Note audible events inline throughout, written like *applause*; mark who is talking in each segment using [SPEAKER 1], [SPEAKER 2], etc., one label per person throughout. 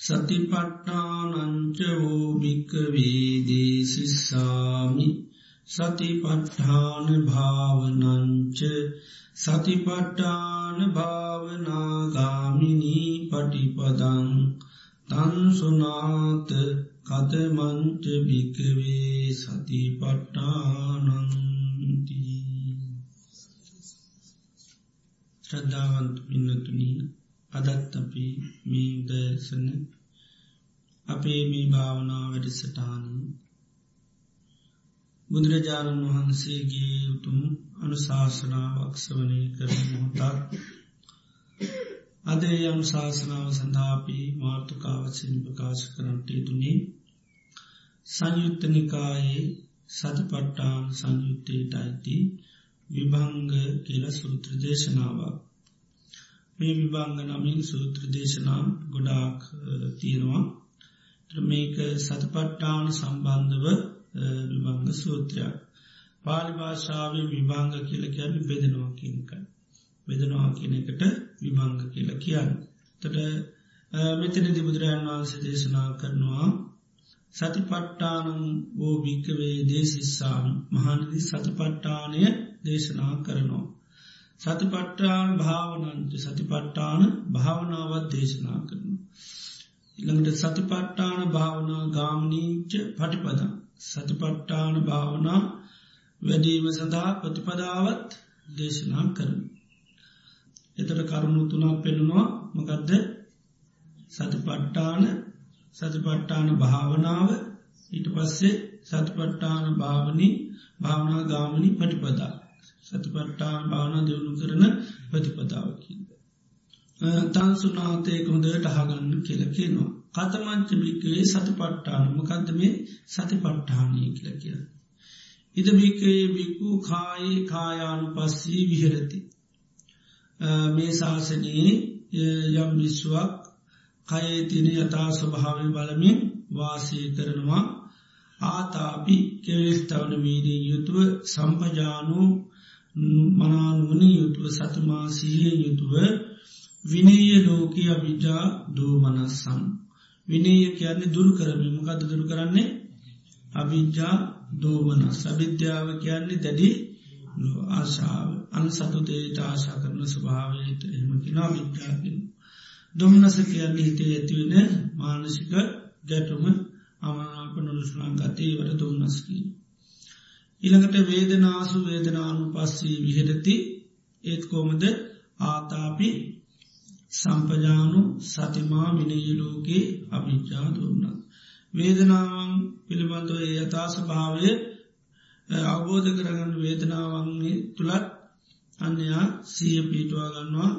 [SPEAKER 1] සම්බුන්දස්ස සතිපට්ඨානංචවෝ භික්කවේදේ සිස්සාමි. සතිපට්ඨාන භාවනංච සතිපට්ඨාන භාවනාගාමිනී පටිපදං තන්සුනාත කතමංච භිකවේ සතිපට්ඨානන්ති. ශ්‍රද්ධාවන්ත පින්නතුනී අදත් අපි මේ උදසන අපේ මේ භාවනා වැඩිසටාන බුදුරජාණන් වහන්සේගේ උතුම් අනුශාසනාවක් සවනය කරන මොහොතක්. අදේ අනුශාසනාව සඳාපී මාර්ථකාවසින් ප්‍රකාශ කරන්නට යුතුනේ සංයුත්තනිකායේ සතිපට්ටාන් සංයුත්තයට අයිති විභංග කියල සූත්‍ර දේශනාවක්. මේ විභංග නමින් සූත්‍ර දේශනා ගොඩාක් තියෙනවා. මේක සතපට්ටාන සම්බන්ධව විභංග සූත්‍රයක්. පාලි භාෂාව විභංග කියල කියන්න බෙදනවා කියනක බෙදනවා කියන එකට විභංග කියල කියන්න. තොට මෙතනදි බුදුරජන් වහන්සේ දේශනා කරනවා සතිපට්ටානම් වෝ භික්කවේ දේශිස්සාම. මහනදි සතිපට්ටානය දේශනා කරනවා. සතිපට්ටාන භාවනන්ට සතිපට්ටාන භාවනාවත් දේශනා කරන. ඉළඟට සතිපට්ටාන භාවනා ගාමනීච පටිපදා සතිපට්ටාන භාවනා වැඩීම සඳහා ප්‍රතිපදාවත් දේශනා කරන. එතට කරුණු තුනක් පෙනුණවා මකදද සතිපට්ටාන සතිපට්ටාන භාවනාව ඊට පස්සේ සතිපට්ටාන භාවනී භාවනා ගාමනී පටිපදා සතිපට්ටාන භාවනා දියුණු කරන ප්‍රතිපදාවකින්ද. තන්සුනාතයක හොඳට අහගන්න කියලකිනවා. කතමංච භික්කවේ සතිපට්ටාන මකන්ද මේ සතිපට්ටානය කියල කිය. ඉද භිකයේ බිකු කායි කායානු පස්සී විහරති. මේ ශාසනයේ යම් විශ්වක් කයේ තින යතා ස්වභාවය බලමින් වාසය කරනවා ආතාපි කෙවෙස්තවන වීදී යුතුව සම්පජානු මනානුවන යුතුව සතුමාසිහිය යුතුව විනේය ලෝක අවිජා දෝමනස්සම්. විනේය කියන්නේ දුරු කරමි මකද දුරු කරන්නේ අවිජ්ජා දෝමනස් අවිද්‍යාව කියන්නේ දැඩි ආශාව අන් සතුතේට ආශා කරන ස්වභාවයට එහමකිනා විද්‍යාගෙන. දුම්නස කියන්නේ හිතේ ඇතිවෙන මානසික ගැටුම අමනාප නොලුස්නාන් ගතේ වට දුම්නස්කී. ඉළඟට වේදනාසු වේදනානු පස්සී විහෙදති ඒත් කෝමද ආතාපි සම්පජානු සතිමා විනයලෝකේ අභිච්චා දුන්න. වේදනාවන් පිළිබඳව යථාස භාවය අවබෝධ කරගන්න වේදනාවන්ගේ තුළත් අන්‍යයා සිය පීටවා ගන්නවා.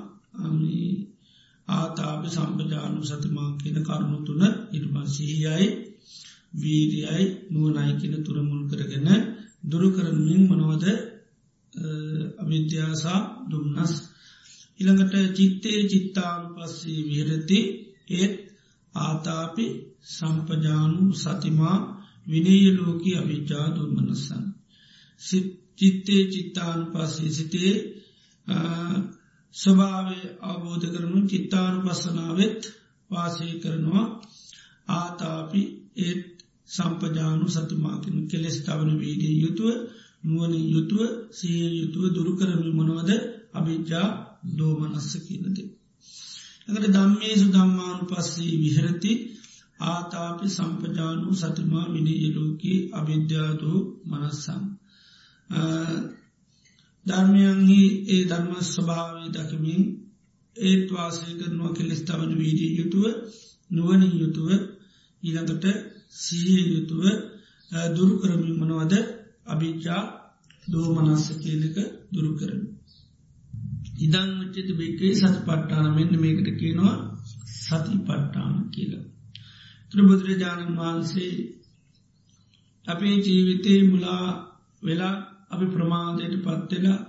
[SPEAKER 1] ආතාපි සම්පජානු සතිමා කියන කරුණු තුන ඉටපන් සිහියයි වීරියයි නුවනයි කියන තුරමුල් කරගෙන දුරු කරමින් මනවද අවිද්‍යාසා දුම්න්නස් ඉළඟට චිත්තේ චිත්තාන් පස්සේ විහරති. ඒත් ආතාපි සම්පජානු සතිමා විනේයලෝකී අවිජ්ජා දුර්මනස්සන්. චිත්තේ චිත්තාන් පස්සේ සිතේ ස්වභාවය අවබෝධ කරනු චිත්තානු පස්සනාවත් වාසය කරනවා. ආතාපි ඒත් සම්පජානු සතුමාකින කෙලෙස් තවන වීඩිය යුතුව නුවන යුතුව සිය යුතුව දුරු කරමි මොනවද අභිජ්ජා දෝමනස්ස කියනද. ඇකට දම්මේසු දම්මානු පස්සේ විහරති ආතාපි සම්පජානු සතිමා විනියලෝකී අවිද්‍යාදූ මනස්සම්. ධර්මයන්හි ඒ ධර්ම ස්වභාවී දකිමින් ඒත් වාසය කරනවා කෙලෙස්ථාවන වීඩිය යුතුව නුවනින් යුතුව ඊළඟට සීය යුතුව දුරු කරමින් මනවද අභිච්චා දෝමනස්ස කියලක දුරු කරන. ඉදං වච්චති බෙක්කේ සති පට්ටාන මෙන්න මේකට කියනවා සති පට්ටාන කියලා. තුළ බුදුරජාණන් වහන්සේ අපේ ජීවිතයේ මුලා වෙලා අපි ප්‍රමාදයට පත්වෙලා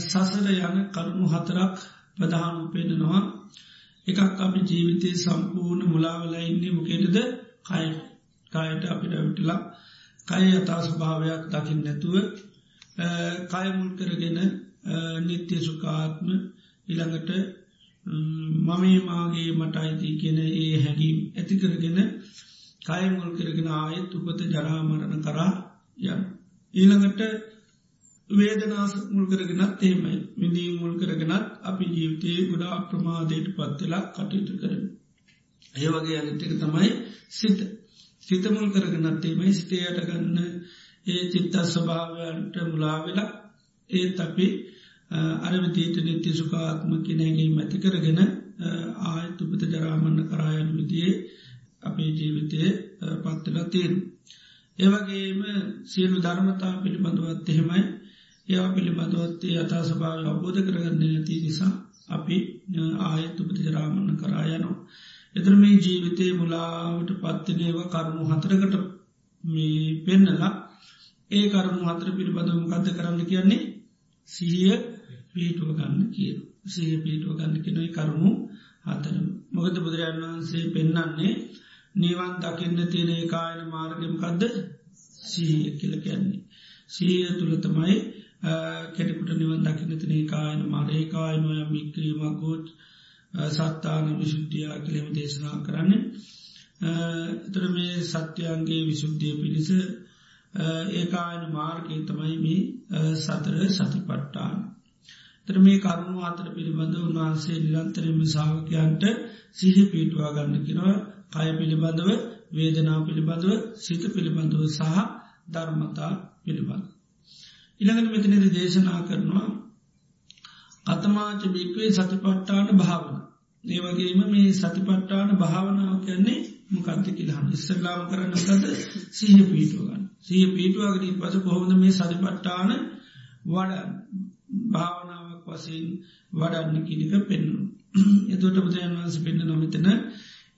[SPEAKER 1] සසර යන කරුණු හතරක් ප්‍රධානු පෙනෙනවා එකක් අපි ජීවිතය සම්පූර්ණ මුලාවෙලා ඉන්නේ මොකේටද කය කායට අපිට විටලා කය යතා ස්භාවයක් දකිින් නැතුව කයමුල් කරගෙන නිත්‍ය සුකාත්ම ඉළඟට මමේ මාගේ මට අයිති කියන ඒ හැඟීම් ඇති කරගෙන කයමුල් කරගෙන ආයෙත් උපත ජරාමරණ කරා යන්න. ඊළඟට වේදනාස මුල් කරගෙනත් ඒමයි විඳී මුල් කරගෙනත් අපි ජීවිතයේ ගොඩා ප්‍රමාදයට පත්වෙලා කටයුතු කරන. ඒ වගේ අනිතක තමයි සිත සිතමුල් කරගෙනත්තේමයි ස්ටේයට ගන්න ඒ චිත්ත ස්වභාවයන්ට මුලාවෙලා ඒත් අපි අරවිතීට නිත්‍ය සුකාත්ම කෙනැගේ මැති කරගෙන ආයත් උපත ජරාමන්න කරායන විදියේ අපේ ජීවිතය පත්වලා තියෙන. ඒවගේම සියලු ධර්මතා පිළිබඳවත් එහෙමයි ඒව පිළිබඳවත්තේ අතා සභාව අවබෝධ කරගන්න නැති නිසා අපි ආයත් උපත ජරාමන්න කරායනවා. එතර මේ ජීවිතය මුලාවට පත්තිනේව කරුණු හතරකට මේ පෙන්නලා ඒ කරුණු හතර පිළිබඳවම ගත කරන්න කියන්නේ? සිහිය පීටුව ගන්න කිය සහ පීටුව ගන්න කෙනොයි කරුණු හතර. මොකද බුදුරජාන් වහන්සේ පෙන්නන්නේ නිවන් දකින්න තියෙන කායන මාර්ගමකක්ද සීහිය කියල කියන්නේ. සීය තුළ තමයි කෙනෙකුට නිවන් දකින්න තිනේ කායන මාරේකායනොය මික්‍රීමක් ගෝච් සත්තාන විශුද්ධියා කළෙම දේශනා කරන්න එතර මේ සත්‍යයන්ගේ විශුද්ධිය පිණිස ඒකායන මාර්ගය තමයි මේ සතර සති පට්ටාන. තර මේ කරුණු අතර පිළිබඳ උන්වහන්සේ නිරන්තරම සාාවකයන්ට සිහි පීටවා ගන්න කිරව කය පිළිබඳව වේදනා පිළිබඳව සිත පිළිබඳව සහ ධර්මතා පිළිබඳ. ඉළඟට මෙතනද දේශනා කරනවා අතමාච බික්වේ සතිපට්ටාන භාවන. ඒවගේම මේ සතිපට්ටාන භාවනාව කියන්නේ මොකක්ද කියලාහන් ඉස්සරලාම කරන්න කද සහ පීටුවගන්න සහ පීටුවගනින් පස කොහොමද මේ සතිපට්ටාන වඩ භාවනාවක් වසයෙන් වඩන්න කිලික පෙන්නු. එතොට බුදුරන් වන්ස පෙන්න්න නොමිතන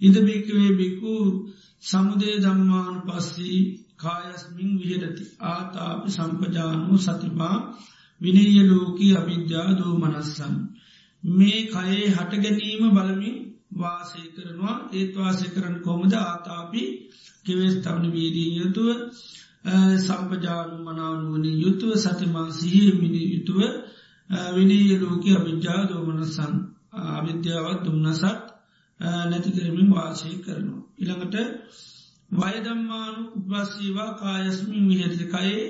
[SPEAKER 1] ඉද බික්වේ බිකු සමුදේ දම්මාන පස්සී කායස්මින් විහරති ආතාප සම්පජානු සතිපා විනීය ලෝකී අවිද්‍යා දෝ මනස්සන්. මේ කයේ හට ගැනීම බලමින් වාසය කරනවා ඒත් වාසය කරන කොමද ආතාපි කෙවෙස් තවන වීදී යුතුව සම්පජානු මනානුවන යුතුව සතිමා සිහිමිනි යුතුව විනීය ලෝක අවිද්‍යා දෝමනසන් අවිද්‍යාවත් දුම්න්නසත් නැති කරමින් වාසය කරනවා. ඉළඟට වයදම්මානු උපස්සීවා කායස්මින් විහතිකයේ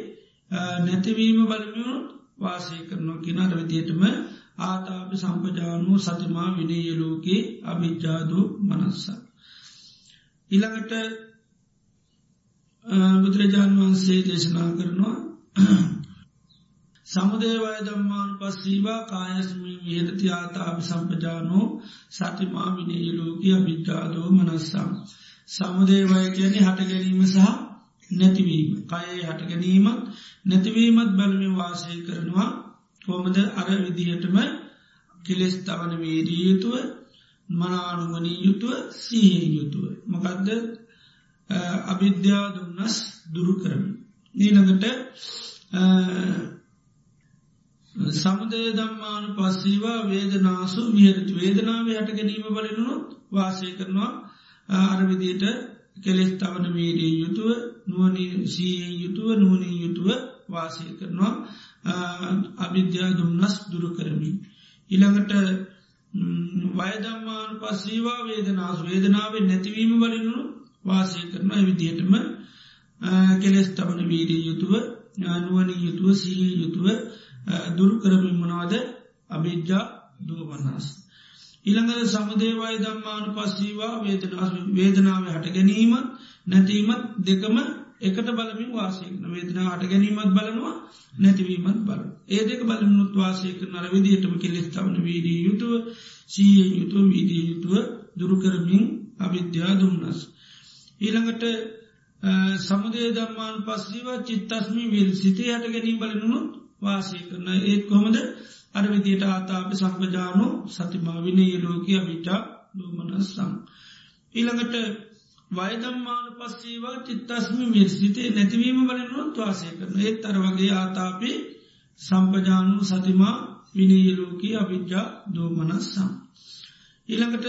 [SPEAKER 1] නැතිවීම බලමියුණු වාසය කරනවා කිනාට විදියටම ආතාපි සම්පජානු සතිමා විනයලෝකේ අභිජ්ජාදු මනස්ස. ඉළඟට බුදුරජාණන් වහන්සේ දේශනා කරනවා සමුදේවය දම්මාන පස්සීවා කායස්මී විහරති ආතාපි සම්පජානෝ සතිමා විනයලෝකී අභිජ්ජාදෝ මනස්සම්. සමුදේවය කියන හට ගැනීම සහ නැතිවීම කයේ හට ගැනීමත් නැතිවීමත් බලමි වාසය කරනවා කොමද අර විදිහටම කෙලෙස් තවන වේදී යුතුව මනානුවනී යුතුව සීහෙන් යුතුව. මකදද? අවිද්‍යා දුන්නස් දුරු කරමි. නීළඟට සමුදය දම්මාන පස්සීවා වේදනාසු විහරති. වේදනාව හට ගැනීම බලනුත් වාසය කරනවා. අරවිදියට කෙලෙස් තවන වේඩිය යුතුව නුවන සීයෙන් යුතුව නුවනින් යුතුව වාසය කරනවා. අවිද්‍යා දුන්නස් දුරු කරමි. ඉළඟට වයදම්මාන පස්සීවා වේදනාස් වේදනාව නැතිවීම වලිනු වාසය කරන විදිහටම කෙලෙස් තබන වීඩිය යුතුව නුවන යුතුව සීහ යුතුව දුරු කරමින් මනවාද අභිජ්ජා දුවවන්නස්. ඉළඟද සමුදේවයි දම්මාන පස්සීවා වේදනාව හට ගැනීමත් නැතිීමත් දෙකම එකට බලමින් වාසයකන වේදනා හට ගැනීමත් බලනවා නැතිවීමත් බල. ඒ දෙක බලමුත් වාසයක නර විදිටම කෙලෙස් තවන වීඩී යුතුව සීයෙන් යුතුව වීඩී යුතුව දුරුකරමින් අවිද්‍යා දුම්න්නස්. ඊළඟට සමුදේ දම්මාන් පස්සීව චිත්තස්මි විල් සිතේ හට ගැනීම බලනුත් වාසය කරන ඒත් කොමද අර විදියට ආතාප සම්පජානු සතිමා විනය ලෝකය අවිටා ලෝමනස්සං. ඊළඟට වයිදම්මාන පස්සීවා චිත්තස්මි විර්සිතේ නැතිවීම බලනුවත් වාසය කරන ඒත් අර වගේ ආතාපි සම්පජානු සතිමා විනීලෝකී අවිද්‍යා දෝමනස්සම්. ඊළඟට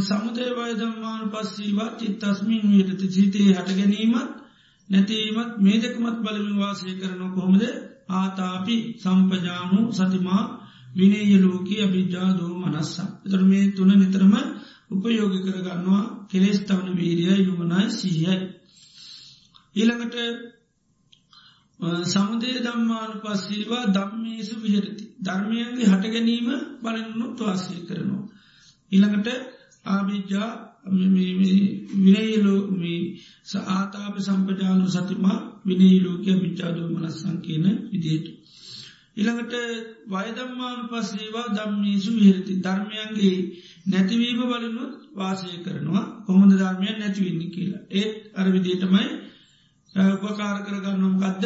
[SPEAKER 1] සමුදේ වයදම්මාන පස්සීවා චිත්තස්මින් වියටති ජීතයේ හට ගැනීමත් නැතිවීමත් මේ දෙකමත් බලමින් වාසය කරන කොහොමද ආතාපි සම්පජානු සතිමා විනේයලෝකී අභිජ්ජාදෝ මනස්සා. එතර මේ තුන නිතරම උපයෝගි කරගන්නවා කෙලෙස් තවන වීරිය යුමනයි සීයයි. ඊළඟට සමුදේ දම්මාන පස්සීවා දම්මේසු විහරති. ධර්මයන්ගේ හට ගැනීම බලනුත් වාසය කරනවා. ඊළඟට ආභිජ්ජා විනයිලෝ ආතාප සම්පජානු සතිමා විනීලෝකය විච්චාදෝ මනස්සං කියන විදියට. ඉළඟට වයදම්මාන පස්සේවා දම්මීසු විහරති ධර්මයන්ගේ නැතිවීම බලනුත් වාසය කරනවා කොහොඳ ධර්මයන් නැතිවන්න කියලා. ඒත් අරවිදියටමයි උපකාර කරගන්නම් ගදද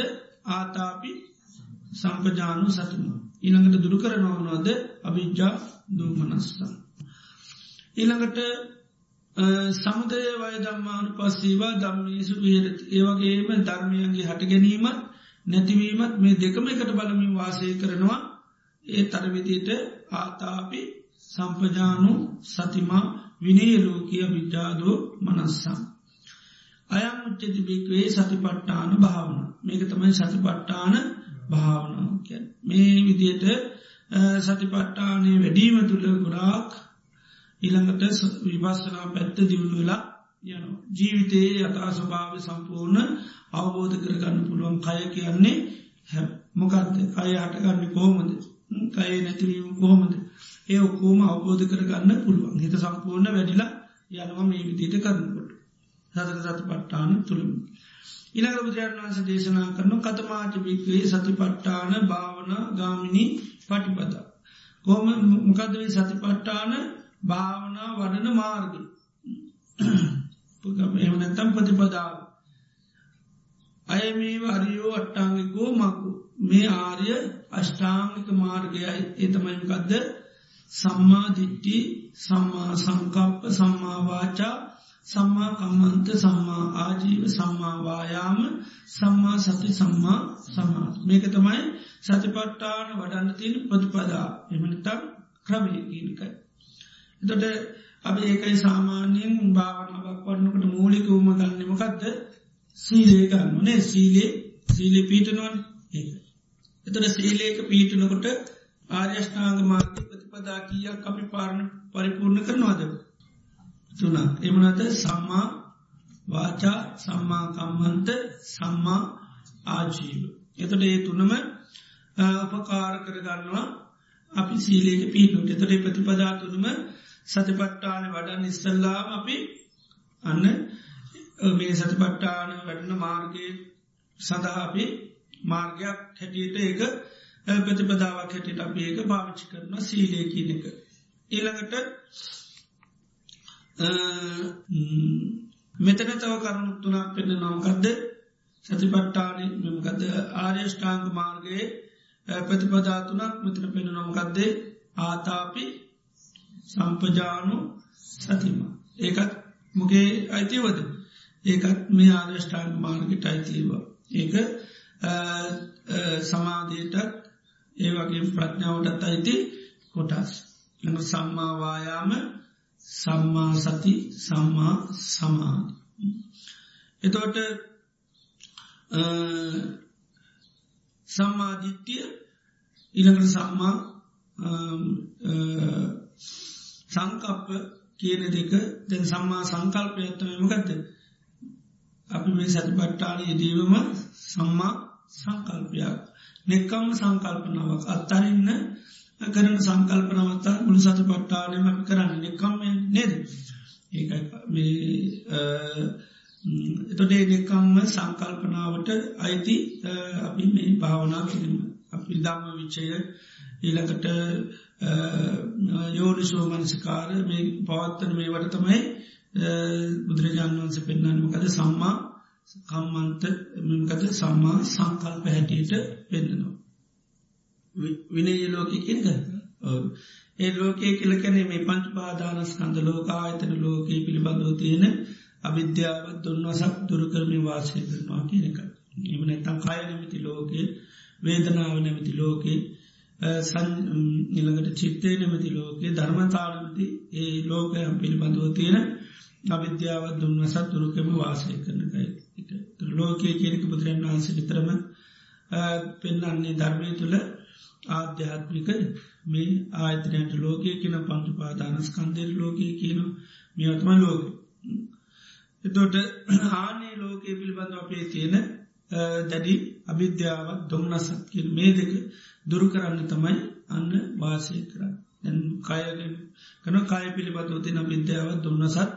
[SPEAKER 1] ආතාපි සම්පජානු සතුම. ඉළඟට දුරු කරනවනවද අභිජ්ජා දූමනස්සං. ඊළඟට සමුදය වයදම්මාන පස්සීවා දම්මීසු විහරති ඒවගේම ධර්මයන්ගේ හට ගැනීමත් නැතිවීමත් මේ දෙකම එකට බලමින් වාසය කරනවා. ඒ තරවිදියට ආතාපි සම්පජානු සතිමා විනේලෝකිය විද්‍යාදෝ මනස්සම්. අයම් උච්චති භික්වේ සතිපට්ටාන භාවන. මේක තමයි සතිපට්ටාන භාවනාව මේ විදියට සතිපට්ටානය වැඩීම තුළ ගොඩාක් ඉළඟට විපස්සනා පැත්ත දියුණු වෙලා යන ජීවිතයේ යතා ස්වභාව සම්පූර්ණ අවබෝධ කරගන්න පුළුවන් කය කියන්නේ හැ මොකක්ද කය හටගන්න කෝමද කය නැතිවීම කොහොමද? ඒ ඔක්කෝම අවබෝධ කරගන්න පුළුවන්. හිත සම්පූර්ණ වැඩිලා යනවා මේ විදියට කරනකොට. සතර සති පට්ටාන තුළම. ඉනග බුදුරන් වන්ස දේශනා කරනු කතමාච භික්වේ සති පට්ටාන භාවන ගාමිණි පටිපද. කොහම මොකදවේ සති පට්ටාන භාවනා වඩන මාර්ග එමනැතම් ප්‍රතිපදාව. අය මේ අරියෝ අට්ටාංගිකෝ මකු මේ ආර්ය අෂ්ඨාංගික මාර්ගයයි. එතමයිකක්ද සම්මාධිට්ටි සම්මා සංකප්ප සම්මාවාචා සම්මා කම්මන්ත සම්මා ආජීව සම්මාවායාම සම්මා සති සම්මා සම්මා මේක තමයි සතිපට්ටාන වඩන්න තින් ප්‍රතිපදා එමනිතම් ක්‍රමයකීනකයි. එතොට අප ඒකයි සාමාන්‍යයෙන් භාවනාවක් වන්නකට මූලිකවම ගන්නමකක්ද සීලේ ගන්නනේ සීලේ සීලේ පීටනුවන් ඒ. එතට සීලේක පීටනකොට ආර්යෂ්ඨාංග මාර්ග ප්‍රතිපදා කියක් අපි පාරණ පරිපූර්ණ කරනවාද. තුන එමනත සම්මා වාචා සම්මා කම්මන්ත සම්මා ආජීව. එතට ඒ තුනම උපකාර කරගන්නවා අපි සීලේක පීනුට එතට ප්‍රතිපදා තුනම සතිපට්ටාන වඩන් ඉස්සල්ලාම අපි අන්න මේ සතිපට්ටාන වැඩන මාර්ගය සඳහාපි මාර්ගයක් හැටියට ඒක ප්‍රතිපදාවක් හැටියට අප ඒක භාවිච්චි කරන සීලය කියන එක. ඊළඟට මෙතන තව කරුණු තුනක් පෙන්න නොමකක්ද සතිපට්ටාන මෙමකද ආර්යෂ්ඨාංග මාර්ගයේ ප්‍රතිපදාතුනක් මෙතන පෙන නොමකක්දේ ආතාපි සම්පජානු සතිම. ඒකත් මොගේ අයිතිවද. ඒකත් මේ ආර්යෂ්ඨාන් මාර්ගට අයිතිවා. ඒක සමාධයටත් ඒ වගේ ප්‍රඥාවටත් අයිති කොටස්. එම සම්මාවායාම සම්මා සති සම්මා සමාධ. එතෝට සම්මාධිත්‍යය ඉළඟට සම්මා සංකප්ප කියන දෙක දැන් සම්මා සංකල්පයත්තමමකක්ද අපි මේ සතිපට්ටාන යෙදීවම සම්මා සංකල්පයක්. නෙක්කම් සංකල්පනාවක්. අත්තරන්න කරන සංකල්පනවත්තා මුළු සති පට්ටානයම අපි කරන්න. නෙක්කම් නෙද? ඒ එතොඩේ නෙකම්ම සංකල්පනාවට අයිති අපි මේ භාවනා කිරීම. අපි දම්ම විච්චය ඊළඟට යෝනිසෝ මනසිකාර මේ පවත්තන මේ වට තමයි බුදුරජාණන් වන්ස පෙන්න්නමකද සම්මා කම්මන්ත මකද සම්මා සංකල්ප හැටියට පෙන්න්නනවා. විනය ලෝකකින්ද ඒ ලෝකයේ කියලකැනේ මේ පංච පාදානස්කන්ද ලෝක ආයතන ලෝකයේ පිළිබඳව තියෙන අවිද්‍යාවත් දුන්නසක් දුරකරමි වාසය කරනවා කියන එක. එම නැත්තම් කාය නමති ලෝකේ වේදනාව නැමති ලෝකේ ඉළඟට චිත්තය නමති ලෝකේ ධර්මතානමති ඒ ලෝකයම් පිළිබඳව තියෙන අවිද්‍යාවත් දුන්නසත් දුරකම වාසය කරනකයි. ලෝකයේ කියනක බුදුරන් වහන්ස විතරම පෙන්න්නන්නේ ධර්මය තුළ ආධ්‍යාත්මික මේ ආයතනයට ලෝකය කියන පංචු පාදානස්කන්දෙර ලෝකය කියන මියත්ම ලෝක. එතොට ආනේ ලෝකයේ පිළිබඳව අපේ තියෙන දැඩි අභිද්‍යාවත් දොම්නසත්කින් මේ දෙක දුරු කරන්න තමයි අන්න වාසය කරන්න. කයගෙන් කන කාය පිළිබඳව තින අභිද්‍යාවත් දුන්නසත්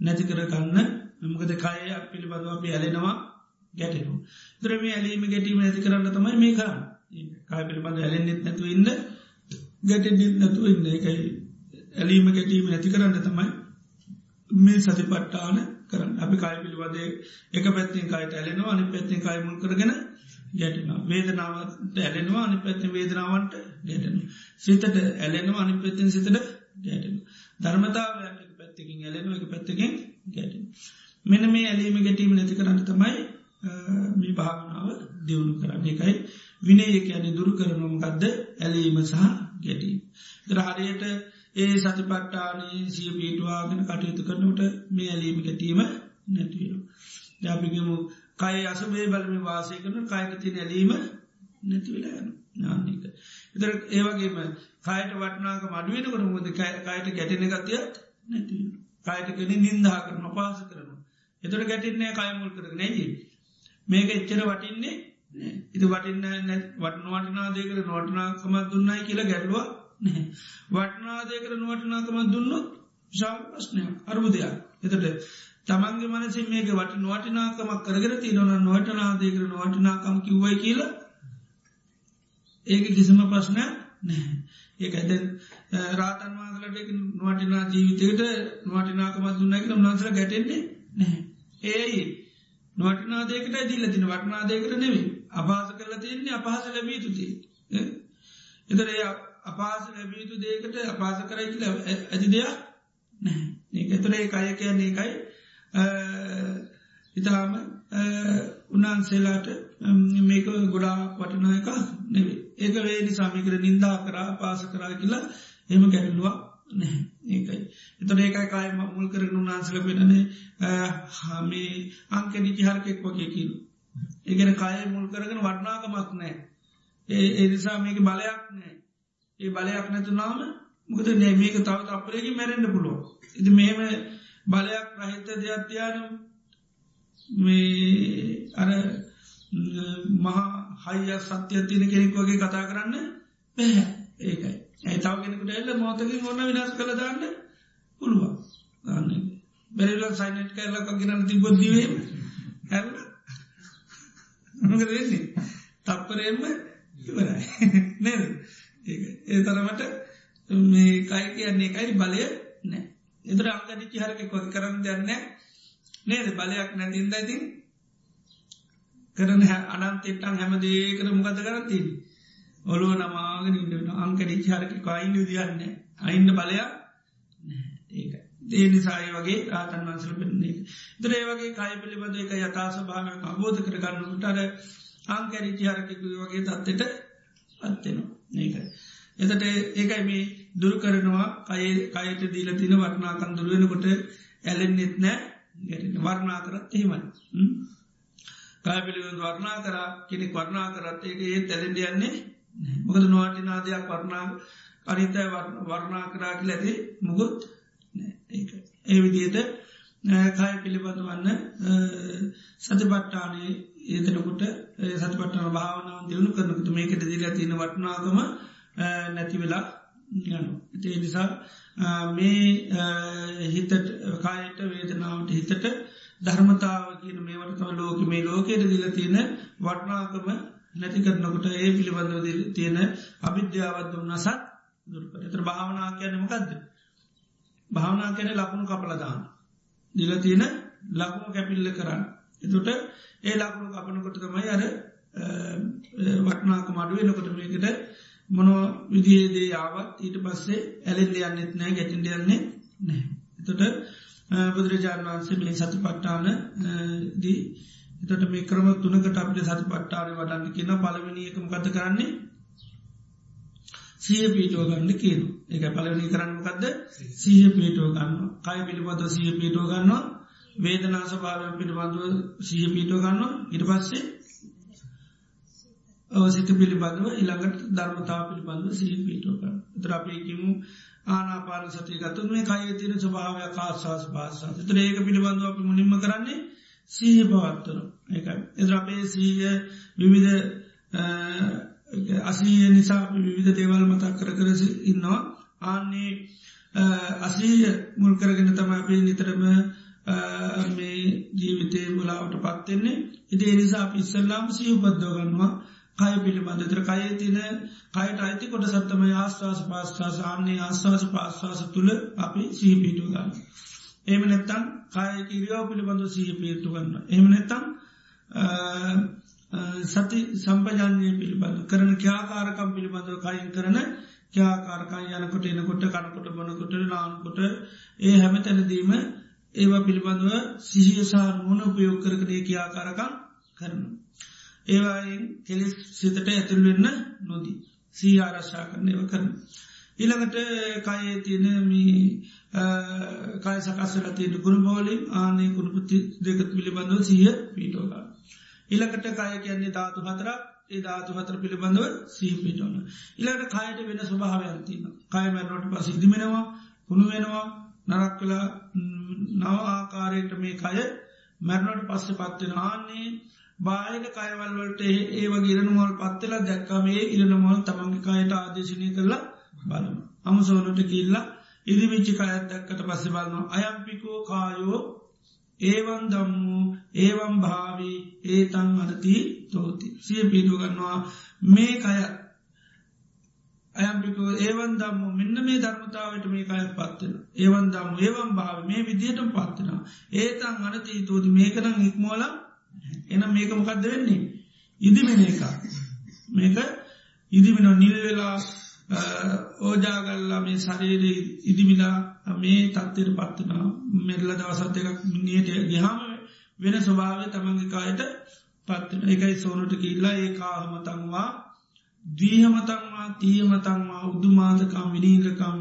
[SPEAKER 1] නැති කරගන්න මකද කායක් පිළිබඳව අපි ඇලෙනවා ගැටනු. ද්‍රම ඇලීම ගැටීම ඇති කරන්න තමයි මේ කරන්න. කාය පිළිබඳ ඇලෙන්න්නෙත් නැතු ඉන්න ගැටෙන්ෙත් නැතු ඉන්න එකයි ඇලීම ගැටීම නැති කරන්න තමයි මේ සති පට්ටාන කරන්න අපි කාය පිළිබඳේ එක පැත්තින් කායට ඇලෙනවා අනි පැත්තින් කායමුල් කරගෙන ගැටෙනවා. වේදනාවට ඇලෙනවා අනි පැත්ති වේදනාවන්ට ගැටෙන සිතට ඇලෙනවා අනි පැත්තින් සිතට ගැටෙන ධර්මතාවයට පැත්තිකින් ඇලෙනවා එක පැත්තකින් ගැටෙන මෙන මේ ඇලීම ගැටීම නැති කරන්න තමයි මේ භාවනාව දියුණු කරන්න. එකයි විනය කියන්නේ දුරු කරනොමකක්ද ඇලීම සහ ගැටීම. දරහරයට ඒ සතිපට්ටානී සිය පීටවාගෙන කටයුතු කරනට මේ ඇලීම ගැටීම නැතිවෙන. ජාපිගමු කය අසබේ බලම වාසය කරන කායකති ඇලීම නැතිවෙලා යන නාන්නේක. එතර ඒවගේම කායට වටනාක මඩුවෙනකට මුද කායට ගැටෙන ගතියක් නැතිව. කායට කෙන නින්දා කරන පාස කරන. එතට ගැටින්නේ කයමුල් කර නැජී. මේක එච්චර වටින්නේ ඉති වටින්න වටනවාටනාදයකට නොටනාකම දුන්නයි කියලා ගැටලුව වටනාදයකට නොවටනාකම දුන්නොත් විශාල ප්‍රශ්නයක් අර්බුදයක් එතට තමන්ගේ මනසින් මේක වට නොවටිනාකමක් කරගෙන තිරන නොවටනාදයකර නොවටනාකම කිව්වයි කියලා ඒක කිසිම ප්‍රශ්නය නැහැ. ඒක ඇද රාතන් වහන්සලට නොවටිනා ජීවිතයට නොවටිනාකමත් දුන්නැක නම්නාසර ගැටෙන්නේ නැහැ. ඒයි නොවටනාදයකට දිල්ල තින වටනාදයකට නෙවේ අපාස කරල තියන්නේ අපහස ලැබී තුති එතර අපාස ලැබීතු දේකට අපාස කරයි කියල ඇති දෙයක් නෑ ඒතර ඒ අය කියන්නේ එකයි ඉතාම උන්හන්සේලාට මේක ගොඩා වටනා එක නෙවේ ඒක වේ නිසාමිකර නින්දා කරා පාස කරා කියලා එම ගැටලුවක් නැහැ. ඒකයි. එතට ඒකයි කාය මුල් කරන උන්නාන්සල පෙනනේ හමේ අංක නිතිහරකෙක් වගේ කියලු ඒගෙන කාය මුල් කරගෙන වටනාකමක් නෑ ඒ එනිසා මේක බලයක් නෑ ඒ බලයක් නැතුනාම මුකද නෑ මේක තව අපරේගේ මැරෙන්න්න පුලෝ ඉති මෙහෙම බලයක් රහිත දෙයක්ත්‍යාන මේ අර මහා හයිය සත්‍යය තියන කෙනෙක් වගේ කතා කරන්න පැහැ ඒකයි. ඇයි තව කෙනෙකුට එල්ල මෝතකින් ඔන්න විනාස් කළ දාන්න පුළුවන්? බැරිල සයිනට් කරලක ගෙනන්න තිබොදදිවේ හැල්ල මොකද වෙන්නේ? තප්පරයෙන්ම ඉවරයි. නේද? ඒ තරමට මේ කයි කියන්නේ එකයි බලය නෑ. එතර අංගනිචි හරක කො කරන්න දෙන්න නේද? බලයක් නැතින්ද ඉතින් කරන අනන්තෙට්ටන් හැමදේ කර මොකද කරතින් ඔලුව නමාගෙන ඉන්නන අංකනිචි හරක කයින්ඩ දියන්න අයින්න බලයක් ඒක. ඒ නිසායි වගේ රාතන් වන්සල පෙන්නේ දරේ වගේ කය පිළිබඳ එක යථාස භාව අබෝධ කරගන්නටර අංකැරිචි හරකකු වගේ තත්වට අත්වෙනවා ඒකයි එතට ඒකයි මේ දුරු කරනවා. කය කයට දීල තින වටනාකන් දුරුවෙනකොට ඇලෙන්න්නෙත් නෑ ගැටන වර්ණා කරත් එහෙමයි කායපිළිබඳ වර්ණා කර කෙනෙක් වර්ණා කරත් ඒක ඒ තැලෙන්ඩ යන්නේ මොකද නොවටිනාදයක් වර්ණා අනිතය වර්ණා කරාකි ඇති මුගුත් ඒ විදියට කාය පිළිබඳ වන්න සතිපට්ටානේ ඒතනකුට සතිපට්ටන භාවනාව දියුණු කරනකුතු මේකට දිල තියෙන වටනාකම නැති වෙලා යනු. ඒ නිසා මේ හිතට කායට වේදනාවට හිතට ධර්මතාව කියන මේවටම ලෝක මේ ලෝකයට දිල තියෙන වටනාකම නැති කරනකොට ඒ පිළිබඳව තියෙන අවිද්‍යාවත්දුම් නසත් දුරකට එතර භාවනා කියනමකක්ද. භාවනා කැන ලකුණු කපලදාන්න. දිල තියෙන ලකුණු කැපිල්ල කරන්න. එතුට ඒ ලකුණු කපනකොට තමයි අර වටනාක මඩුවෙනකොට මේකට මොනෝ විදිේදේ ආවත් ඊට පස්සේ ඇලෙන්ඩ යන්නෙත් නෑ ගැටින්ඩ යන්නේ නෑ. එතට බුදුරජාණන් වන්සේ මේ සති පට්ටාන දී එතට මේ ක්‍රම තුනකට අපට සති පට්ටාරය වඩන්න කියන පලවෙනියකම ගත කරන්නේ? සිය පීටෝ ගන්න කියන එක පලවෙනි කරන්නකක්ද සීහ පීටෝ ගන්න කය පිළිබඳ සිය පීටෝ ගන්නවා. වේදනා සභාවය පිළිබඳව සිය පීටෝ ගන්න ඉට පස්සේ සිත පිළිබඳව ඉළඟට ධර්මතාව පිළිබඳව සිය පීටෝ ගන්න තරපයකිමු ආනාපාන සතිය ගතුන් මේ කය තින ස්වභාවය කාශවාස පාසා තර ඒක පිළිබඳව අපි මුලින්ම කරන්නේ සීහ පවත්වන එකයි එදරපේ සීය විවිධ අසීය නිසා විවිධ දේවල් මතක් කර කර ඉන්නවා. ආන්නේ අසීය මුල් කරගෙන තම අපේ නිතරම මේ ජීවිතය මුලාවට පත්වෙන්නේ ඉදේ නිසා පිස්සල්ලාම් සී උපද්දෝගන්නවා කය පිළිබඳතර කය තින කයට අයිති කොට සත්තම ආස්වාස පාස්වාස ආන්නේ ආස්වාස පාස්වාස තුළ අපි සීපීටු ගන්න. එම නැත්තම් කාය කිරියාව පිළිබඳ සීහ පිටු ගන්න. එම නැත්තම් සති සම්පජානය පිළිබඳ කරන ක්‍යාකාරකම් පිළිබඳව කයින් කරන ක්‍යාකාරකා යනකොට එනකොට කනකොට බොනකොට නාන්කොට ඒ හැම තැනදීම ඒවා පිළිබඳව සිහියසාර මුණ උපයෝග කරකරේ ක්‍යාකාරකම් කරන. ඒවායින් කෙලෙස් සිතට ඇතුල්වෙන්න නොදී සී ආරශ්ා කරන ඒව කරන. ඉළඟට කයේ තියනමී කය සකස්සල තියෙන ගුණ බෝලින් ආනේ ගුණපති දෙකත් පිළිබඳව සිය පිටෝගා. ඉලකට කාය කියන්නේ ධාතු හතර ඒ ධාතු හතර පිළිබඳව සීපිටෝන. ඉලට කායට වෙන ස්වභාවයන්තින. කයමැරනොට පස ඉදිමෙනවා කුණු වෙනවා නරක් කලා නව ආකාරයට මේ කය මැරනොට පස්ස පත්වෙන ආන්නේ බාහික කයවල්වලට ඒ වගේ ඉරනමල් පත්වෙලා දැක්කමේ ඉරනමල් තමන්ගේ කයට ආදේශනය කරලා බලම. අමසෝනට කිල්ලා ඉදිවිච්චි කයත් දැක්කට පස්ස බලනවා අයම්පිකෝ කායෝ ඒවන් දම්මු ඒවම් භාවී ඒතන් අනති තෝති. සිය පිටුගන්නවා මේ කය. අයම්පිකෝ ඒවන් දම්ම මෙන්න මේ ධර්මතාවට මේ කය පත්වෙන ඒවන් දම්ම ඒවම් භාව මේ විදියට පත්වෙන ඒතන් අනති තෝති මේකනම් ඉක්මෝල එන මේක මොකක්ද වෙන්නේ? ඉදිමෙන එක මේක ඉදිමිනෝ නිල්වෙලා ඕජාගල්ලා මේ ශරීරය ඉදිමිලා මේ තත්වයට පත්වනා මෙරල දවසත් එකක් නියට ගහම වෙන ස්වභාවය තමන්ගේ කායට පත්වන එකයි සෝනට කිල්ලා ඒ කාහමතංවා දීහමතංවා තියමතංවා උදුමාදකම් විනීගකම්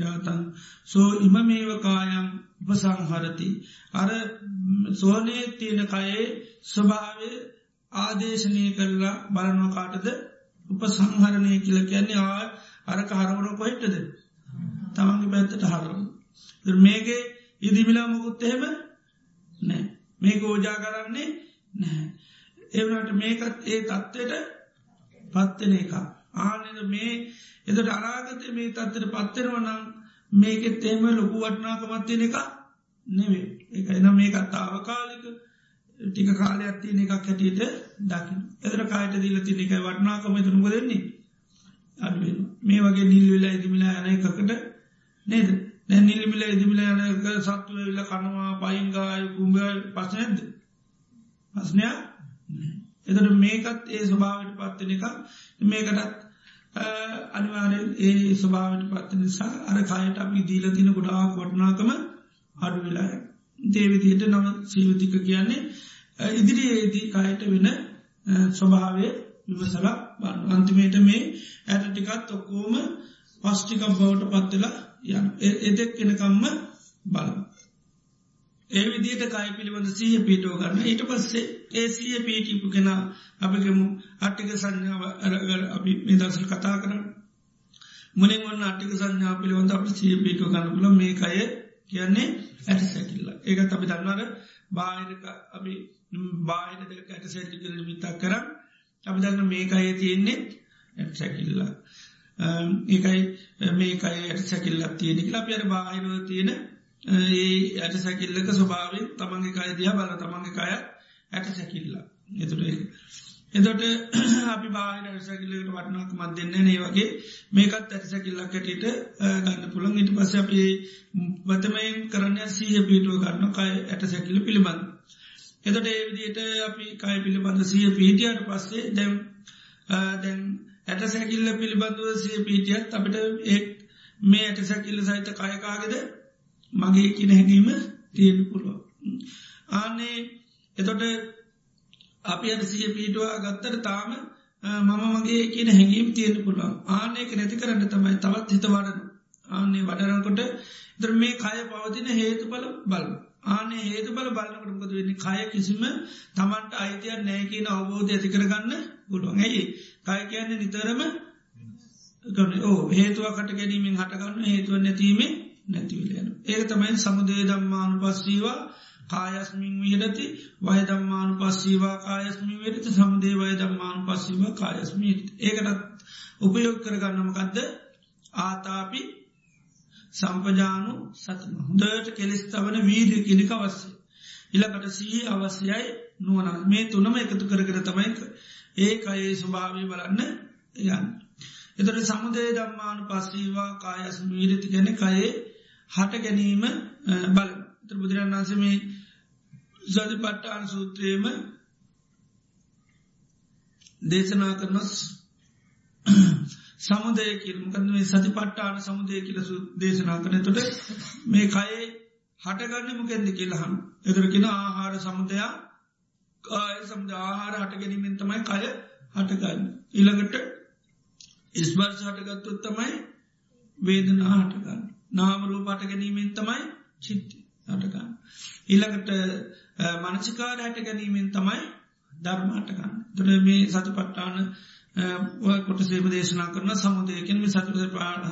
[SPEAKER 1] ජාතන් සෝ ඉම මේවකායන් උපසංහරති. අර සෝනයේ තියෙන කයේ ස්වභාවය ආදේශනය කරලා බලනොකාටද උපසංහරණය කියල කියන්නේ ආ අරක හරවන කොහෙට්ටද තමන්ගේ පැත්තට හරවන. මේගේ ඉදිමිලා මුකුත් එහෙම නෑ මේක ඕජා කරන්නේ නැහැ. එවනට මේකත් ඒ තත්ත්වයට පත්වෙන එක. ආනද මේ එදට අනාගතය මේ තත්වට පත්වෙනවනම් මේකෙත් එහෙම ලොකු වටනාකමත්තියෙන එක නෙවේ එක එන මේකත් තාවකාලික ටික කාලයක් තියන එකක් හැටියට දකින එදර කායට දීල තින එක වටනාකම. තුනුක දෙන්නේ අඩුවෙන මේ වගේ නිල් වෙලා ඉදිමිලා යන එකකට නේද? දැ නිල්මිල ඉදිමිලා යනක සත්තුව වෙල කනවා පයිංගාය කුම්බ පසනැද පස්නයක් එතට මේකත් ඒ ස්වභාවට පත්වන එක මේකටත් අනිවාරෙන් ඒ ස්වභාවට පත්ත නිසා අර කායට අපි දීල තින ගොඩාක් වටනාකම අඩු වෙලා දේවිදියට නම සීවතික කියන්නේ ඉදිරියේදී කායට වෙන ස්වභාවය විවසලා බන්න අන්තිමේට මේ ඇට ටිකත් ඔක්කෝම පස්්ටිකක් බවට පත්වෙලා යන එදෙක් කෙනකම්ම බල ඒ විදියට කයි පිළිබඳ සීහ පිටෝ කරන්න ඊට පස්සේ ඒ සීහ පීටිපු කෙන අපිකමු අට්ටික සංඥාව අරගර අපි නිදර්ශල් කතා කරන්න. මුලින් වන්න අට්ටික සංඥා පිළිබඳ අප සීහ පිටෝ ගන්න පුල මේ කය කියන්නේ ඇට සැකිල්ල. ඒකත් අපි දන්නවර බාහිරක අපි බාහිර ඇට සැටිකල මිතක් කරන්න අපි දන්න මේ අය තියෙන්නේ ඇට සැකිල්ලා. ඒකයි මේකයි ඇට සැකිල්ලක් තියෙනෙ කියලා. පෙර බාහිරව තියෙන ඒ ඇට සැකිල්ලක ස්වභාවෙන් තමන්ගේ කය දිහ බල තමන්ගේ කය ඇට සැකිල්ලා එතුට එදොට අපි බාහිර ඇසැකිල්ලට වටනක් මත් දෙන්න නේ. වගේ මේකත් ඇට සැකිල්ලක් කැටට ගන්න පුළන් ඉට පස අපි බතමයින් කරන්න සීහ පිටුව ගන්න කය ඇට සැකිල්ල පිළිබඳ. එතට ඒ විදියට අපි කය පිළිබඳ සිය පීටියට පස්සේ දැම් දැන් ඇට සැකිල්ල පිළිබඳව සිය පීටියත් අපට ඒ මේ ඇට සැකිල්ල සහිත කයකාගෙද මගේ කියන හැඟීම තියෙන පුළුව ආනේ එතොට අපි අට සිය පීටවා ගත්තර තාම මම මගේ කියන හැඟීම් තියෙන පුළුවන්. ආනයක නැති කරන්න තමයි තවත් හිත වඩන ආනේ වඩරනකොට දර මේ කය පවතින හේතු බල බල ආනේ හේතු බල බලන්නකට මොකද වෙන්නේ? කය කිසිම තමන්ට අයිතියක් නෑ කියන අවබෝධ ඇති කරගන්න පුළුවන්. ඇයි කය කියන්නේ නිතරම ඕ හේතුවකට ගැනීමෙන් හටගන්න හේතුව නැතිීමේ නැතිවලයන ඒක තමයි සමුදේ දම්මානු පස්සීවා කායස්මින් විහරති වයදම්මානු පස්සීවා කායස්මි වෙරති සමුදේ වයදම්මානු පස්සීව කායස්මීට ඒකටත් උපයෝග කරගන්නමකක්ද ආතාපි සම්පජානු සතම. හොඳට කෙලෙස්තවන වීඩිය කෙනෙක අවස්සේ. ඉලකට සී අවශ්‍යයි නුවන මේ තුනම එකතු කරකර තමයික ඒ අයේ ස්වභාවය බලන්න යන්න. එතට සමුදේ දම්මානු පස්සීවා කායස් මීරති ගැන කයේ හට ගැනීම බල බුදුරන් වන්සමේ සති පට්ටාන සූත්‍රයම දේශනා කරනස් සමුදය කිල්මකද මේ සති පට්ටාන සමුදය කියලසු දේශනා කරන *clears throat* තොට මේ කයේ හටගන්න මොකෙන්ද කියලහම් එදරකෙන ආහාර සමුදයා. කාය සම්ද ආහාර හට ගැනීමෙන් තමයි කය හටගන්න ඉළඟට ඉස්බර්ස හටගත්තුත් තමයි වේදනා හටගන්න නාමරූ පට ගැනීමෙන් තමයි චිත්ති හටගන්න ඊළඟට මනසිකාර හට ගැනීමෙන් තමයි ධර්මාටගන්න තුළ මේ සති පට්ටාන කොට සේම දේශනා කරන සමුදයකෙන් මේ සතු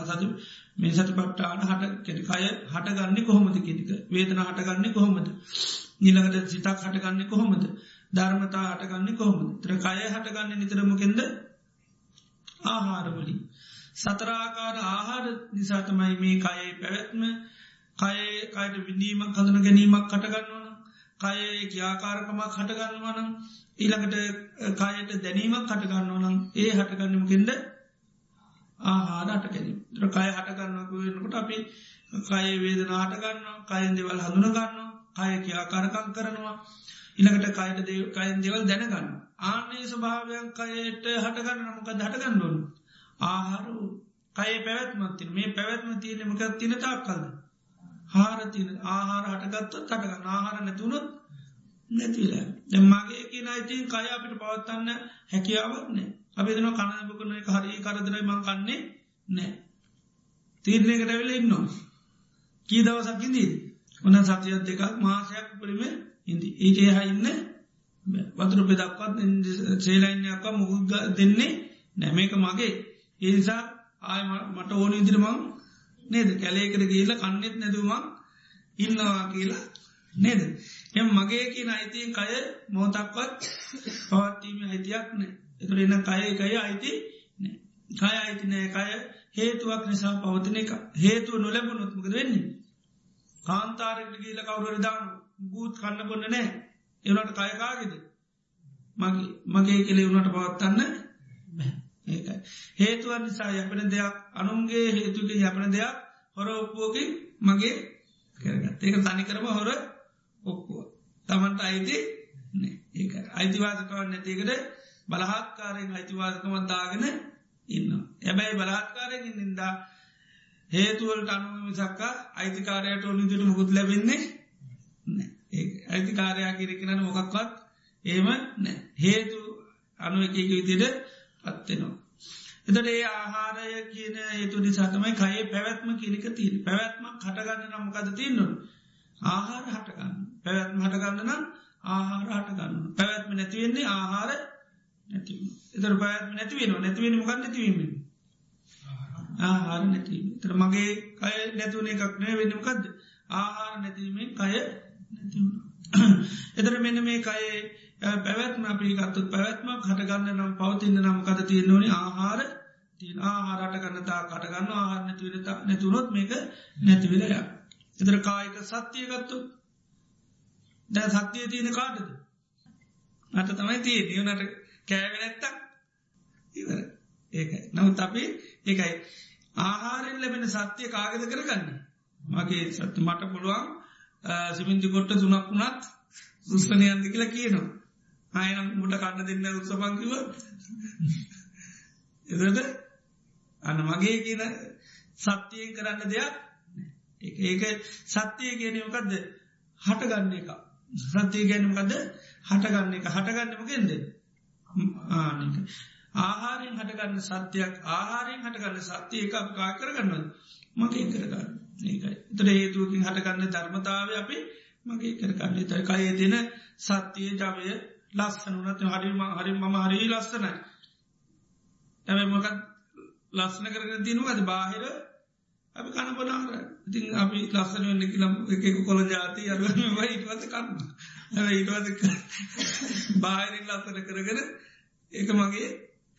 [SPEAKER 1] සතු මේ සති පට්ටාන හට කෙටකය හටගන්නේ කොහොමද කෙනෙක වේදන හටගන්නේ කොහොමද? නිලකට සිතක් හටගන්නේ කොහොමද? ධර්මතා හටගන්නේ කොහොමද? ත්‍රකය හටගන්න නිතරමකෙන්ද ආහාරවලින් සතරාකාර ආහාර නිසාතමයි මේ කයේ පැවැත්ම කයේ කයට විඳීමක් හඳන ගැනීමක් කටගන්නවන කයේ කියාකාරකමක් හටගන්නවනම් ඊළඟට කායට දැනීමක් කටගන්නවනම් ඒ හටගන්නමකින්ද ආහාර අටකැනීම ද්‍රකාය හටගන්නකුවෙනකොට අපි කය වේදන හටගන්න කයින් දෙවල් හඳුනගන්න කය කියාකාරකං කරනවා. ඉළඟට කයට කයින් දෙවල් දැනගන්න ආනේ ස්භාවයන් කයට හටගන්න නමක හටගන්නඩුවන් ආහාර කය පැවැත්මත්තින මේ පැවැත්ම තියෙනමක තින තාක් කල්ද හාරතින ආහාර හටගත්ත කටගන්න ආහාර නැතුුණොත් නැතිවල මගේ කියන අයිතින් කය අපිට පවත්තන්න හැකියාවක් නෑ අපිදන කණදප කරන එක හරි කරදරයි මං කන්නේ නෑ තීරණයකට ඇවිල ඉන්නවා. කී දවසක්කිදී ඔන්න සතියත් දෙකක් මාසයක් පරිම ඉදි ඒටේ හයින්න වතුර පෙදක්වත් සේලයින්නයක්ක මුහුද්ග දෙන්නේ නැමේක මගේ. ඒනිසා ආය මට ඕන ඉදිරිමං නේද? කැලේකට කියල කන්නෙත් නැතුමක් ඉන්නවා කියලා නේද? එම මගේ කියන අයිතියෙන් කය මෝතක්වත් පවත්වීම අයිතියක් නෑ. එතුර එන්න කය කය අයිති කය අයිති නෑ. කය හේතුවක් නිසා පවතින එක හේතුව නොලැබුණොත්මකද වෙන්නේ? කාන්තාරකට කියල කවුරර දානු ගූත් කන්න බොන්න නෑ. එවනට කයකාගෙද මගේ මගේ කෙලෙ වුණට පවත්තන්න ඒකයි. හේතුවන් නිසා යපන දෙයක් අනුන්ගේ හේතුකින් යපන දෙයක් හොර ඔප්පුෝකින් මගේ කරගත් ඒක තනිකරම හොර ඔක්කුව තමන්ට අයිති ඒ අයිතිවාදකවන් නැතිකට බලහත්කාරයෙන් අයිතිවාදකමත් දාගෙන ඉන්න. ඇබැයි බලහත්කාරයෙන් නින්දා හේතුවලට අනුව මිසක්කා අයිතිකාරයට ඔනිදිට මුකුත් ලැබෙන්නේ අයිතිකාරයා කිරිකෙනන මොකක්වත් ඒම නෑ. හේතු අනුව එකක විදිට පත්වෙනවා. එතට ඒ ආහාරය කියන ඒතු නිසාතමයි කයේ පැවැත්ම කිරික තිීර පැවැත්ම කටගන්න නම්කද තියන්නු? ආහාර හටගන්න. පැවැත්ම හටගන්න නම් ආහාර හටගන්න. පැවැත්ම නැතිවෙන්නේ ආහාර නැති එතර පැත්ම නැතිවෙන නැතිවෙන මොකක් නැතිවීම ආහාර නැති තර මගේ කය නැතුවන එකක්නෑ වෙනමකක්ද ආහාර නැතිවීමෙන් කය නැතිවුණ එතර මෙන්න මේ කයේ පැවැත්ම අපිකත්තුත් පැවැත්මක් හටගන්න නම් පවතින්න නම් කද තියෙන්නවනි ආහාර. තිය ආහාරට ගන්න තා කටගන්න ආහාර නැතිවෙන නැතුනොත් මේක නැතිවෙලය එතර කායික සත්‍යයගත්තු දැ සත්‍යය තියෙන කාටද? අට තමයි තිය නියනට කෑවෙනැත්තක් ඉවර ඒකයි නමුත් අපි ඒකයි ආහාරෙන් ලැබෙන සත්‍යය කාගද කරගන්න? මගේ සත්‍ය මට පුළුවන් සිමින්ති කොට්ට තුනක් වුණත් දුස්පනයන්ද කියලා කියනවා. ආයනම් මුට කන්න දෙන්න උත්සපංකිව එදට අන්න මගේ කියන සත්‍යයෙන් කරන්න දෙයක් ඒක සත්‍යය කියනමකක්ද හටගන්න එක. සතිය ගැනීමකද හටගන්න එක. හටගන්නමගෙන්ද ආනක ආහාරෙන් හටගන්න සත්‍යයක්. ආහාරයෙන් හටගන්න සත්‍යය එකක් කා කරගන්න මගේ කරගන්න. ඒකයි. තර හේතුවකින් හටගන්න ධර්මතාව අපි මගේ කරගන්න. තර කයේ දෙන සත්‍යය ජවය ලස්සන වනත් හරිම හරි මම හරි ලස්සනයි. ඇැ මොකත් ලස්සන කරගෙන තියනවාද? බාහිර අපි කනපනාර ඉතින් අපි ලස්සන වෙන්න කියලම් එකක කොළ ජාති අරුවම ඉටවත කන්න. ඉටවත බාහිරින් ලස්සන කරගෙන ඒක මගේ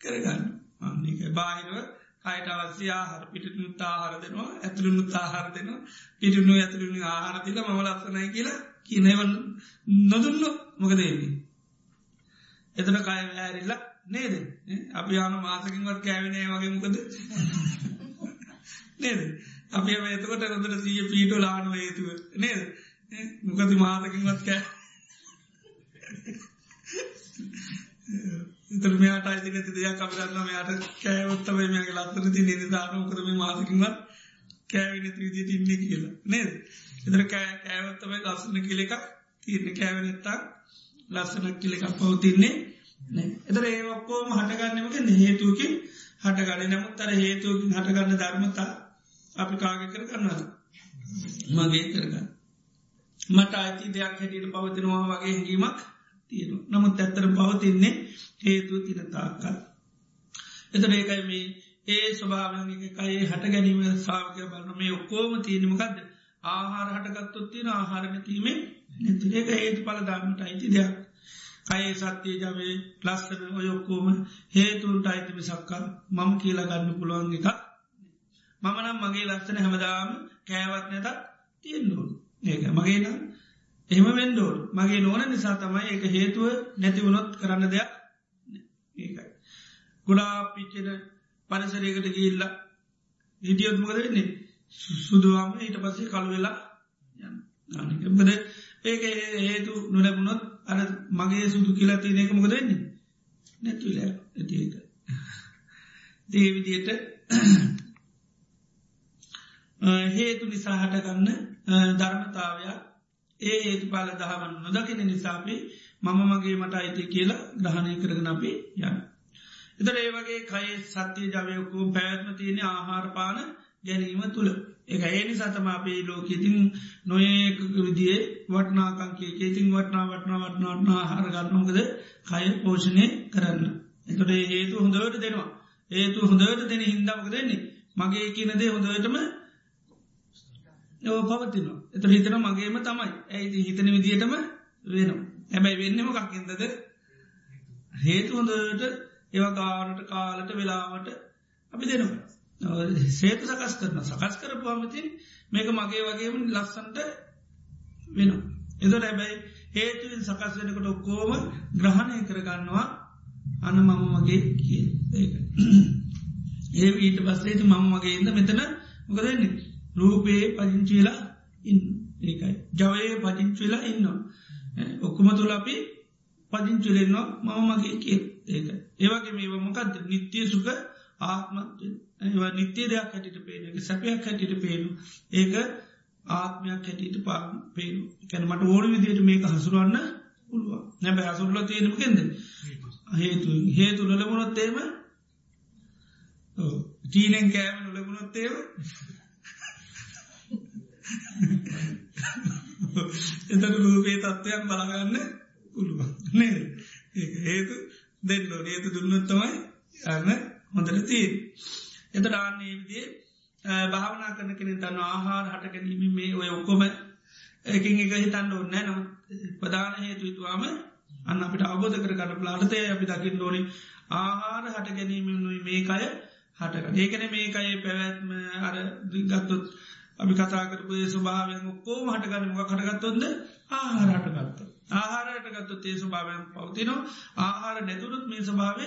[SPEAKER 1] කරගන්න. අනික බාහිරව කයට අවස්්‍ය ආහර පිටනුත් ආහාර දෙනවා ඇතුළුණුත් ආහාර දෙනවා. පිටුණු ඇතුළුණු ආහාරතිල මම ලස්සනයි කියලා කියනවන් නොදුන්න මොකදේන්නේ එතන කය වැෑරිල්ලා නේද? අපි ආන මාසකින්වත් කෑවිනය වගේ මොකද? *laughs* නේද? අපි එතකොට රොදට සීය පීටු ලානුව ඒතුව නේද? මොකති මාසකින්වත් කෑ *laughs* ඉතර මෙයාට අයිති නැති දෙයක් අපිරන්න මෙයාට කෑවොත්තම මේගේ ලත්තන ති නිධානකරම මාසකින්වත් කෑවිනති විදිට ඉන්න කියලා. නේද? එතර කෑ කෑවොත්තම ලස්සන කියලෙක් තිරණ කෑවනත්තා ලස්සනක් කියලෙක් පවතින්නේ එතර ඒ ඔක්කෝම හටගන්නමක හේතුවකින් හටගන්න. නමුත් අර හේතුවකින් හටගන්න ධර්මතා අපි කාග කර කරන්නද මගේ කරගන්න. මට අයිති දෙයක් හැටියට පවතිනවා වගේ හැඟීමක් තියෙන නමුත් ඇත්තර පවතින්නේ හේතු තිරතාකල් එතර ඒකයි මේ ඒ ස්වභාවගේ කයේ හට ගැනීම සාාවකය බලන මේ ඔක්කෝම තියනීමකක්ද ආහාර හටගත්තොත්තින ආහාරණතීමේ නැතිරේක හේතු පලදාමට අයිති දෙයක්. අයේ සත්‍යය ජවේ ලස්සන ඔයොක්කෝම හේතුන්ට අයිතිමි සක්කා මම කියලා ගන්න පුළුවන් එක මමනම් මගේ ලස්සන හැමදාම කෑවත් නැත තියෙන්ඩුවන් ඒක මගේ නම් එහෙම වෙන්ඩෝල් මගේ නොන නිසා තමයි එක හේතුව නැති වුණොත් කරන්න දෙයක් ඒකයි. ගුඩා පිච්චෙන පරිසරයකට ගිල්ල හිටියොත් මොකද වෙන්නේ? සුදුවාම ඊට පස්සේ කළු වෙලා යන්න බද ඒක හේතු නොලැබුණොත් අර මගේ සුදු කියලා තියෙන එක මොකද වෙන්නේ නැතුල ඇති එක දේවිදියට හේතු නිසා හටගන්න ධර්මතාවයක් ඒ හේතු පාල දහමන් නොදකින නිසාපි මම මගේ මට අයිති කියලා ග්‍රහණය කරගන අපි යන්න. එතර ඒ වගේ කයි සත්‍යය ජවයකු පැවැත්ම තියෙන ආහාරපාන ගැනීම තුළ එක ඒනි සතම අපේ ලෝකෙතින් නොඒක විදිේ වටනාකංකේ කේතින් වටනා වටනා වටනා වටනා හරගන්නමකද කය පෝෂණය කරන්න. එතොට හේතු හොඳවට දෙනවා. ඒතු හොඳට දෙන හින්දාමක දෙන්නේ මගේ කියනදේ හොඳටම පවතිනවා. එත හිතන මගේම තමයි. ඇයිති හිතන විදිටම වෙනවා? හැබැයි වෙන්නම කක්කින්දද හේතු හොඳට ඒවකාරට කාලට වෙලාවට අපි දෙනවා. සේතු සකස් කරන සකස් කරපුවාමතින් මේක මගේ වගේම ලස්සන්ට වෙනවා. එතොට හැබැයි හේතුවෙන් සකස් වෙනකට ඔක්කෝම ග්‍රහණය කරගන්නවා අන මම මගේ කිය ඒක ඒ ඊට පස්සේති මම මගේ ඉද මෙතන මොකදන්නේ රූපයේ පදිංචිලා ඉන්න. ඒකයි. ජවය පදිංචිලා ඉන්නවා. ඔක්කුම තුළ අපි පදිංචුලෙන්නවා මම මගේ කිය ඒක ඒවගේ මේ මොකක්ද නිත්‍යය සුක ආත්මත් ඒවා නිත්‍යය දෙයක් හැටිට පේන සැපයක් හැටිට පේනු ඒක ආත්මයක් හැටිට පා පේනු කැනමට ඕන විදියට මේක හසුරුවන්න පුළුව නැබ හසුරල තියෙනමකෙන්ද හේතු හේතු නොලබුණොත්තේම චීනෙන් කෑම නොලබුණොත්තේව එතට රූපේ තත්ත්වයක් බලගන්න පුළුවන් නේ හේතු දෙන්න නේතු දුන්නොත්තමයි යන්න හොඳට තිී. එත ඩාන්නේ විදිේ භාවනා කරන කෙන තන්න ආහාර හට ගැනීම මේ ඔය ඔක්කොම එකින් එක හිතන්න ඔන්න නම් ප්‍රධාන හේතුතුවාම අන්න අපිට අවබෝධ කර ගන්න ප්ලාටතය අපි දකිින් ඩෝනි ආහාර හට ගැනීම නුයි මේකය හටක ඒකන මේකයි පැවැත්ම අර ගත්තොත් අපි කතාකරපු ස්වභාවයෙන් ඔක්කෝම හටගන්න මොක කටගත්තොන්ද ආහාරටගත්ත. ආහාරයටගත්තු තේ ස්වභාවයෙන් පවතිනවා. ආහාර නැතුරුත් මේ ස්වභාවය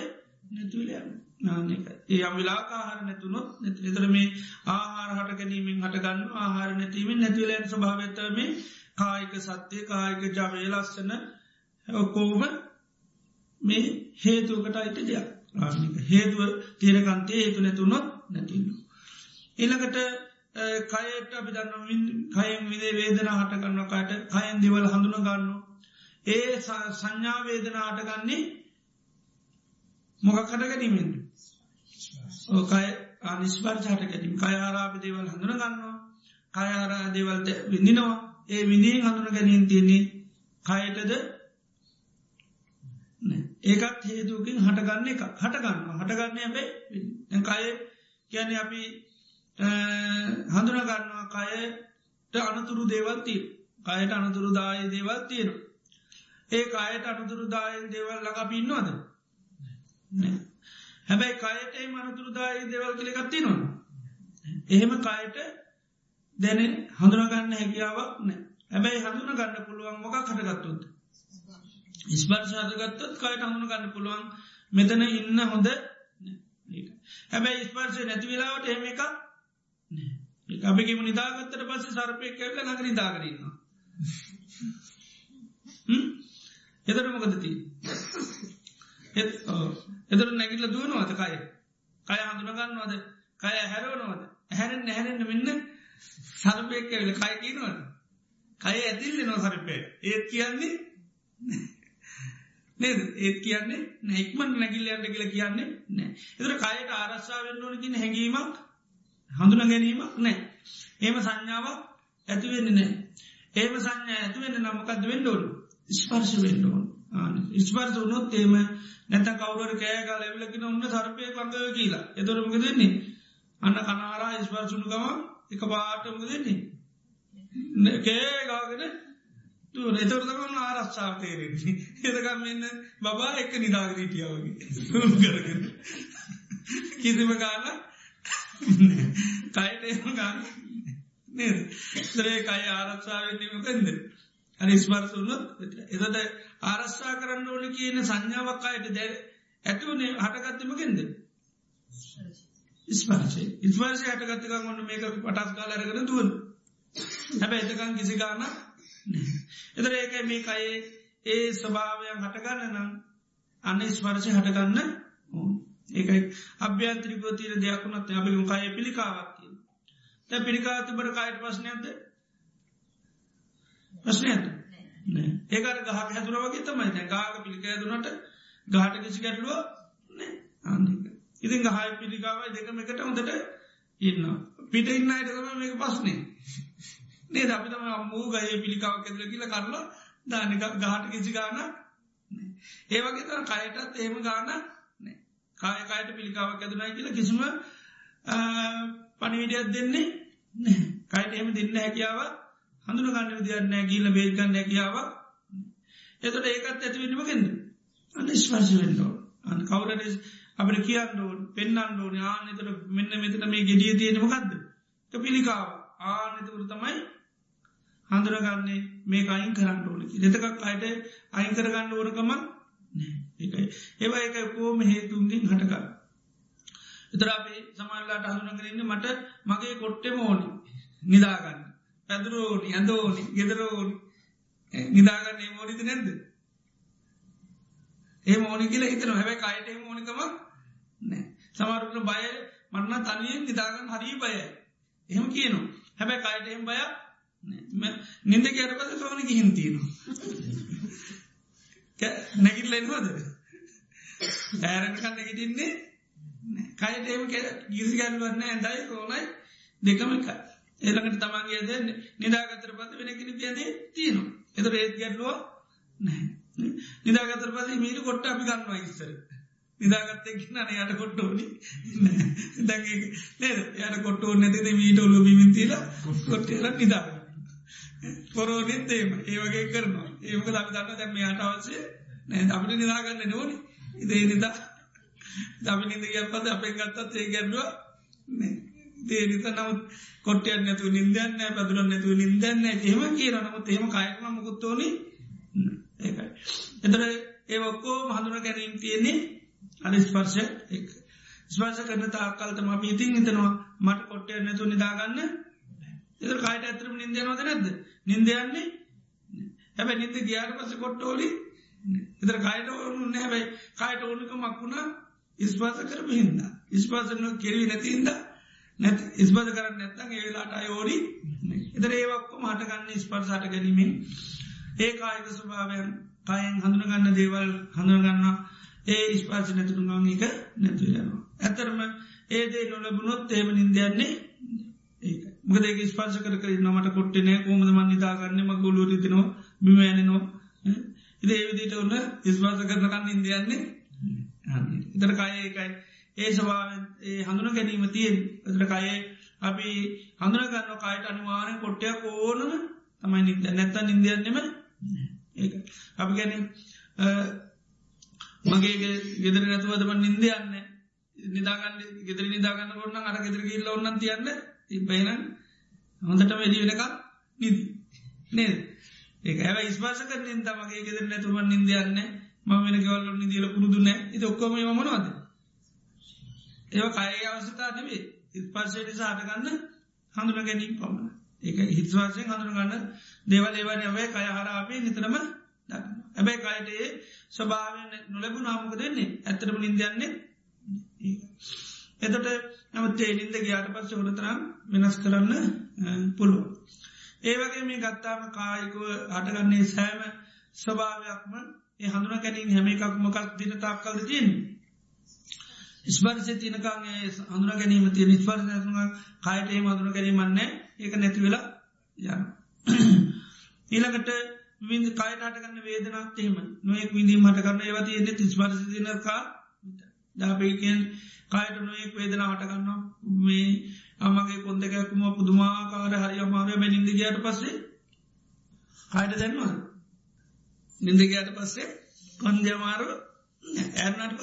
[SPEAKER 1] නැතුලය ඒ අමිලා ආහාර නැතුනොත් එතර මේ ආහාර හට ගැනීමෙන් හටගන්න ආහාර නැතිීමෙන් නැතිවලයන් ස්වභාවතම කායික සත්‍යය කායික ජවය ලස්සන ඔක්කෝම මේ හේතුවකට අයිට දෙයක්. ආනික හේතුව තීරකන්තේ හේතු නැතුනොත් නැතින්න. එළකට කයට අපි දන්න කයෙන් විදේ වේදන හටගන්න කට කයෙන් දෙවල් හඳුන ගන්න ඒ සංඥා වේදන හටගන්නේ මොකක්කට ගැනීමෙන් ඕකයි අනිස්පර්ච හට ගැනීම. කයාරාප දේවල් හඳුන ගන්නවා. කයාරා දේවල්ට විඳිනවා. ඒ විඳී හඳුන ගැනීම් තියන්නේ කයටද ඒකත් හේතුකින් හටගන්න එක හටගන්න හටගන්න ඇබේ කය කියන අපි හඳුනගන්නවා කයට අනතුරු දේවල් තිය කයට අනතුරු දාය දේවල් තියෙන ඒ අයට අනතුරු දාය දේවල් ලඟ පින්නවාද හැබැයි කයට ඒ අනතුරු දාය දේවල් කළෙකත්ති නොන එහෙම කයට දැන හඳුනගන්න හැකියාවක් නෑ. හැබැයි හඳුන ගන්න පුළුවන් මොක කටගත්තුත් ස්පර්ශාදගත්තත් කයට හඳුන ගන්න පුළුවන් මෙතන ඉන්න හොඳ හැබැයි ස්පර්ශය නැති වෙලාවට එහෙම එකක් අපිකිම නිදාගත්තට පස්ස සර්පය කැල්ල නගර නිදාගරන්නවා එතට මොකදති එතර නැගිල්ල දුවනවාද කය? කය හඳුනගන්නවාද කය හැරවනවාද? හැරෙන් නැහැරෙන්න්න මෙන්න සරපය කැවල කය කියනවද? කය ඇතිල්ල නො සරපය. ඒත් කියන්නේ නේද? ඒත් කියන්නේ නැක්මන් නැගිල්ලයන්ට කියල කියන්නේ නෑ. එතර කයට ආරස්සාාවෙන් ඕනකින් හැඟීමක් හඳුන ගැනීමක් නෑ. ඒම සංඥාවක් ඇතිවෙන්න නෑ. ඒම සංඥා ඇතිවෙන්න නමකද වෙන්ඩෝඩු ස්පර්ශ වෙන්ඩෝන් ස්පර්ස වනොත් ඒම නැත කවුර කෑගල ඇවිලකින ඔන්න සර්පය කඟ කියලා එතොරමක දෙන්නේ අන්න කනාරා ස්පර්සුණු ගම එක පාටමක දෙන්නේ කෑගාගෙන තුර එතවරතම ආරශ්චාව තේරෙන්නේ. එතකම් මෙන්න බබා එක්ක නිදාගරීටියාවගේ කරගෙන. කිසිම ගාන කයට එම ගාන තරේ කයි ආරක්ෂාවදීමකන්ද අනි ස්පර්සුන්නොත් එතට ආරශ්ා කරන්න ඕන කියන සංඥාවක් අයට දැ ඇතිවනේ හටගත්තමකෙන්ද ස්පර්ශය. ඉස්පර්ශය හටගත්තකම් ඔන්න මේක පටස් කාල අරගෙන දුවන්. හැබැ එතකං කිසි ගාන එතර ඒක මේ කයේ ඒ ස්වභාවයන් හටගන්න නම් අන්න ස්පර්ශය හටගන්න ඒකයි අභ්‍යන්ත්‍රිකෝ තීර දෙයක්ුණත් අපිම කය පිළිකාවත්තිය තැ පිළිකාතිබට කායට ප්‍රශ්නයද ප්‍රශ්නයද ඒකට ගහක හැතුර වගේ තමයි. ගාක පිළික ඇදුනට ගාට කිසි ගැටලුව අන්නක ඉතින් ගහයි පිළිකාවයි දෙකම එකට හොඳට ඉන්න පිට ඉන්න අයටකම මේක පස්නේ නේ අපිතම අම්මූ ගය පිළිකාව කෙදල කියල කරලා දානික ගාට කිසි ගාන ඒවගේ තර කයටත් ඒම ගාන කායකායට පිළිකාවක් ඇදුනයි කියලා කිසිම පනිවිඩියත් දෙන්නේ කයට එම දෙන්න හැකියාව හඳුන ගන්න විදින්න ගීල බේල්ගන්න හැකියාව එතට ඒකත් ඇතිවෙනීම කෙන්ද අන්න ස්වර්ශ වෙන්ඩෝ අන් කවුරට අපට කියන්න ඕන් පෙන්න්න ඕන ආනතර මෙන්න මෙතන මේ ගෙඩිය තියෙනමකක්ද පිළිකාව. ආනතකර තමයි හඳුරගන්නේ මේ අයින් කරන්න ඕනකි දෙතකක් අයට අයින් කරගන්න ඕනකමක් ඒකයි. ඒවා එක කෝම හේතුන්ගින් හටකා එතරාපේ සමල්ලාට හඳුනගරන්න මට මගේ කොට්ටෙම ඕනි. නිදාගන්න. පැදුරෝනි ඇඳෝනි ගෙදරෝනි. නිදාගන්න ඒ මෝනිත නැද්ද? ඒ මෝනි කියල හිතන හැබැ කයට මෝනිකම නෑ සමරුට බය මන්න තනියෙන් නිදාගන්න හරී බය එහෙම කියනවා. හැබැ කයටෙම් බය නින්ද කැරපද කවන ගිහින් තියෙනවා. නැගිල්ල එනවාද? ඇරකන්න නැගිටින්නේ කයටම ගිසි ගැල්වන්න ඇඳයි කෝනයි දෙකම එක ඒලකට තමන්ගේ ද නිදාගතර පත වෙන කෙන තියදේ තියනවා. එත ඒත් ගැටලුව නිදාගතර පස මීට කොට්ට අපි ගන්නවා ඉස්සර. නිදාගත්තේ න යට කොට්ටෝනි දැ යට කොට්ටෝ නැතිද මීට ඔල්ල බිමිතිල කොට්ටල නිදාග පොරෝනෙත් ඒම ඒවගේ කරනවා. ඒමක අපි දන්න දැම යට අවශ්‍ය නෑ. අපිට නිදාගන්න නෝනි ඉදේ නිදා දමි නිද ගැපද අපේ ගත්තත් ඒ ගැඩුව දේ නිත නවත් කොට්ටයන් නැතු නිදන්න පැදුරන් නැතු නිදන්න එහෙම කියර නමුත් එහෙම කායකම මුකුත්තෝනි ඒකයි. එතර ඒ ඔක්කෝ මහඳුර ගැනීම් තියෙන්නේ අනි ස්පර්ශ එක. ස්පර්ශ කරන තාකල්තම පිතින් හිතනවා මට කොට්ටය නැතු නිදාගන්න එතර කායට ඇතරම නින්දයනවද නැද්ද? නින්දයන්නේ හැබැ නින්ද ගියාට පස කොට්ටෝලි එතර කායට ඕනු නැබැයි කායට ඕනික මක්වුණා ඉස්පාස කරපු හින්ද ඉස්පාසන කෙරවි නැතින්ද නැත් ඉස්බද කරන්න නැත්තන් ඒලාට අයෝඩි එතර ඒවක්කො මටගන්න ස්පර්සාට ගැනීමෙන් ඒ කායක ස්වභාවයන් කයෙන් හඳුනගන්න දේවල් හඳුනගන්න ඒ ඉස්පාසි නැතුරුගංගක නැතුයනවා. ඇතරම ඒදේ නොලබුණොත් ඒම නින්දයන්නේ ඒක. මකදේ ස්පාස කර නමට කොට්ටනෑ කෝමද මන් නිතාගන්න ම ගොලුරිතිනවා බිමෑනනවා ඉද ඒවිදිට ඔන්න ඉස්වාස කරනකන්න ඉන්දයන්නේ ඉතර කාය ඒකයි. ඒ සභාව ඒ හඳුන ගැනීම තියෙන් එතර කයේ අපි හඳුනගන්න කායට අනිවාරෙන් කොට්ටයක් ඕනම තමයි නිද නැත්ත නින්දයන්නෙම ඒ අපි ගැන මගේ ගෙදර නැතුවදම නින්දයන්න නිදාගන්න ගෙදර නිදාගන්න ඔන්න අර ගෙදර කියල්ල ඔන්නන් තියන්න. ඉබයින හොඳට වැඩි වෙනක නිදී. නේද? ඒ ඇ ස්පාස කරනින් තමගේ ගෙදර නැතුම නින්දයන්න ම වෙන ගවල්ල නිදිල පුරුදුනෑ ඉති ඔක්කොම මනවාද? ඒව කය අවසතා නෙවේ ඉස්පර්ශය නිසා අටගන්න හඳුන ගැනීම පමණ ඒක හිත්වාසයෙන් හඳුරගන්න දේවල් ඒවන ඔවේ කය හර අපේ නිතරම ඇබැයි කයටේ ස්වභාවෙන් නොලැබු නාමක දෙන්නේ ඇතරම නින්දයන්නේ එතට නමත්තේ නින්ද ගයාට පස්ස හොරතරම් වෙනස් කරන්න පුළුව. ඒවගේ මේ ගත්තාම කායිකුව හටගන්නේ සෑම ස්වභාවයක්ම ඒ හඳුන කැනින් හැම එකක් මොකක් දින තාක් කල්ද තියෙන්. ස්පර්සය තියනකාගේ හඳුන ගැනීම තිය නිස්පර්ස කායට ඒ හඳුන ගැනීමන්නේ ඒක නැති වෙලා යන්න. *clears throat* ඊළඟට විඳ කායටටගන්න වේදනක් එහෙම නොයෙක් විඳීම හටගන්න ඒවති එන්න තිස්පර්ස දිනකා දාපයකෙන් කායට නොයෙක් වේදන හටගන්න මේ අමගේ කොන්දකැකුම පුදුමාකාර හරි අමාරය බැ නිින්ද ගයාට පස්සේ කායට දැන්වා නිින්ද ගයාට පස්සේ කොන්දමාරු ඇරනට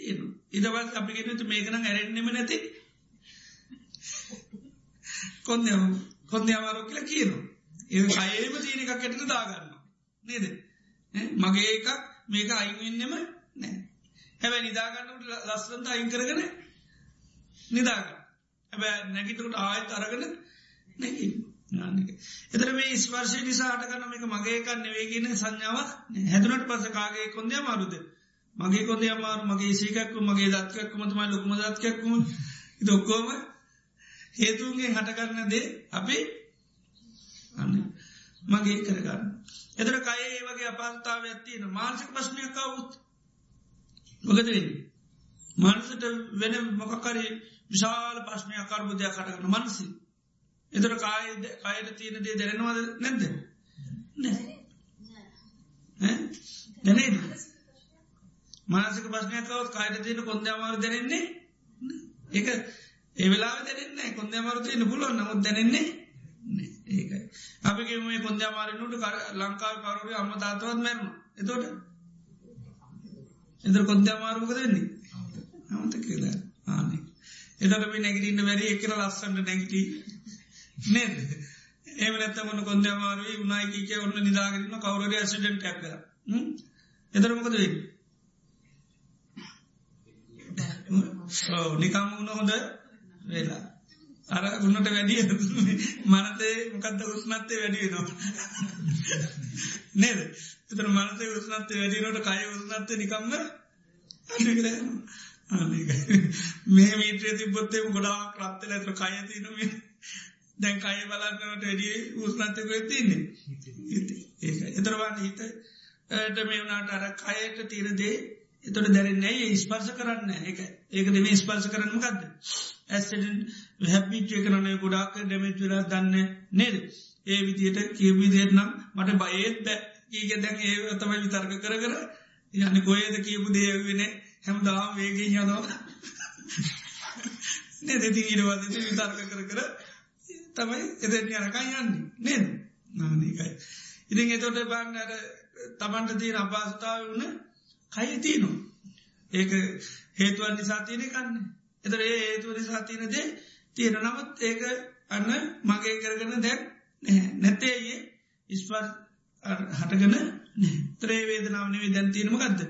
[SPEAKER 1] පස් ආය තියෙන ඉදවත් අපිගෙනතු මේකන ඇරෙන්නෙම නැති. කොන්ද කොන්ද අමාරෝ කියලා කියනවා. ඒ අයේම තියෙන එකක් ඇටට දාගන්න නේද? මගේ එකක් මේක අයිවෙන්නෙම නෑ හැබැ නිදාගන්නට ලස්සන්ත අයින් කරගෙන නිදාග හැබැ නැගිටකට ආයත් අරගෙන නැකි එතර මේ ස්වර්ශය නිසාට කන්න එක මගේකන්න නෙවේගෙන සංඥාවක් හැදුනට පස කාගේ කොන්දය මාරුද මගේ කොන්ද අමාරු මගේ සීකක්කු මගේ දත්කක්කුමතුමයි ලොකුම දත්කක්කුම දොක්කෝම හේතුන්ගේ හටකරන්න දේ අපි අන්න මගේ කරගන්න. එතර කයේ වගේ අපාස්ථාව ඇත්තින මානසික ප්‍රශ්නයකවුත් මොකදවෙන්න. මනසට වෙන මොකකරි විශාල ප්‍රශ්නය අකර්බුදයක් කටගන්න මනසි. එතර කාය අයට තියෙන දේ දැරෙනවාද නැද්ද. දැනේද. මානසික ප්‍රශ්නයකවත් කායට තියෙන කොන්දමාර දැනෙන්නේ එක ඒවෙලා දැනෙන්නේ කොන්දමාර තියෙන පුළුවන්. නමුත් දැනෙන්නේ ඒකයි. අපිගේ මේ කොන්දමාරනුට ලංකාව කරුවේ අම්ම තාතවත් මැරම එතොට එතර කොන්දමාරුක දෙන්නේ අමත කියලා. ආනෙ එතට මේ නැගටින්න වැරි එකර ලස්සන්ට නැගට නේද? ඒම නැත්තමන කොන්දමාරුවේ උනායිකීක ඔන්න නිදාගරන්න කවුරට ඇසිඩෙන්ට ඇක්ක එතරමකද වේ නිකම් වුණ හොඳ වෙලා. අර උන්නට වැඩිය මනතේ මොකක්ද උස්නත්තේ වැඩියනවා නේද? එතර මනසේ උස්නත්තේ වැඩිනට කය උස්නත්තේ නිකම්ම මේ මීට්‍රේ තිබොත්තේ ගොඩා ක්‍රත්තල ඇත කය තිනම දැන් කය බලන්නට වැඩිය උස්නත්තක තින්නේ එතරවාන්න හිත මේ වනාට අර කයට තීරදේ එතොට දැරන්නේ ස්පර්ස කරන්න? එක ඒක දෙම ස්පර්ස කරන්න ගත්ද ඇස්ටෙන් හැපිචය කරනය ගොඩාක් ඩැමච් වෙලා දන්න නේද? ඒ විදියට කියවි දෙන්නම් මට බයේත් බෑ. ඒක දැන් ඒ තමයි විතර්ක කර කර යන්න. කොයද කියපු දේවෙන හැම දාම් වේගෙන් යනවා. නේද? ති ඊරවාද විතර්ක කර කර තමයි එදැන් යනකයි යන්නේ. නේද? නානකයි ඉතින් එතොට බන්නට තමන්ට තිය අපාසතාව වුණ කයි තියනු ඒක හේතුවන් නිසා තියෙන කන්නේ එතර ඒ හේතුව නිසා තියනදේ තියෙන නමුත් ඒක අන්න මගේ කරගන දැක් නැත්තේයේ ඉස්පර් හටගන ත්‍රේ වේදනාව නෙවේ දැන් තියෙනම ගත්ද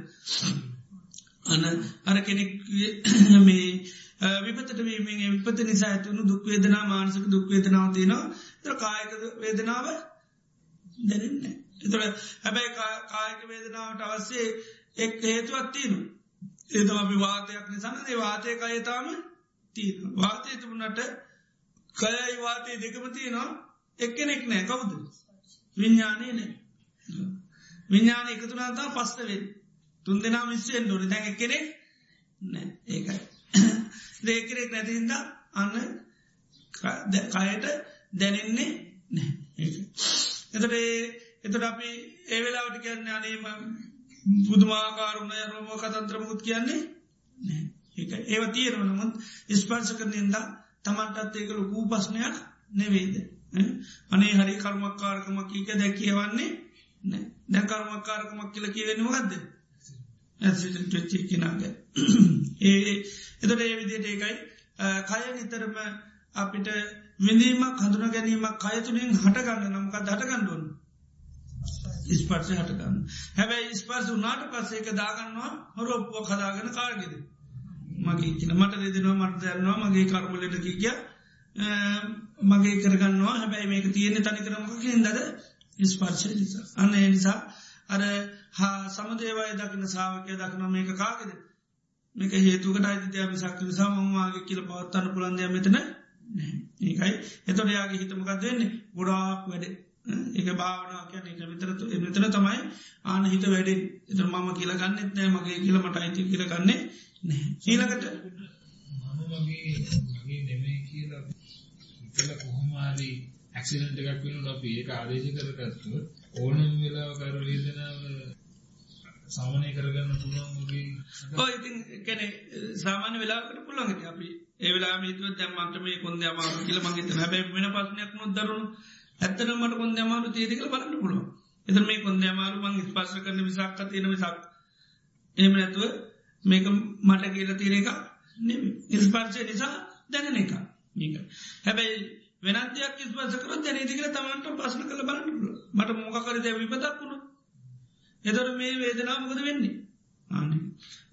[SPEAKER 1] අන්න අර කෙනෙක් මේ විපතට වීමේ විපත නිසා ඇතුුණු දුක්වේදනා මානසක දුක්වේදනාව තියනවා. තර කායක වේදනාව දැනන්න එතොට හැබැයි කායක වේදනාවට අවස්සේ එක් හේතුවත් තියනු ඒතම අපි වාතයක් නිසාන ඒ වාතය අයතාම තියෙන වාතය තිබුණට කයයි වාතය දෙකම තියෙනවා. එක්කෙනෙක් නෑ. කවුද? විඤ්ඥානය නෑ. විඤ්ඥාන එකතුනාතා පස්සවෙන් තුන් දෙනා මිස්සෙන් ඩොන දැන් කෙනෙක් නෑ. ඒකයි. දේකරෙක් නැතිහින්ද අන්න කයට දැනෙන්නේ නෑ. එතට එතට අපි ඒවෙලාවට කියන්න අනේම පුදුමාකාරුණ රෝම කතන්ත්‍රමුත් කියන්නේ ඒ ඒව තියෙනව නමුත් ස්පර්ශ කරනයද තමන්ටත් ඒක ලොකූ පස්්නයක් නෙවේද අනේ හරි කර්මක්කාරකමක් කියක දැ කියවන්නේ දැ කර්මක්කාරකමක් කියල කියවෙන ගත්ද ඇචි කිනාග. ඒ එතට ඒ විදියට ඒකයි කය නිතරම අපිට විඳීමක් හඳුන ගැනීමක් කයතුනින් හටගන්න නමක දටගණ්ඩුවන් ස්පර්සය හටගන්න. හැබැයි ස්පර්ස වනාට පස්සේක දාගන්නවා හොරොප්පුව කදාගෙන කාර්ගෙද මගේ කියන මට දෙදෙනවා මට දන්නවා මගේ කර්මලට කිය මගේ කරගන්නවා. හැබැයි මේක තියෙන තනි කරමක හිදද ස්පර්ශය නිසා. අන්න නිසා අර හා සමදේවය දකින සාාවකය දකින මේක කාගෙද? මේක හේතුකට අයිතිය මිසක් නිසා මමවාගේ කියල පවත්තන්න පුළන්දය මෙතන ඒකයි. එතොට යාගේ හිතමකක් දෙන්නේ ගොඩාක් වැඩ. එක භාවනා කියන එක විතර මෙතන තමයි ආන හිත වැඩෙන් එත මම කියලගන්නෙත් නෑ මගේ කියලමට අයිති කියලගන්නේ නෑ. ඊලකට
[SPEAKER 2] කොහොමාරී ඇක්සිඩන්ට එකක් වෙන අපි ඒ ආදේශ කරගත්තු ඕනම් වෙලා කර වේදනාව සාමනය කරගන්න පුළුවන්
[SPEAKER 1] ඉතින් කැනෙ සාමාන්‍ය වෙලාකට පුළන්ගට අපි ඒවෙලා මිතුව දැම්මන්ට මේ කොන්ද අමාරු කියල මගේ හැබැ වෙන පස්සනයක් නොත් දරුණු ඇත්තන මට කොන්ද අමාරු තේදකල බලන්න පුළුව එත මේ කොන්ද අමාරු මං ස්පර්ශ කරන විසක්ක තියෙන විසක් එම නැතුව මේක මට කියල තියෙන එක ඉස්පර්ශය නිසා දැනෙන එක ඒක හැබැයි වෙනත්යක් ස්පර්සකර දැනතිකල තමන්ට පස්සන කළ බලන්න මට මොකකර දැ විපතක් වුණු එතොට මේ වේදනාමකද වෙන්නේ? ආන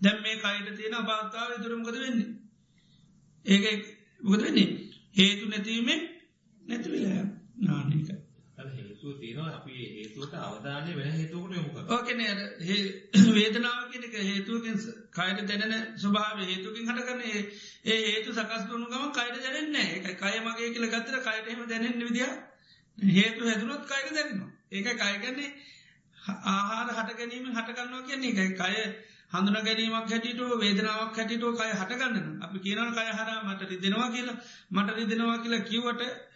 [SPEAKER 1] දැම් මේ කයිට තියෙන අභාතාව තුරමකද වෙන්නේ? ඒක මොකද වෙන්නේ? හේතු නැතිීමේ නැතිවිලා නානක
[SPEAKER 3] හේතුව තියෙනවා අපි හේතුවට අවධානය වෙන හේතුකට යොමුක
[SPEAKER 1] ඕකන වේදනාව කෙනක හේතුවකින් කයට දැනෙන ස්වභාව හේතුකින් හටකරන ඒ හේතු සකස් වුණු ගම කයට දැනෙන්නේ එක කය මගේ කියල ගත්තර කයටහෙම දැනෙන විදිිය හේතු හැතුනොත් කයට දැන්නවා. ඒක කයගන්නේ ආහාර හට ගැනීම හටගන්නවා කියන්නේ එකයි කය හඳුන ගැනීමක් හැටිට වේදනාවක් හැටිටෝ කය හටගන්න අපි කියනන කය හර මට රිදෙනවා කියලා මට රිදෙනවා කියලා කිව්වට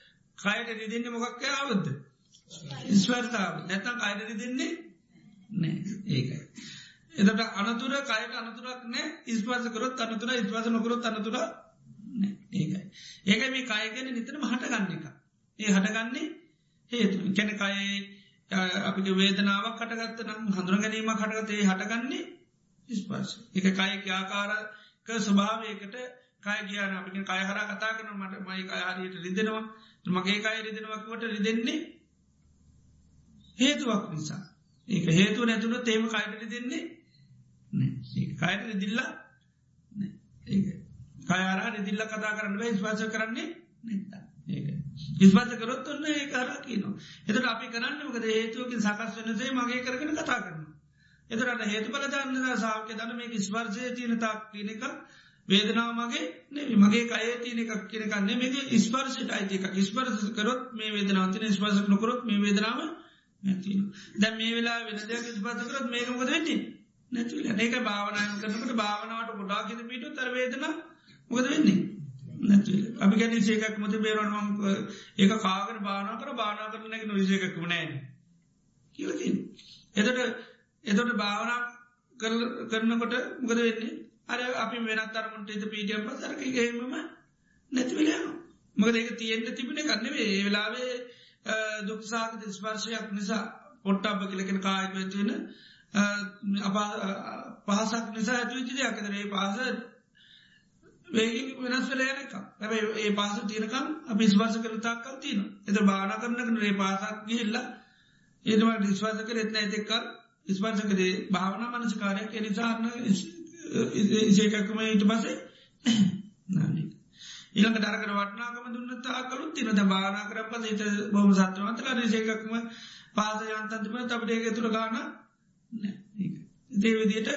[SPEAKER 1] කයට රිදෙන්නේ මොකක්ක අවද්ද ඉස්වර්තාව නැතම් අයට රිදෙන්නේ නෑ ඒකයි. එතට අනතුර කයට අනතුරක් නෑ ඉස්වාස කරොත් අනතුර ඉස්වාස නොකරොත් අනතුර ඒකයි. ඒක මේ කයගෙන නිතරම හටගන්න එක. ඒ හටගන්නේ හේතු. කැන කයේ අපිට වේදනාවක් කටගත්ත නම් හඳුර ගැනීම කටගතේ හටගන්නේ ස්පර්ශ. එක කය ආකාරක ස්වභාවයකට කය කියන අපිට කය හර කතා කරන මට මයි අයහරයට රිදෙනවා. මගේ කය රිදෙනවක්වට රිදෙන්නේ හේතුවක් නිසා ඒක හේතු නැතුන තේම කයට රිදෙන්නේ කයට රිදිල්ලා කයරා රිදිල්ල කතා කරන්න ස්වාස කරන්නේ නැතා ඒක ඉස්පත කරොත් ඔන්න ඒ කර කියනවා එතට අපි කරන්න මකද හේතුවකින් සකස් වනසේ මගේ කරගෙන කතා කරන එතරට හේතු පලදන්න සාාවක දන මේ ස්වර්ජය තියන තාක් තියනක වේදනාවමගේ මගේ කය තියන එකක් කියනකන්නේ මේ ස්පර්ශට අයිතික ස්පර්ස කරොත් මේ වේදනාවතින ස්පර්සක් නොකරොත් මේ වේදනාව නැති දැ මේ වෙලා වෙන දෙයක් ස්පර්ස කරොත් මේකමද වෙන්නේ? නැතිල ඒක භාවනාය කරනකට භාවනාවට ගොඩා කිද පිට තරවේදන මොකද වෙන්නේ? අපි ගැන සේකක් මත බේරවනම් ඒක කාගර බානා කර. බානා කරන එක නොවිසේකක්ම නෑ කියලති එතට එතොට භාවනා කරනකොට ගද වෙන්නේ? අර අපි වෙනත් අරමුන්ට එත පීටියම් පසරක ගේමම නැතිවෙලා මකද ඒක තියෙන්ට තිබෙන කරන්නවේ ඒ වෙලාවේ දුක්සාක ස්පර්ශයක් නිසා පොට්ටබ කලකෙන කායක වෙන පහසක් නිසා ඇතුවිචි දෙයක්කදරේ පහස වේග වෙනස් වෙලයනක ඇැයි ඒ පාස තියනකම් අපි ස්වාස කරතාක්කල් තියන එත බාන කරනකන රේ පාසක් ගිහිල්ලා ඒතුමට විශ්වාස කරෙත්න ඇතෙක්කල් ස්පර්ස කරේ. භාවන මනස්කාරයක් එනිසාන්න ඉසේකක්කම ඊට පසේ ඊළඟ දරකට වටනාකම දුන්නත් ආකලුත් තිනත බානා කරප ඊට බොම සත්වමතල රේසේකක්ම පාස යන්තන්තිම තබට ඒක තුළ ගාන දේවිදියට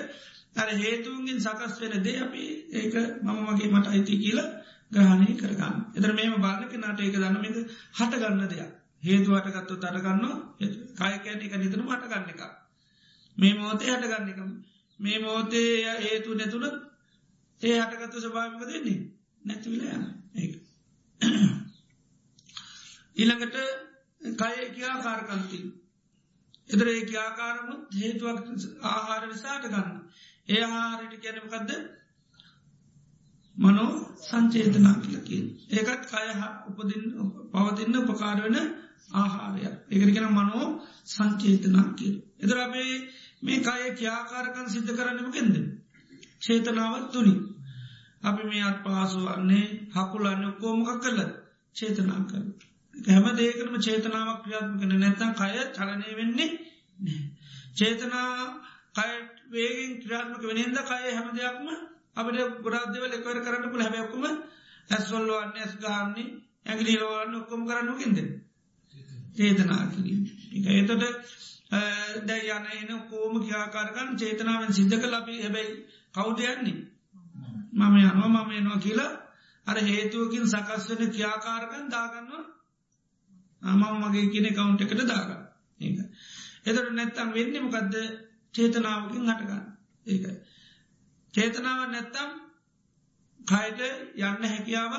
[SPEAKER 1] අර හේතුන්ගෙන් සකස් වෙන දේ අපි ඒක මම වගේ මට අයිති කියලා ග්‍රහණය කරගන්න. එතර මේම බාලක නාට ඒක දන්නමද හටගන්න දෙයක්. හේතුවටගත්තු තරගන්න කායකෑටික නිතන හටගන්න එක මේ මෝතේ හටගන්න එක මේ මෝතේ හේතු නැතුළ ඒ හටගත්තු ස්භාමික දෙන්නේ නැතිවිල යන ඒ ඊළඟට කය කියා කාරකන්ති එදර ඒ ආකාරමුත් හේතුවක් ආහාර නිසාට ගන්න ඒ ආහාරයට කියැනමකක්ද මනෝ සංචේතනා කියලකින් ඒකත් කය උපදින් පවතින්න උපකාර වෙන ආහාරය ඒකරගෙන මනෝ සංචේතනා කියල. එදර අපේ මේ කය කියාකාරකන් සිද්ධ කරන්නමකෙන්ද චේතනාවත් තුනි අපි මේ අත් පහසු වන්නේ හකුලන්න කෝමකක් කරල චේතනා කර හැම දේකරම චේතනාවක් ක්‍රියාත්ම කන නැතම් කය චලනය වෙන්නේ චේතනා කය වේගෙන් ක්‍රාත්මක වෙනද කය හැම දෙයක්ම අපට ගොඩාදව ලෙකවර කරන්න පුළ හැබැක්කුම ඇස්වල්ලෝන්න ඇස් ගාන්නේ ඇගලිලෝවන්න ඔක්කොම කරන්න කෙද චේතනා. කිරීම. එක එතොට දැ යන එන කෝම කියාකාරකන් චේතනාවෙන් සිද්ධ කල අපි හැබැයි කවුදයන්නේ මම. යනවා මම එනවා කියලා අර හේතුවකින් සකස්වන කියාකාරකන් දාගන්නවා. අමම මගේ කියන කවුන්ට එකට දාග ඒක. එතට නැත්තම් වෙන්නමකක්ද චේතනාවකින් හටගන්න ඒක. චේතනාව නැත්තම් කයට යන්න හැකියාව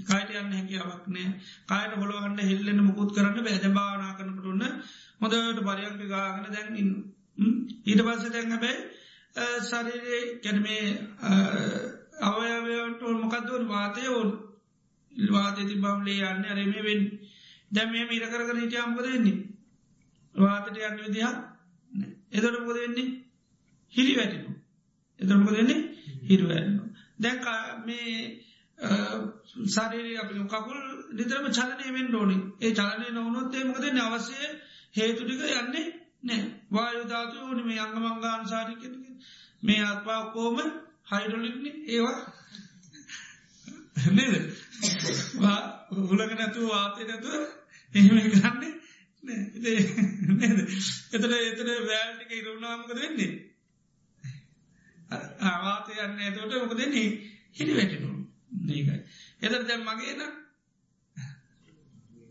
[SPEAKER 1] කයට යන්න හැකියාවක් නෑ. කායට හොළොවන්න හෙල්ලෙන මුකුත් කරන්න බැද භාවනා කරනකටන්න හොඳට පරයක් ගාගන දැන් ඉන්න. ඊට පස්ස දැන් බෑ ශරීරයේ කැනමේ අවයවයට මොකක්දුවන් වාතය ඕන්. වාතය තිබම්ලේ යන්න අරමේ වෙන් දැම මීර කරගන හිටිය අම්කද වෙන්නේ? වාතට යන්න විදිහ එදොට මොකද වෙන්නේ? හිරි වැටිනු එදරමක දෙන්නේ හිරුවන්න දැන් මේ සාරී අපි කකුල් නිතරම චලනය වෙන් ෝනි ඒ චලනය නොවනොත් ඒමකද අවශ්‍ය හේතුටික යන්නේ නෑ වායුධාතු ඕනි මේ අංගමංගාන සාරික මේ අත්පා කෝම හයිඩොලික්න ඒවා. නේද? හුලක නැතු වාතය නැතුව එහෙම කරන්නේ එතට එතට වැෑල්ටික ඉරුණාමක දෙන්නේ ආවාතය යන්න. ඇතවට මොක දෙන්නේ හිරි වැටනු ඒකයි එතර දැම් මගේන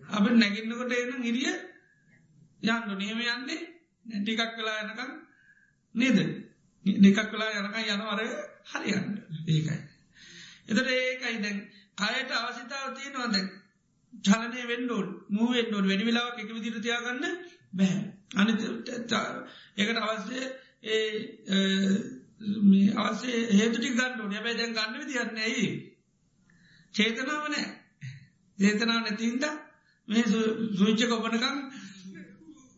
[SPEAKER 1] අප නැගින්නකොට එන හිරිය යන්නු නියම යන්නේ ටිකක් වෙලා යනකම් නේද? දෙකක් වෙලා යනක යනවර හරියන්න. ඒකයි. එතට ඒකයි දැන් කයට අවසිතාව තියෙනවා දැන් චලනය වෙන්ඩෝල් මූවෙන්ඩෝල් වැඩි වෙලාවක් එක විදිර තියාගන්න බැහැ අනි ඒකට අවස්්‍ය ඒ අවසේ හේතුටි ගන්නඩු හැබැයි දැන් ගන්න විදින්න ඇයි චේතනාව නෑ. චේතනාව නැතින්ට මේ සුවිච්ච කොපනකම්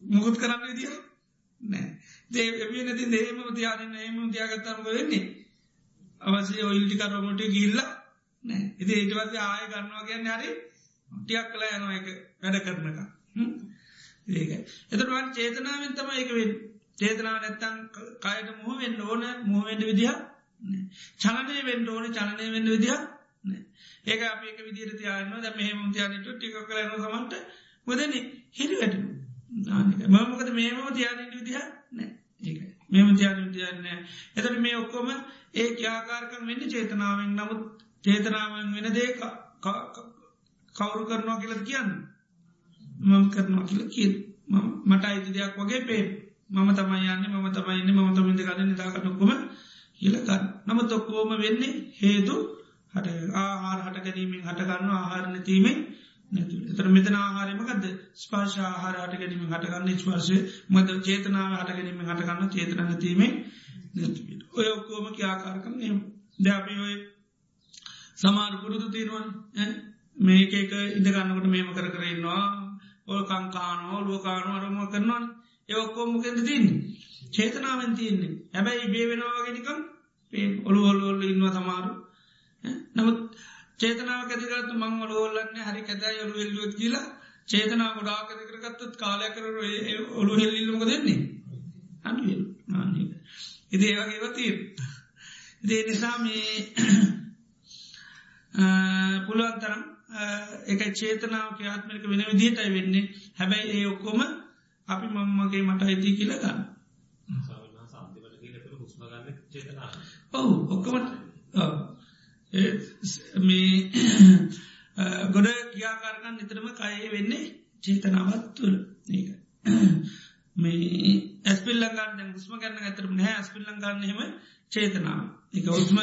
[SPEAKER 1] මුකුත් කරන්න විදිිය නෑ. දේ නැති දේම තියාරන්න ඒම තියාගත්තමක වෙන්නේ? අවසේ ඔයිල්ටිකරමට ගිල්ල නෑ. ඉති ඒටවත් ආය ගන්නවා කියන්න හරි ටියක් කලා යනවා එක. වැඩ කරනක ඒකයි එතටවන් චේතනාවෙන් තම එක වෙන්න. චේතනාව නැත්තං කයට මුහ වෙන්න ඕන මුහවෙන්ඩ විදිහ චලනය වෙන්ඩ ඕන චලනය වෙන්න විදිහ ඒක අපේක විදිර තියන්න ද මෙහම තියනට ටික කරන සමන්ට වදන හිරි වැටනු මමකද මේම තියානට විදිහ නෑ ඒ මෙම තියාන තියන්න එතට මේ ඔක්කොම ඒ ක්‍යාකාරකන් වෙන්න චේතනාවෙන්. නමුත් චේතනාවෙන් වෙන දේ කවුරු කරනවා කියලද කියන්න? මම කරනවා කියල කිය මට අයිති දෙයක් වගේ පේ මම තමයි යන්න මම තමයින්න මම තමින්ද ගන්න නිතාකටොක්කොම කියලගන්න නම තොක්කෝම වෙන්නේ හේතු හට ආහාර හට ගැනීමෙන් හටගන්න ආහාර නැතිීමෙන් නැතු තර මෙතන ආහාරමකද ස්පාශ ආහාර හට ගැනීම හටගන්න ස්පර්ශය මද චේතනාව හට ගැනීම හටගන්න චේතන නැතිීමේ ඔය ඔක්කෝම කියාකාරකම් එම දැපි ඔය සමාර පුරුදු තියෙනවන්. මේක එක ඉඳගන්නකට මේම කර කරන්නවා ඔය කංකානෝ ලෝකානු අරම කරනවන්? ඒඔක්කෝමකෙද තින්නේ චේතනාවෙන් තියන්නේ. හැබැයි බේ වෙනවාගෙනකම් ඔළු ඔල්ලොල්ල ඉන්නවා තමාරු නමුත් චේතනාව කැතිකරත් මං ඔලෝල්ලන්න හරි කැතයි ඔලු එල්ලුවත් කියලා චේතනා ගොඩා කැතිකරගත්තුත් කාලය කර ඔලු හෙල්ලිල්ලමක දෙන්නේ අනු ඉති ඒවගේව තිීර දේ නිසා මේ පුළුවන්තරම් එක චේතනාව ක්‍යාත්මක වෙන විදිහටයි වෙන්නේ. හැබැයි ඒ ඔක්කොම අපි මම්මගේ මට අයිති කියලගන්න ඔවු ඔක්කමට මේ ගොඩ කියාකාරකන් නිතරම කයේ වෙන්නේ චේතනාවත් තුළ. ඒක. මේ ඇස්පිල්ලගන්න ගුස්ම ගන්න ඇතරම නෑ ඇස්පිල්ලගන්න හෙම චේතනාව. එක උස්ම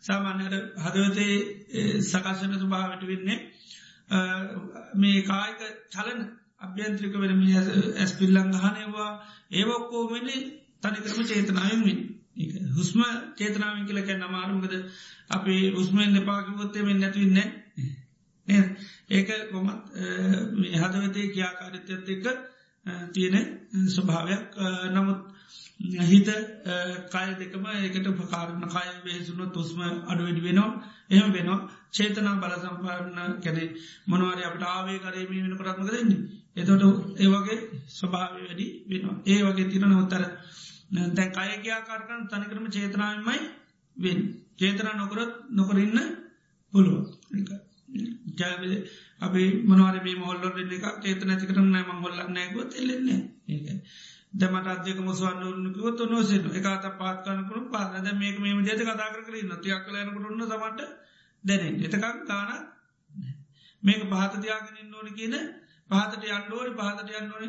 [SPEAKER 1] සාමාන්‍යයට හදවතේ සකශන ස්වභාවට වෙන්නේ මේ කායික චලන අභ්‍යන්ත්‍රික වෙන ඇස්පිල්ලං හනේවා ඒවක්කෝ වෙන්නේ තනිකරම චේතනාවෙන් වෙන් හුස්ම චේතනාවෙන් කියල කැන්න අමාරුමකද අපි උස්මෙන් දෙපාකිවොත්තේ නැතිවන්න ඒක කොමත් හදවතේ කියාකාරිත්‍යත් එක්ක තියෙන ස්වභාවයක්. නමුත් හිත කය දෙකම ඒකට පකාරණ කය බේසුන තුස්ම අඩුවැඩි වෙනවා. එහම වෙනවා. චේතනා බල සම්පාරණ කැනෙ මොනවාරය අපට ආවේ කරේමී වෙන කරත්මක දෙන්නේ එතොට ඒවගේ ස්වභාව වැඩි වෙනවා. ඒ වගේ තිරන නොත්තර දැන් කයකයාකාරකන් තනිකරම චේතනාවමයි වෙන් චේතනා නොකරත් නොකරන්න පුළුව ජයවිල අපි මොනවර මේ මොල්ල එක චේතන චිකරන මංගොල්ල නැගොත් එල්ලෙන්නේ ඒ දමට අධ්‍යක මුසවන්නකිව නොසෙන එකත පාත්කනකුරු පාද මේක මේම ජත කතාකර කරන්න තියක් කලයනකට ඔන්න සමට දැනෙන් එතකක් ගාන මේක පහතතියාගෙන ඕන කියන පහතට අන්ඩෝනි පහතට යන්නඕනි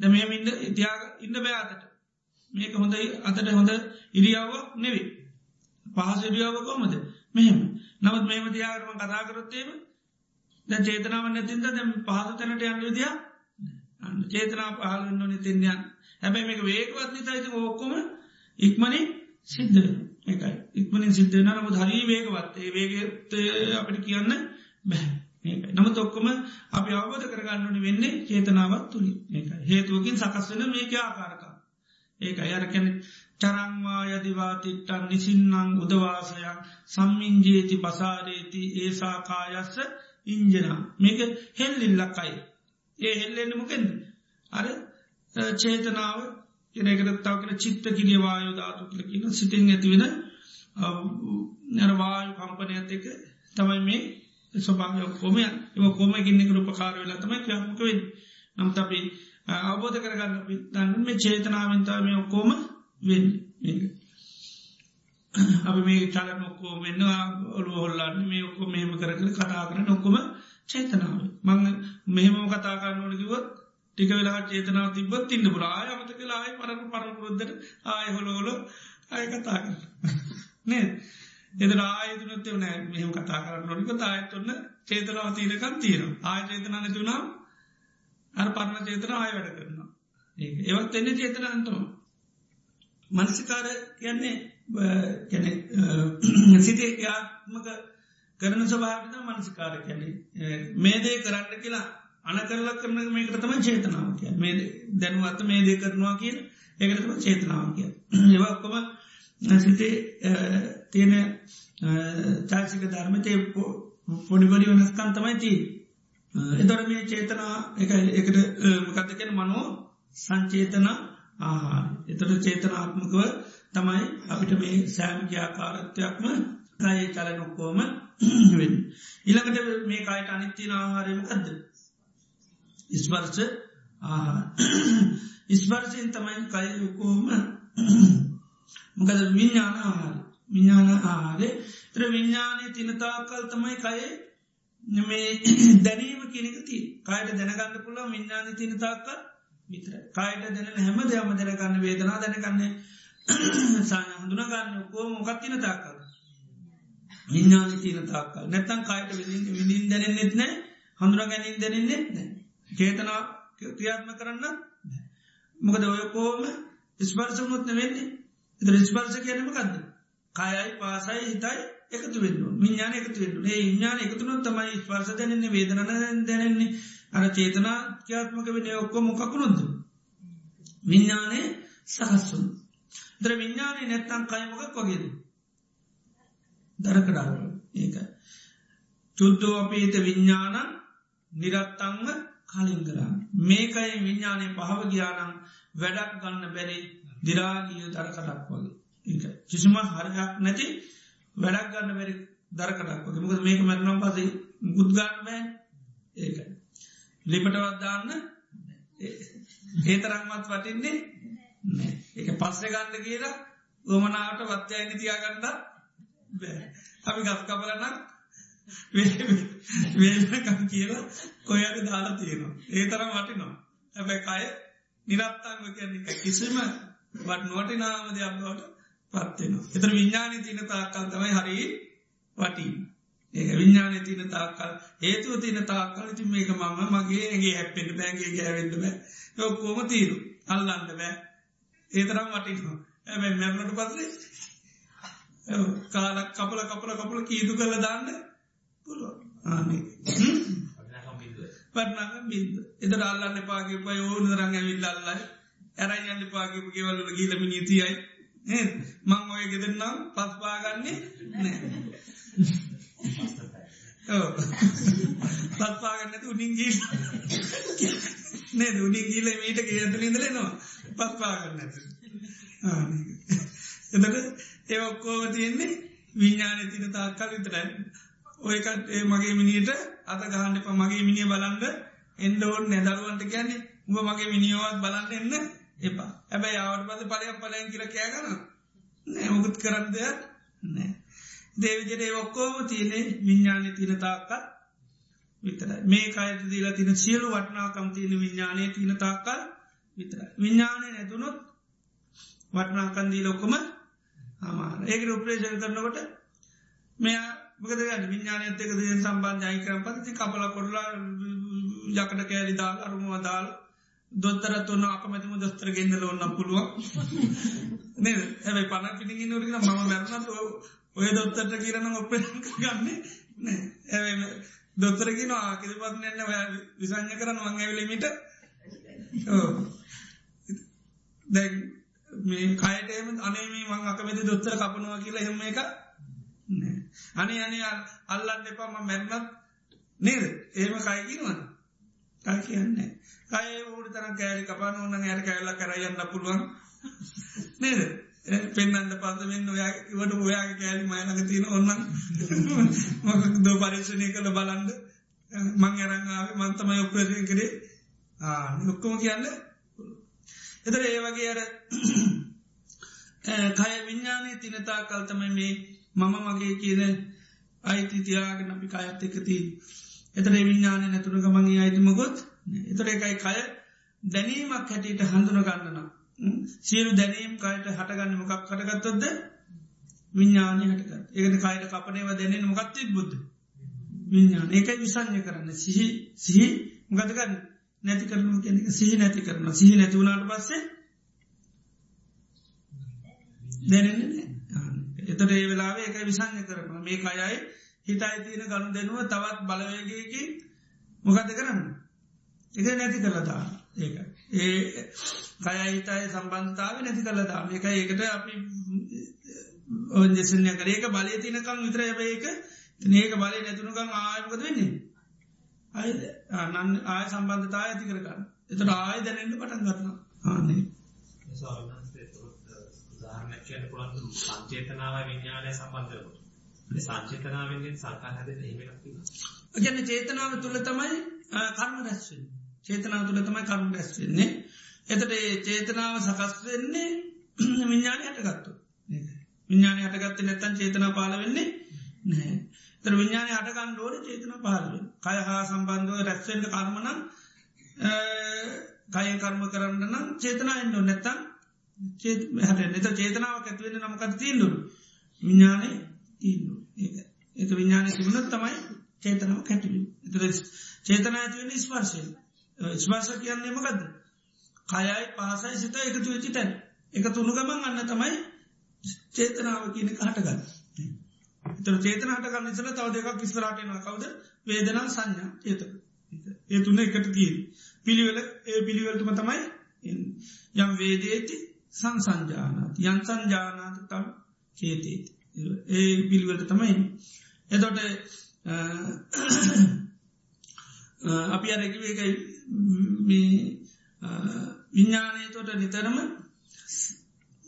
[SPEAKER 1] ද මෙම ඉන්න ඉතියාග ඉන්න බෑතට මේක හොඳයි අතට හොඳ ඉරියාවක් නෙවේ පහස ඉරියාව කොමද මෙහෙම නවත් මෙම තියාගරම කතාකරොත්තේම ද චේතනාව නැතින්ද දැම් පහස තැනට යන්න විදියා චේතනා පහල නොනි තින්යන් හැබැයි මේක වේකවත් නිසයිති ඕක්කොම ඉක්මනි සිද්ධ එකයි ඉක්මනින් සිද්ධ නම හරී වේගවත්. ඒ වේගත අපිට කියන්න බැහැ නමුත් ඔක්කොම අපි අවබෝධ කරගන්නනි වෙන්නේ චේතනාවත් තුළි ඒක හේතුවකින් සකස් වෙන මේක ආකාරක ඒක අයරකැන චරංවා යදිවාතිට්ටන් නිසින්නං උදවාසයක් සම්මින්ජේති පසාරේති ඒසාකායස්ස ඉංජන. මේක හෙල්ලිල්ලක්කයි ඒ හෙල්ලෙන්න්න මොකෙන්ද? අර චේතනාව කෙනෙකට තවකන චිත්ත කිරිය වායු ධාතු කල කියන සිතින් ඇතිවෙන නරවායු කම්පනයත් එක තමයි මේ ස්වභාවය කොමය එව කොම ගින්නෙක රූපකාර වෙලා තමයි ක්‍රියාමක වෙන් නමුත් අපි අවබෝධ කරගන්න දන්න මේ චේතනාවෙන්තාව මේ ඔක්කෝම වෙන් අපි මේ චලන ඔක්කෝ වෙන්න ඔලු හොල්ලන්න මේ ඔක්කො මෙහෙම කර කර කතා කරන ඔක්කොම චේතනාව. මං මෙහෙම කතා කරන්න ඕනකිවොත් ටික වෙලා චේතනාව තිබත් තින්න පුර ආය අමත කලායි පරපු පරපුරුද්දට ආය හොලෝලො අය කතා කර නේ එද ආයතුනත් නෑ මෙහම කතා කරන්න නොනික තායත්තුන්න චේතනාව තීරකන් තීර ආය චේතන නැතුනා අර පරණ චේතන ආය වැඩ කරනවා. ඒවත් එන්න චේතනන්තම මනසිකාර කියන්නේ *clears throat* සිතේ යාත්මක කරන සභාවිත මනසිකාර කැනෙ මේදේ කරන්න කියලා අන කරලා කරන මේකට තම චේතනාව කිය මේ දැනුවත්ත මේ දේ කරනවා කියන ඒකටම චේතනාව කිය *clears throat* ඒවක්කොම සිතේ තියෙන චාසික ධර්මතය පොඩිබඩි වනස්කන් තමයි ති එතොට මේ චේතනා එකට මකත්තකෙන මනෝ සංචේතන ආහාර. එතට චේතනාත්මකව තමයි අපිට මේ සෑමිකයාකාරත්වයක්ම කයේ චලනොක්කෝම වෙන් ඉළඟට මේ කායට අනිත්තින ආහාරයමකක්ද ඉස්වර්ස ආහාර. ඉස්වර්සයෙන් තමයි කයකෝම මොකද විඤ්ඥාන ආහාර විඤ්ඥාන ආහාරය. ත්‍ර විඤ්ඥානය තිනතාකල් තමයි කයේ මේ දැනීම කෙනෙකති කායට දැනගන්න පුළ විඤ්ඥාන තිනතාකල් මිත්‍ර කායට දැන හැම දෙයම දැනගන්න වේදනා දැනගන්නේ. *coughs* සාය හඳුනගන්න කෝ මොකක්තින තාකල් විඤ්ඥාන තින තාකල් නැත්තන් කායට විඳින් දැනෙන්නෙත් නෑ හඳුර ගැනින් දැනෙන්නෙත් නෑ චේතනා ක්‍රියාත්ම කරන්න මොකද ඔය කෝම ස්පර්සමුත්න වෙන්නේ එත ස්පර්ස කියනම කද කායයි පාසයි හිතයි එකතු වෙන්න විඤ්ඥාන එකතු වෙන්න ඒ විඤ්ඥාන එකතුනොත් තමයි ස්පර්ස දැනන්නේ වේදන දැනෙන්නේ. අර චේතනා ක්‍යාත්මක වෙන ඔක්කො මොකකුණොද විඤ්ඥානය සහස්සුන් ද්‍ර විඤ්ඥානය නැත්තන් කයමොකක් වගේද? දරකඩාව ඒක. චුද්ධෝ අපේත විඤ්ඥානන් නිරත්තංව කලින් කරා. මේකයි විඤ්ඥානය පහව ගියානම් වැඩක් ගන්න බැරි දිරාගිය දරකටක් වගේ. කිසිම හරයක් නැති වැඩක් ගන්න බැරි දරකටක් වගේ. මොකද මේක මැරනම් පසේ ගුද්ගන්න බෑ. ඒකයි ලිපටවත්දාන්න ඒ තරම්මත් වටින්නේ එක පස්සෙ ගන්න කියලා ගොමනාට වත්‍යයනි තියාගන්න බෑ අපි ගස් කපලන්න වේලකම් කියලා කොයට දාලා තියෙනවා. ඒ තරම් වටිනවා. ඇබැ කය නිරත්තාංග කියන්නේ කිසිම වට නොවටිනාම දෙයක් බවට පත්වෙනවා එතර විඤ්ඥානය තියන තාක්කල් තමයි හරි වටීන් ඒක විඤ්ඥානය තියන තාක්කල් ඒතුව තියන තාක්කල්. ඉති මේක මම මගේ ඇගේ හැප්පෙන බෑගේ ගැවෙන්ඩ බෑ. ඔක්කෝම තීරු අල්ලන්න බෑ. ඒතරම් වටිනවා. ඇැ මැරණට පත්ලේ කාලක් කපල කපල කපල කීදු කළ දාන්න පුළුව පටනග බින්ද එද අල්ලන්න පාගේ පය ඕන රංග විල්ල අල්ලයි. ඇරයි යන්න පාගේ ගෙවල්ල ගීලමි නීතියයි මං ඔය ගෙදන්නම් පස්පාගන්නේ නෑ *laughs* පත්පාගන්නතු උඩින් ගී නේ උඩින් ගීල මීට ගේතුල ඉඳලෙනවා පත්පාගන්න එතට ඒ ඔක්කෝව තියෙන්නේ විඤ්ඥානය තින තාක්කල් විතරයි. ඔයකට ඒ මගේ මිනිට අත ගහන්ඩ ප මගේ මිනිිය බලන්ඩ එන්ඩ ඕන් නැදරුවන්ට කියන්නේ උඹ මගේ මිනිියෝවත් බලන්න එන්න එපා. ඇබැයි අවට පද පලයක් පලයන් කියර කෑගන නෑමුකුත් කරන්න දෙයක් නෑ. දේවිජට ඔක්කෝම තියනෙ විඤ්ඥානය තින තාක්කල් විතර මේ අයට දීලා තින සියලු වටනාකම් තියෙන විඤ්ඥානය තින තාක්කල් විතර විඤ්ඥානය නැතුනොත් වටනාකන්දී ලොක්කොම ආමාර ඒක උපරේෂණ කරනකොට මෙයා මොකද විඤ්ඥානයතක දේ සම්බන්ධ අයිකරම් පති කපල කොරලා යකට කෑලි දාල් අරුමුව දාල් දොත්තරත් ඔන්න අකමැතිම දොස්තර ගෙන්දල ඔන්න පුළුව නේ ඇැයි පන පිටි නොරගෙන ම මැරනත් ඔය දොත්තට කියරන ඔප ගන්න ඇ දොත්තරගෙන ආකිරිපත් එන්න විසංඥ කරන වං ඇවිලමිට දැන් මේ කයටම අනේම මං අකමැති දොත්තර කපනවා කියලා එහෙම එක අනේ අනේ අල්ලන්න එපාම මැරනත් නේද? ඒම කයකිනවන කයි කියන්නේ කය ඌට තරන් කෑලි කපාන ඕන්න ඇයට කැල්ල කරයන්න පුළුවන්. නේද? පෙන්න්නට පසවෙන්න ඔයා ඉවට ඔයාගේ කෑලි මයනක තියෙන ඔන්නන් මොක දෝ පරික්ෂණය කළ බලන්ඩ මං ඇරංාවේ මන්තමයි ඔපරෂය කරේ. ආ ඔක්කොම කියන්න. එතර ඒ වගේ අර කය විඤ්ඥානය තිනතා කල්තම මේ මම මගේ කියන අයිති තියාගෙන අපි කයත් එකතිී එතර විඤ්ඥානය නැතුර ගමගේ අයිතිමකොත් එතර එකයි කය දැනීමක් හැටියට හඳුන ගන්නනවා සියලු දැනීම් කයට හටගන්න මොකක් කටගත්තොත්ද විඤ්ඥානය හටක ඒකද කයට කපනේව දැනෙන මොකක්තිත් බුද්ධ? විඤ්ඥාන ඒකයි විසං්ඥ කරන්න. සිහි සිහි මොකදගන්න නැති කරනු කෙනෙක සිහි නැති කරන සිහි නැතිවුණට පස්සේ දැනෙන්නේ එතට ඒ වෙලාවේ එක විසං්ඥ කරන මේ කයයි හිතයි තියෙන ගණු දෙනුව තවත් බලවයගයකි මොකද කරන්න? එක නැති කරලතා ඒක. ඒ කයහිතයි සම්බන්ධතාව නැති කලදා එක ඒකට අපි ඔජෙසනය කරේක බලය තිනකම් විතර ඇබඒක ඒක බලය නැතුනකම් ආයමකද වෙන්නේ? අයිද නන් ආය සම්බන්ධතා ඇති කරගන්න. එතට ආය දැනෙන්ට පටන් ගන්න ආනේ
[SPEAKER 3] උදාහරණයක් පුළන් සංචේතනාව විඤ්ඥානය සම්බන්ධරකොට සංචේතනාවෙන් සල්කා හැද ඒමක්
[SPEAKER 1] ගැන චේතනාව තුළ තමයි කර්ම රැස්වෙන් චේතනාව තුළ තමයි කර්ම රැස්වෙන්නේ එතට ඒ චේතනාව සකස් වෙන්නේ *clears throat* විඤ්ඥානය හටගත්තු විඤ්ඥානය හටගත්ත නැත්තන් චේතනා පාල වෙන්නේ නෑ තර විඤ්ඥානය හටගන්න ඕන චේතන පාලුවෙන් කය හා සම්බන්ධව රැක්ෂෙන්ට කර්මණන් කයෙන් කර්ම කරන්න නම් චේතනා එන්න නැත්තන් හට එත චේතනාව ඇතිවෙන නමකට තිීන්ඩු විඤ්ඥානය තිීන්නු ඒක. විඤ්ඥානය තිබුණත් තමයි චේතනාව කැටවි එත චේතනා ඇතිවෙන ස්පර්ශය ස්පර්ශ කියන්නේ මකද කයයි පහසයි සිත එකතු වෙච්චි තැන්. එක තුළු ගමන් අන්න තමයි චේතනාව කියන හටගන්න. එතර චේතනහට ගන්න ඉසල තව දෙකක් ඉස්රාටයන කවද? වේදනා සංඥා. චේත ඒ තුන්න එකට තිීර පිළිවෙල ඒ පිළිවලටම තමයි යම් වේදේති සංසංජානාත. යන් සංජානාත තම් චේතේති. ඒ පිළිවලට තමයි එතොට අපි අරැකිවේකයි විඤ්ඥානය තොට නිතරම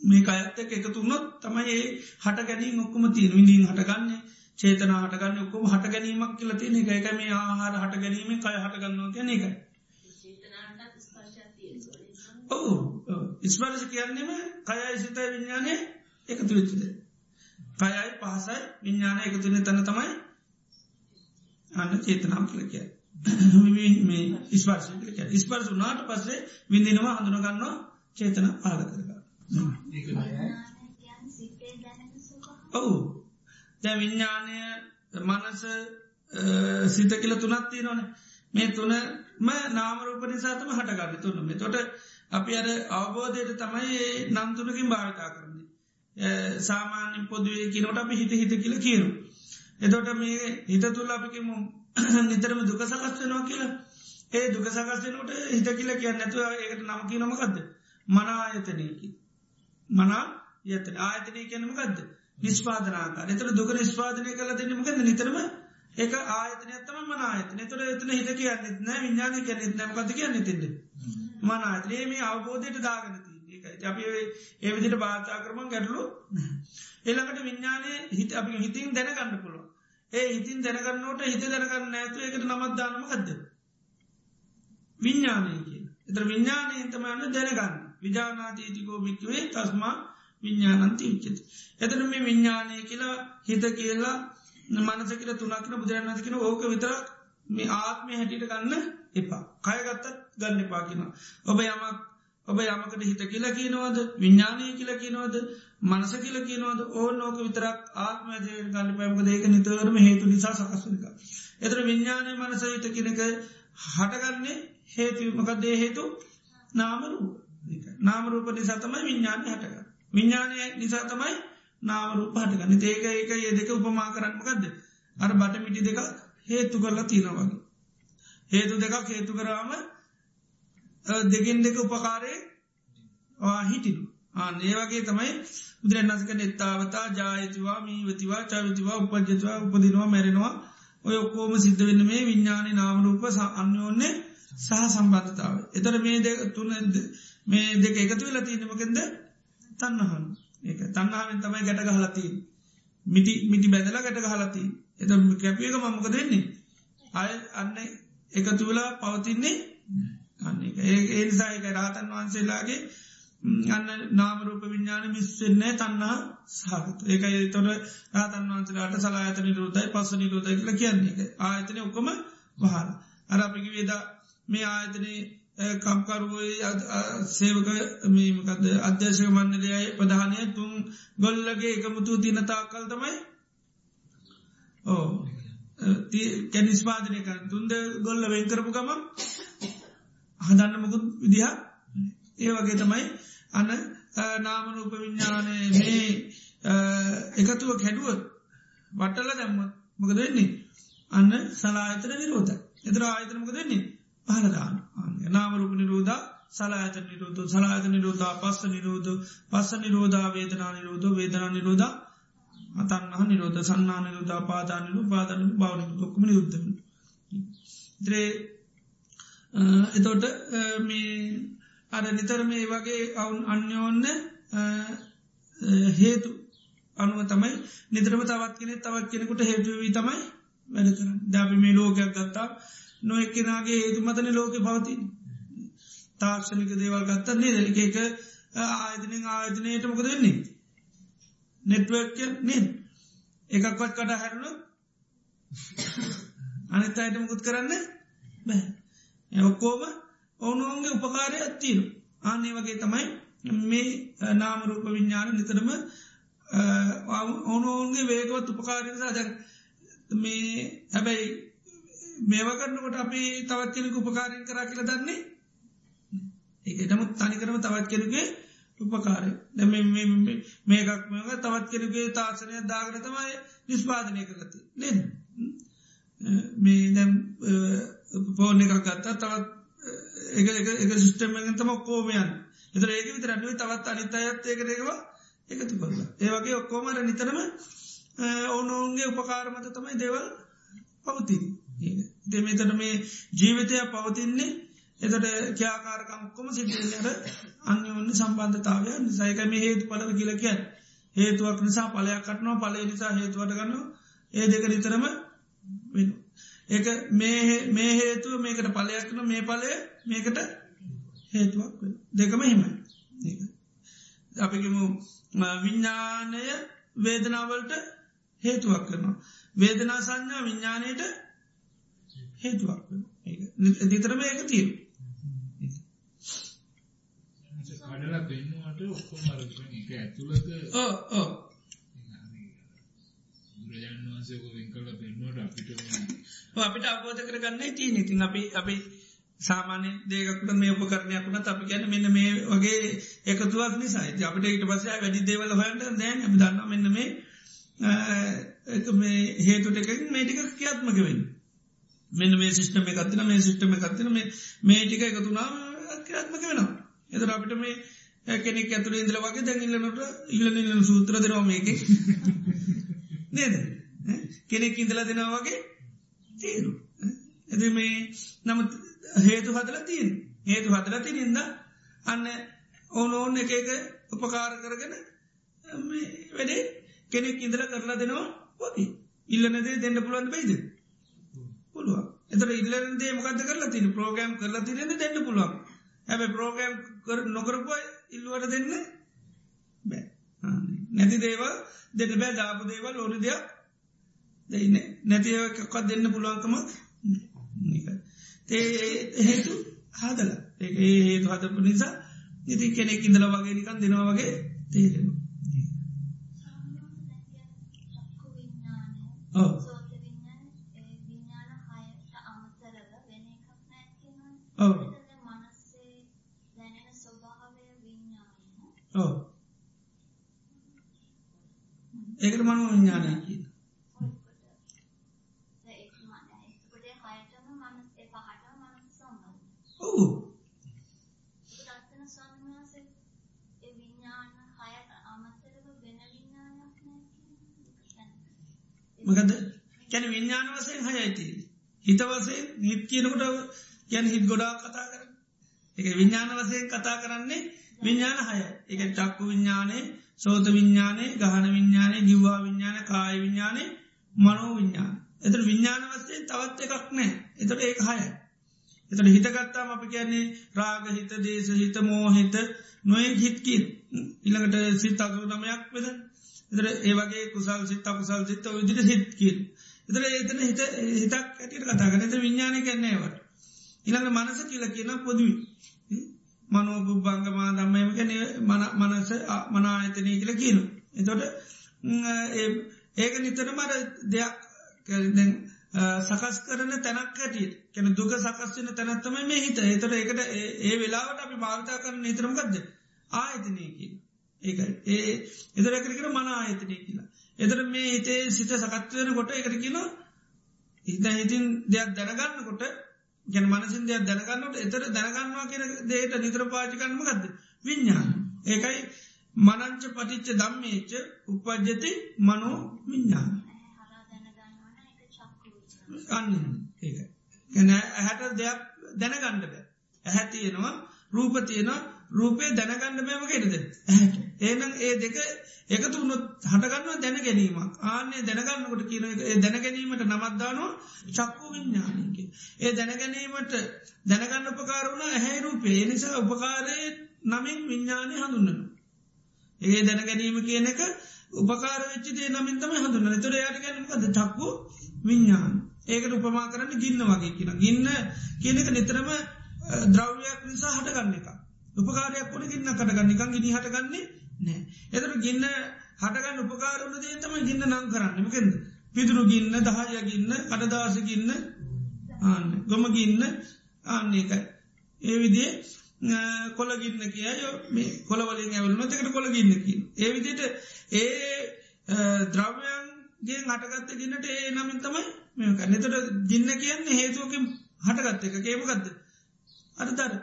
[SPEAKER 1] මේ අයත්තක එකතුන්නොත් තමයි ඒ හට ගැනීම ඔක්කම තියෙන විඳීන් හටගන්න චේතන හටගන්න ඔක්කොම හට ගැනීමක් කියල තියෙන එක. එක මේ ආහාර හට ගැනීම කය හටගන්නවා කියන එක ඔවු ඉස්පර්ශ කියන්නෙම කයයි සිතයි විඤ්ඥානය එකතු වෙච්චද කයයි පහසයි විඤ්ඥාන එකතුන තැන තමයි අන්න චේතනාව කලකය ස්පර්ශ ස්පර්ස වනාට පස්සේ විඳනවා හඳුනගන්නවා චේතන කරග ඔවු. දැ විඤ්ඥානය මනස සිත කියල තුනත් තියනවන. මේ තුනම නාමරූප නිසාතම හටගන්න තුන්නම තොට අපි අර අවබෝධයට තමයි නම්තුනකින් භාවිතා කරන්නේ. සාමාන්‍ය පොදුවේ කියනට අපි හිත හිත කියල කියනු එතොට මේ හිත තුළ අපිකම *coughs* නිතරම දුක සකස්වනවා කියලා. ඒ දුක සකස්වනට හිත කියල කියන්න නැතුව ඒකට නමකි නොමකක්ද මනායතනයකි මනා යත ආයතනය. කියනමකක්ද නිස්පාදනාකාර එතර දුක නිස්පාදනය කල දෙන්නමකද නිතරම ඒක ආයතනයත්තම මනායතන තුර එතන හිත කියන්නෙත් නෑ විඤ්ඥාන කියන්නෙත් නෑමකත කියන්න තිෙද මනාතනේ මේ අවබෝධයට දාගනති අපි ඒවිදිට භාතා කරම ගැටලු. එළකට විඤ්ඥානය හිත අපි හිතින් දැනගන්න පුළුව ඒ හිතින් දැනගන්නට හිත දැනගන්න නැතු එකට නමත්දානමකක්ද විඤ්ඥානය කිය එතර විඤ්ඥානය තමන්න දැනගන්න. විජානාතීතිකෝ භික්වේ තස්මා විඤ්ඥානන්ති විච්චති එතන මේ විඤ්ඥානය කියලා හිත කියලා මනසකට තුනක්න බුදුරන්නාතිකෙන ඕක විතරක් මේ ආත්මය හැටිට ගන්න එපා. කයගත්තත් ගන්න එපා කියෙන ඔබ යමක් ඔබ යමකට හිත කියලා කියනවාද? විඤ්ඥානය කියලා කියනවාද? මනස කියල කියනවාද? ඕ නෝක විතරක් ආත්මය දේ ගන්න පැමක දේක නිතරම හේතු නිසා සකස්වනික එතර විඤ්ඥානය මනස හිත කියනක හටගන්නේ හේතුමක දේ හේතු? නාමරූ නාමරූප නිසා තමයි විඤ්ඥානය හටග විඤ්ඥානය නිසා තමයි නාමරු පහටගන්න ඒක ඒක ඒ දෙක උපමා කරන්නමකක්ද අර බට මිටි දෙක හේතු කරලා තියෙනවගේ හේතු දෙකක් හේතු කරාම දෙකින් දෙක උපකාරය හිටිනු ආන ඒ වගේ තමයි බුදුරන්නසක නෙත්තාවතා ජායතිවා මීවතිවා චවිතිවා උපජ්ජතිවා උපදිනවා මැරෙනවා. ඔය ඔක්කෝම සිද්ධ වෙන්න මේ විඤ්ඥානි නාමරූප අන්‍යෝන්නේ සහ සම්බන්ධතාව එතර මේ දෙ තුන මේ දෙක එකතු වෙලා තියනමකෙන්ද තන්නහන් ඒක තන්නාවෙන් තමයි ගැට ගහලතිී මිටි මිටි බැඳලා ගැට ගහලති එත කැපියක මමක දෙන්නේ අය අන්න එකතු වෙලා පවතින්නේ අන්න ඒ නිසායක රාතන් වහන්සේලාගේ අන්න නාමරූප විඤ්ඥාන මිස්සෙන්නේ තන්නා සහත. ඒකයි තොර රාතන් වහන්සේලාට සලායත නිරෝධයි පස්ස නිරෝධයි කියලා කියන්නේ. ආයතනය ඔක්කොම වහල අර අපිකි වේදා මේ ආයතනයේ කම්කරුවයි සේවක මීමකද අධ්‍යශක මණ්ඩලයයි ප්‍රධානය තුන් ගොල්ලගේ එකමුතු තිනතා කල් තමයි ඕ කැනිස්පාදනය කර තුන්ද ගොල්ල වෙන්කරපු ගමන් හදන්න මොකුත් විදිහ ඒ වගේ තමයි අන්න නාමරූප විඤ්ඥානය මේ එකතුව කැඩුවත් වටල දැම්ම මොකද වෙන්නේ? අන්න සලාහිතර නිරෝධ එතර ආයතනමක දෙන්නේ පහලදාන නාමරුප නිරෝධ සලායත නිරෝධ. සලායත නිරෝධ පස්ස නිරෝධ. පස්ස නිරෝධා වේදනා නිරෝධ. වේදනා නිරෝධ අතන්නහ නිරෝධ. සන්නා නිරෝධ පාදානනු පාදන බාවන ලොක්කම නිරුද්ධ ද්‍රේ එතොට මේ අර නිතර මේ වගේ අවුන් අන්‍යෝන්න හේතු අනුව තමයි නිතරම තවත් කෙනෙ තවත් කෙනෙකුට හේතුවී තමයි වැඩ කරන දැබි මේ ලෝකයක් ගත්තා. නොයක්කෙනගේ හේතු මතන ලෝක පවතින්. තාක්ෂණික දේවල් ගත්තන්නේ දෙලික එක ආයතන ආයතනයට මොකද වෙන්නේ? නෙට්වර්ක නෙ එකක්වත් කට හැරුණු අනිත් අයට මුකුත් කරන්න බැ. ඔක්කෝම ඔවුනුවන්ගේ උපකාරය ඇත්තිීරු ආනේ වගේ තමයි මේ නාමරූප විඤ්ඥාන නිතරම ඔවුනුවන්ගේ වේගවත් උපකාරනිසා දැ මේ හැබැයි මේවකරන්නකොට අපි තවත් කෙනෙක උපකාරයෙන් කරා කියල දන්නේ? ඒකටමුත් තනිකරම තවත් කෙනගේ උපකාරය. දැ මේකක් මේක තවත් කෙනගේ තාසනය දාගන තමයි නිස්පාදනය කරති නෙ මේ දැම් පෝර්ණ එකක් ගත්තා. තවත් එක සිිස්ටමෙන් තම කෝමයන් එතර ඒක විතරන්නුවේ තවත් අනිත අයත් ඒකරේවා එකතු කරලා. ඒවගේ ඔක්කෝමර නිතරම ඕනෝන්ගේ උපකාරමත තමයි දේවල් පවතිී දෙමතන මේ ජීවිතය පවතින්නේ එතට ක්‍යාකාරකම්ක්කොම සිටියනට අන්‍යෝන්න සම්බන්ධතාවය නිසායකම හේතු පලව කියල කියන්න. හේතුවක් නිසා පලයක් කටනවා පලේ නිසා හේතුවට ගන්න ඒ දෙක නිතරම වෙන. ඒක මේ හේතුව මේකට පලයක්න මේ පලය මේකට හේතුවක් දෙකම හිමයි. අපිකම විඤ්ඥානය වේදනාවලට හේතුවක් කරනවා. වේදනා සංඥා විඤ්ඥානයට හේතුවක් දිතරම ඒක. තිීර
[SPEAKER 2] කඩලා පෙන්නුවට ඔක්කොම එක ඇතුළත
[SPEAKER 1] ඕ ඕ
[SPEAKER 2] බුදුරජාණන් වහන්සේ ඔක වෙන් කරලා පෙන්නුවට අපිට
[SPEAKER 1] ඔව් අපිට අවබෝධ කරගන්න තියෙන ඉතින් අපි අපි සාමාන්‍ය දේකට මේ උපකරණයක්ුණත් අපි ගැන මෙන්න මේ වගේ එකතුවක් නිසායි අපිට ඊට පස්ස වැඩි දේවල් හොයන්ට දැන් ඇ දන්න මෙන්න මේ මේ හේතුට එකකින් මේටික ක්‍රියාත්මක වෙන්න. මෙන්න මේ සිිස්ටම එකත්තින මේ සිිටම එකත්තින මේ ටික එකතුනා ක්‍රියාත්මක වෙනවා. එතර අපිට මේ කෙනෙක් ඇතුළ ඉදල වගේ දැඟිල්ලනට ඉල්ල ඉල්ලන සූත්‍ර දෙනවා මේක. නේද කෙනෙක් ඉඳල දෙනා වගේ තේරු එද මේ නමුත් හේතු හදල තියෙන් හේතු හදල තිනින්ද අන්න ඕන ඕන්න එක එක උපකාර කරගෙන වැඩේ කෙනෙක් ඉඳල කරලා දෙනවා පොති ඉල්ලනදේ දෙන්න පුළුවන් බයිද? පුළුව එතර ඉල්ලදේ මොකද කරලා තින ප්‍රෝගෑම් කරලා තිනෙද දෙන්න පුළුවන්. හැබ ප්‍රෝගෑම් කර නොකරපුයි ඉල්ලුවට දෙන්න බෑ. නැති දේවල් දෙන්න බෑ දාපු දේවල් ඕන දෙයක් දෙන්න. නැතිකත් දෙන්න පුළුවන්කම හේතු හාදල. හේතු හතපු නිසා ඉති කෙනෙක් ඉඳල වගේ නිකන් දෙනවා වගේ තේරෙන ඔව ඕ ඒකට මනු විඤ්ඥානය කියන ඔවු. මකද? කැන විඤ්ඥාන වසයෙන් හයයිති හිත වසේ නිත් කියනකොට ගැන හිත් ගොඩා කතා කර එක විඤ්ඥාන වසයෙන් කතා කරන්නේ විඤ්ඥාන හය එක චක්කු විඤ්ඥානය සෝත විඤ්ඥානය ගහන විඤ්ඥානය ජිව්වා විඤ්ඥාන කාය විඤ්ඥානය මනෝ විඤ්ඥාන එතට විඤ්ඥාන වස්සේ තවත් එකක් නෑ එතට ඒ හයයි. එතට හිතගත්තාම අපි කියන්නේ රාග හිත දේශ හිත මෝහිත නොය හිත්කින් ඉළඟට සිත් අසු නමයක් වෙද එතර ඒවගේ කුසල් සිත් අකුසල් සිත්ත විදිර හිත්කින් එතර ඒතන හිත හිතක් ඇටියට කතා කරන එත විඤ්ඥානය කන්නේවට ඉළඟ මනස කියල කියන පොදුවි මනෝබුබ්බංගමා දම්මයම කැන මනස මනා අතනය කියල කියන එතොට ඒක නිතර මර දෙයක් සකස් කරන තැනක් ඇටියට කැන දුක සකස්වන තැනත්තම මේ හිත. එතට එකට ඒ වෙලාවට අපි භාවිතා කරන නිතරමකක්ද ආයතනය කිය ඒකයි. ඒ එදරකරකර මන ආයතනය කියලා. එතර මේ හිතේ සිත සකත්වයන කොට එකට කියලා හිත හිතින් දෙයක් දැනගන්න කොට ගැන මනසින් දෙයක් දැනගන්නට එතර දැනගන්නවා කියෙන දේට නිතර පාචිකන්නම ගද විඤ්ඥාන ඒකයි මනංච පටිච්ච දම්මේච්ච උපද්ජති මනෝ විඤ්ඥාන අන්න. ඒක ගැන ඇහැට දෙයක් දැනගණ්ඩ බෑ. ඇහැ තියෙනවා රූප තියෙනවා රූපය දැනගන්න බෑම කෙරද ඒනම් ඒ දෙක එකතු වුණොත් හටගන්නවා දැන ගැනීමක්. ආනේ දැනගන්නකොට කියන ඒ දැනගැනීමට නමත්දානවා චක්කු විඤ්ඥානක ඒ දැනගැනීමට දැනගන්න උපකාරුණ ඇහැ රූපේ. නිසා උපකාරය නමින් විඤ්ඥානය හඳුන්නන ඒ දැනගැනීම කියන එක උපකාර වෙච්චිදේ නමින්තම හඳුන්න තුර යාට ගැනීමකද චක්කු විඤ්ඥාන ඒකට උපමා කරන්න ගින්න වගේ කියන ගින්න කියනක නිතරම ද්‍රව්‍යයක් නිසා හටගන්න එක උපකාරයක් කොන ගින්න කටගන්න එකන් ගිනි හටගන්නේ නෑ එතට ගින්න හටගන්න උපකාරන දේ තම ගින්න නං කරන්න. මකෙද පිදුරු ගින්න දහය ගින්න කටදාස ගින්න. ආන්න. ගොම ගින්න. ආන්නේකයි ඒ විදිේ කොළගින්න කියයෝ මේ කොළවලින් ඇවලන තකට කොළගින්නකින් ඒ විදිට ඒ ද්‍රව්‍යයන්ගේ හටගත්ත ගින්නට ඒ නමින් තමයි මේක නතට ගින්න කියන්නේ හේතුවකින් හටගත්ත එක කේමගත්ද අර දර.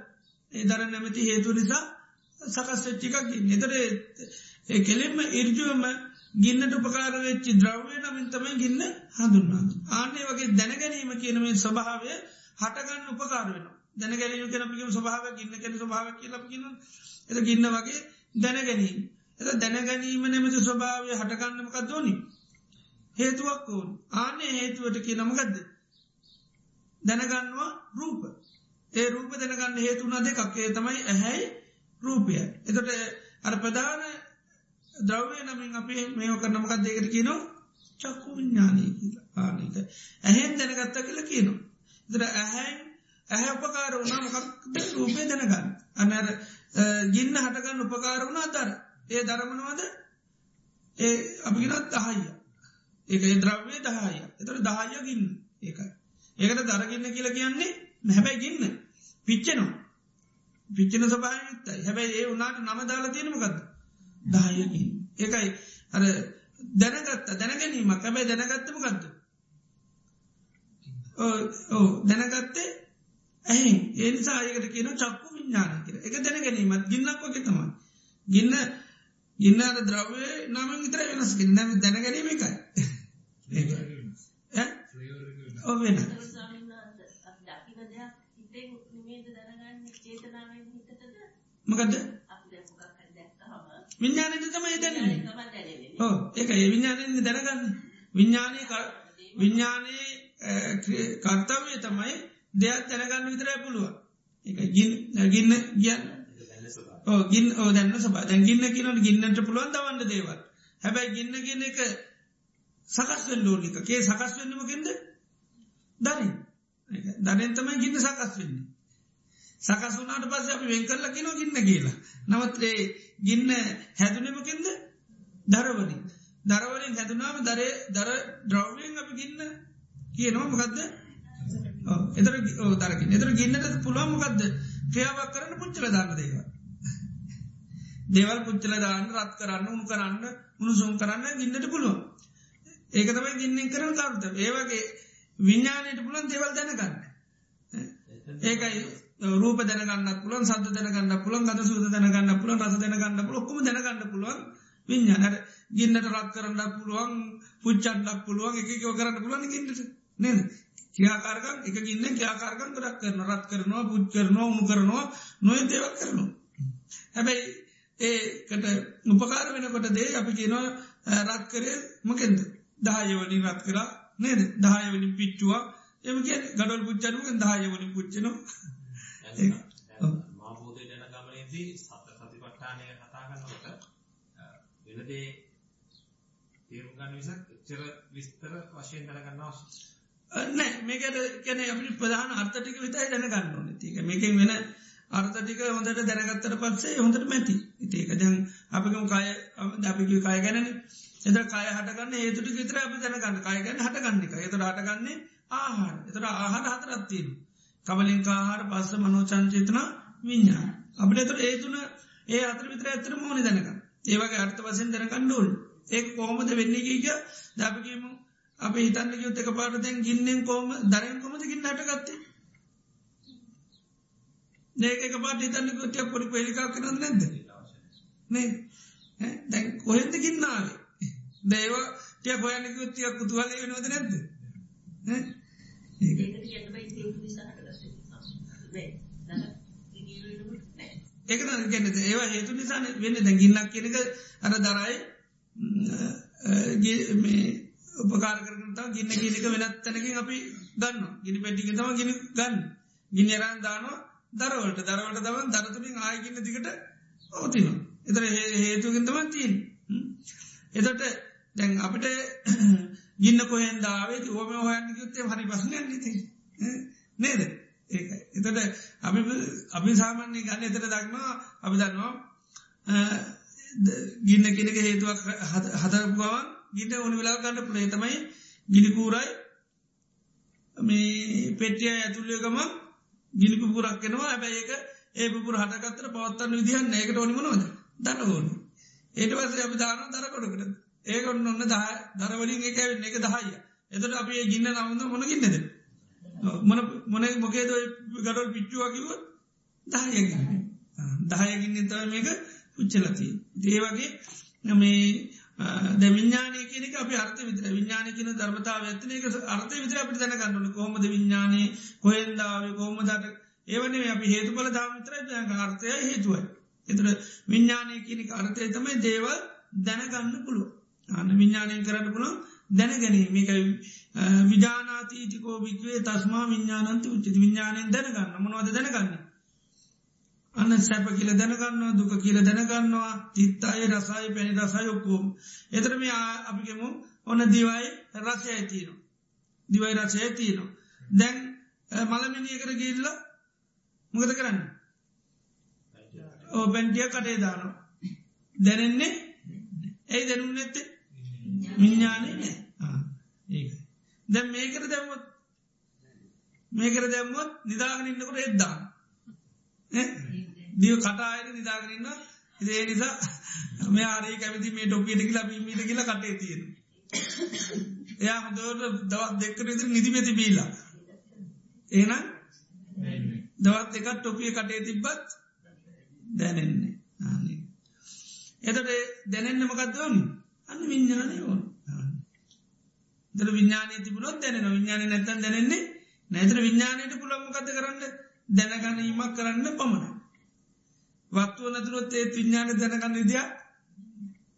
[SPEAKER 1] ඒ දර නැමති හේතු නිසා සකස්වෙච්චිකක් නතර කෙලෙම ඉර්ජුවම ගින්නට උපකාර වෙච්චි ද්‍රව්‍ය නමින් තමයි ගින්න හඳුන්නා ආනේ වගේ දැනගැනීම කියනමේ ස්වභාවය හටගන්න උපකාර වෙනවා. දැනගැනීම කෙනපිකම ස්වභාව ගින්න කෙන ස්වභාව කියලපකින එත ගින්න වගේ දැනගැනීම. එත දැනගැනීම නැමති ස්වභාවය හටගන්නමකක් දෝනි හේතුවක් ඕන්. ආනේ හේතුවට කිය නමගදද දැනගන්නවා රූප. ඒ රූප දැනගන්න හේතුුණ දෙකක්ේ. තමයි ඇහැයි රූපය එතට අර ප්‍රධාන ද්‍රව්‍ය නමින් අපි මේෝ කරනමකක් දෙකට කියනවා? චක්කු විඤ්ඥානය කියලා. ආනක ඇහෙන් දැනගත්ත කියලා කියනවා. දර ඇහැන් ඇහැ උපකාර වුණා මොකක්ද? රූපය දැනගන්න. අන්නර ගින්න හටගන්න උපකාර වුණා දර. ඒ දරමනවාද ඒ අපිගෙනත් දහයිය ඒක ද්‍රව්‍ය දහය. එතර දහය ගින්න. ඒකයි. ඒකට දරගන්න කියලා කියන්නේ නැහැබැයි ගින්න. පිච්චනවා. පිච්චන සභායුත්තයි හැබැයි ඒ වනාට නම දාලා තියෙනමකක්ද දායකින් ඒකයි අර දැනගත්ත දැනගැනීමක්. හැබැයි දැනගත්තමකක්ද ඕ දැනගත්තේ ඇහෙන්. ඒනිසා අයකට කියන චක්කු විඤ්ඥාන කියර එක දැනගැනීමත් ගින්නක් වගේ තම ගින්න ගින්නට ද්‍රව්‍ය නම විතර වෙනස් ගන්න දැනගැනීම එකයි. ඔ වෙන මකද විඤ්ඥානයට තමයි දැන ඕ ඒක ඒ විඤ්ඥානයෙන් දැනගන්න. විඤ්ඥානය විඤ්ඥානයේ කර්තාවය තමයි දෙයක් තැනගන්න විතරයි පුළුව එක ගින් ගින්න ගියන්න ගින් ඕ දැන්න සබා දැන් ගින්න කියනට ගින්නට පුළුවන් දවන්න දේවල්. හැබැයි ගින්න ගන්න එක සකස් වෙන් ඩෝනික කේ සකස් වෙන්නමකින්ද දරින්. දනෙන් තමයි ගින්න සකස් වෙන්නේ සකස් වනාට පස අපි වෙන් කරල කින ගින්න කියලා. නවත්ේ ගින්න හැදුනමකින්ද දරවලින්. දරවලින් හැදුනාම දරේ දර ද්‍රව්යෙන් අපි ගින්න කියනවා මොකක්ද එතර දරකින් එතර ගින්නට පුළොමකක්ද ක්‍රියාවක් කරන්න පුච්චල දාන්න දේව දේවල් පුච්චල දාන්න රත් කරන්න උුණු කරන්න උුණුසුම් කරන්න ගින්නට පුළුවන්. ඒක තමයි ගින්නෙන් කරන කරුත ඒවගේ විඤ්ඥානයට පුළන් දේවල් දැනගන්න. ඒකයි රූප දැනගන්න පුළන් සද දැනගන්න පුළන් ගත සූද දැනගන්න පුළන් රස දැනගන්න පුළොක්කම දැනගන්න පුළුවන් විඤ්ඥානට ගින්නට රත් කරන්න පුළුවන් පුච්චන්ඩක් පුළුවන් එක යෝ කරන්න පුළන් ගින්නට නේද? කියාකාරකම් එක ගින්න කියාකාරකම් ගොඩක් කරන රත් කරනවා පුච් කරනවා උුණු කරනවා නොය දේව කරනවා. හැබැයි ඒකට උපකාර වෙනකොට දේ අපි කියනවා රත් කරය මකෙන්ද? දායවලින් රත් කරා. නේද? දායවලින් පිච්චුවා. එම කිය ගඩල් පුච්චනුවෙන් දායවලින් පුච්චනවා.
[SPEAKER 3] මාබෝධය ජන ගමනේදී සත සතිපට්ඨානය කතා කරනකොට වෙනදේ තේරුම් ගන්න විසක් එච්චර විස්තර වශයෙන් දැනගන්න අවශ්‍ය
[SPEAKER 1] නෑ. මේකට කැන අපි ප්‍රධාන අර්ථටික විතයි දැනගන්න ඕන. තික මේකින් වෙන අර්ථටික හොඳට දැනගත්තර පත්සේ හොඳට මැති. ඉතික දැන් අපිකම කාය අපිකි කාය ගැනන. එද කාය හටගන්න ඒතුට විතර අපි දැනගන්න. කායගැන හටගන්නික එතට හටගන්නේ ආහාර. එතට ආහාර හතරත්තිීම කවලින් කාහාර පස්ස මනෝ චංචේතන විඤ්ඥා අපට එතුර ඒතුන ඒ අතර විතර ඇතර මෝනි දැනක ඒවගේ අර්ථ වසෙන් දැනකණ්ඩුල් ඒ කෝමද වෙන්නේ කිය දැපකීම අප හිතන්න යුත් එක පාටතැන් ගින්නෙන් කෝම දරෙන් කොමද ගින්න හටගත්තේ? නේක පාට හිතන්න කොටිය පොඩි පෙලිකා කරන්න නැද නේ. දැන් කොහෙන්ද ගින්නාවේ දේව ටිය හොයන්න යුත්තිය කුතුහලේ වෙනවද නැද්ද? ඒක. ගැන ඒවා හේතු නිසාන වෙන්න. දැ ගින්නක් කියනක අර දරයි උපකාර කරනතා ගින්න කියනක වෙනත් තැනකින් අපි ගන්න ගිනි පැටික තම ගෙන ගන්න. ගිනිරන් දානවා දරවලට. දරවට දවන් දරතුමින් ආයගන්න දිකට ඕතින එතර හේතුකින් තම තිීන් එතට දැන් අපට ගින්න කොහෙන් දාවේ ඕම හොයන්න යුත්තේ හරි පසන ති නේද? ඒකයි එතට අපි අපි සාමාන්‍ය ගන්න එතට දක්නවා අපි දන්නවා ගින්න කෙනෙක හේතුවක් හදරපුගවන් ගිට ඕනි වෙලා ගන්න පුළේ තමයි ගිනිකූරයි මේ පෙටිය ඇතුල්ලිය ගමන් ගිනිකු පුරක්කෙනවා ඇබැයි ඒක ඒ පුර හටකත්තර පවත්තන්න විදිහන්න ඒකට ඕනිමනොද දනගෝන ඒට වස අපි දාන දරකොඩකට ඒකොන්න ඔන්න දහ දරවලින් එක වෙන්න එක දහය එතට අපි ගින්න නමුද මොන ගින්නද? මොන මොන මොකේද ගඩල් පිච්චුවකිව දහයගන්න දහයගින්න තව මේක පුච්චලති දේවගේ මේ ද විඤ්ඥානය කියනක අප අර්ථ විතර විඤ්ඥාන කියන ධර්මතාව ඇත්තනක අර්ථ විතර අපට දැනගන්නන කොහොමද විඤ්ඥානය කොහෙන්දාව කොහොමදට ඒවනේ අපි හේතු බල දාමිතර අර්ථය හේතුවයි. එතර විඤ්ඥානය කියනක අර්ථය තමයි දේවල් දැනගන්න පුළුව අන්න විඤ්ඥානයෙන් කරන්න පුළුවන් දැනගැනීම. මේකයි විජානාතීතිකෝ භික්වේ තස්මා විඤ්ඥානන්ත උච්චි විඤ්ඥානයෙන් දැනගන්න. මොනවද දැනගන්න? අන්න සැප කියල දැනගන්නවා දුක කියල දැනගන්නවා තිත්තාය රසාය පැණි රසාය ඔක්කෝම්. එතරම අපිගෙමු ඔන්න දිවයි රසය ඇතියනවා දිවයි රසය ඇතියනවා දැන් මළමිනියකර ගිල්ල මොකද කරන්න? ඕ පැන්ටිය කටේ දානවා. දැනෙන්නේ? ඇයි දැනුම් නැත්තේ? විඤ්ඥානය නෑ ඒ දැම් මේකර දැම්මොත්? මේකර දැම්මොත් නිදාගෙන ඉන්නකොට එද්දා දිය කටායට නිදාගරන්න ඉදේ නිසා මේ ආරේ කැමති මේ ටොපියට කියලා බීමීට කියලා කටේ තියෙන එයා හොදට දවත් දෙක්කට ඉදිරි නිදිමැති බීලා ඒනම් දවත් එකත් ටොපිය කටේ තිබ්බත් දැනෙන්නේ. ආනේ එතට දැනෙන්න මකක්ද ඕනි අන්න විඤ්ඥානය ඕන. දර විඤ්ඥානය තිබුණොත් දැනෙන විඤ්ඥානය නැතන් දැනෙන්නේ නැතර විඤ්ඥානයට පුළම්මකත කරන්න? දැනගැනීමක් කරන්න පමණ වත්තුව නැතුරොත් ඒ විඤ්ඥාන දැනගන්න විදිිය?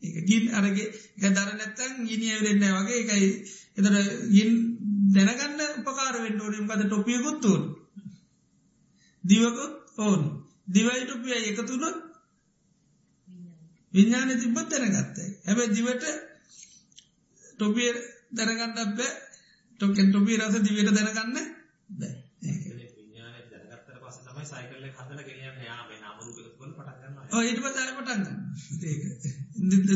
[SPEAKER 1] ඒ ගින් අරගේ එක දර නැත්තන් ගිනි ඇවරෙන්න වගේ එකයි එතර ගින් දැනගන්න උපකාර වෙන්ඩෝනියම් කත ටොපියකුත්තුන් දිවකුත් ඕන්. දිවයි ටොපිය එකතුනොත් විඤ්ඥාන තිබත් දැනගත්තයි හැබැ දිවට ටොපිය දැනගන්නත් බෑ. ටොකෙන් ටොපිය රස දිවට දැනගන්න බෑ. ඊට පස්සේ පටන් ගන්න ඒක.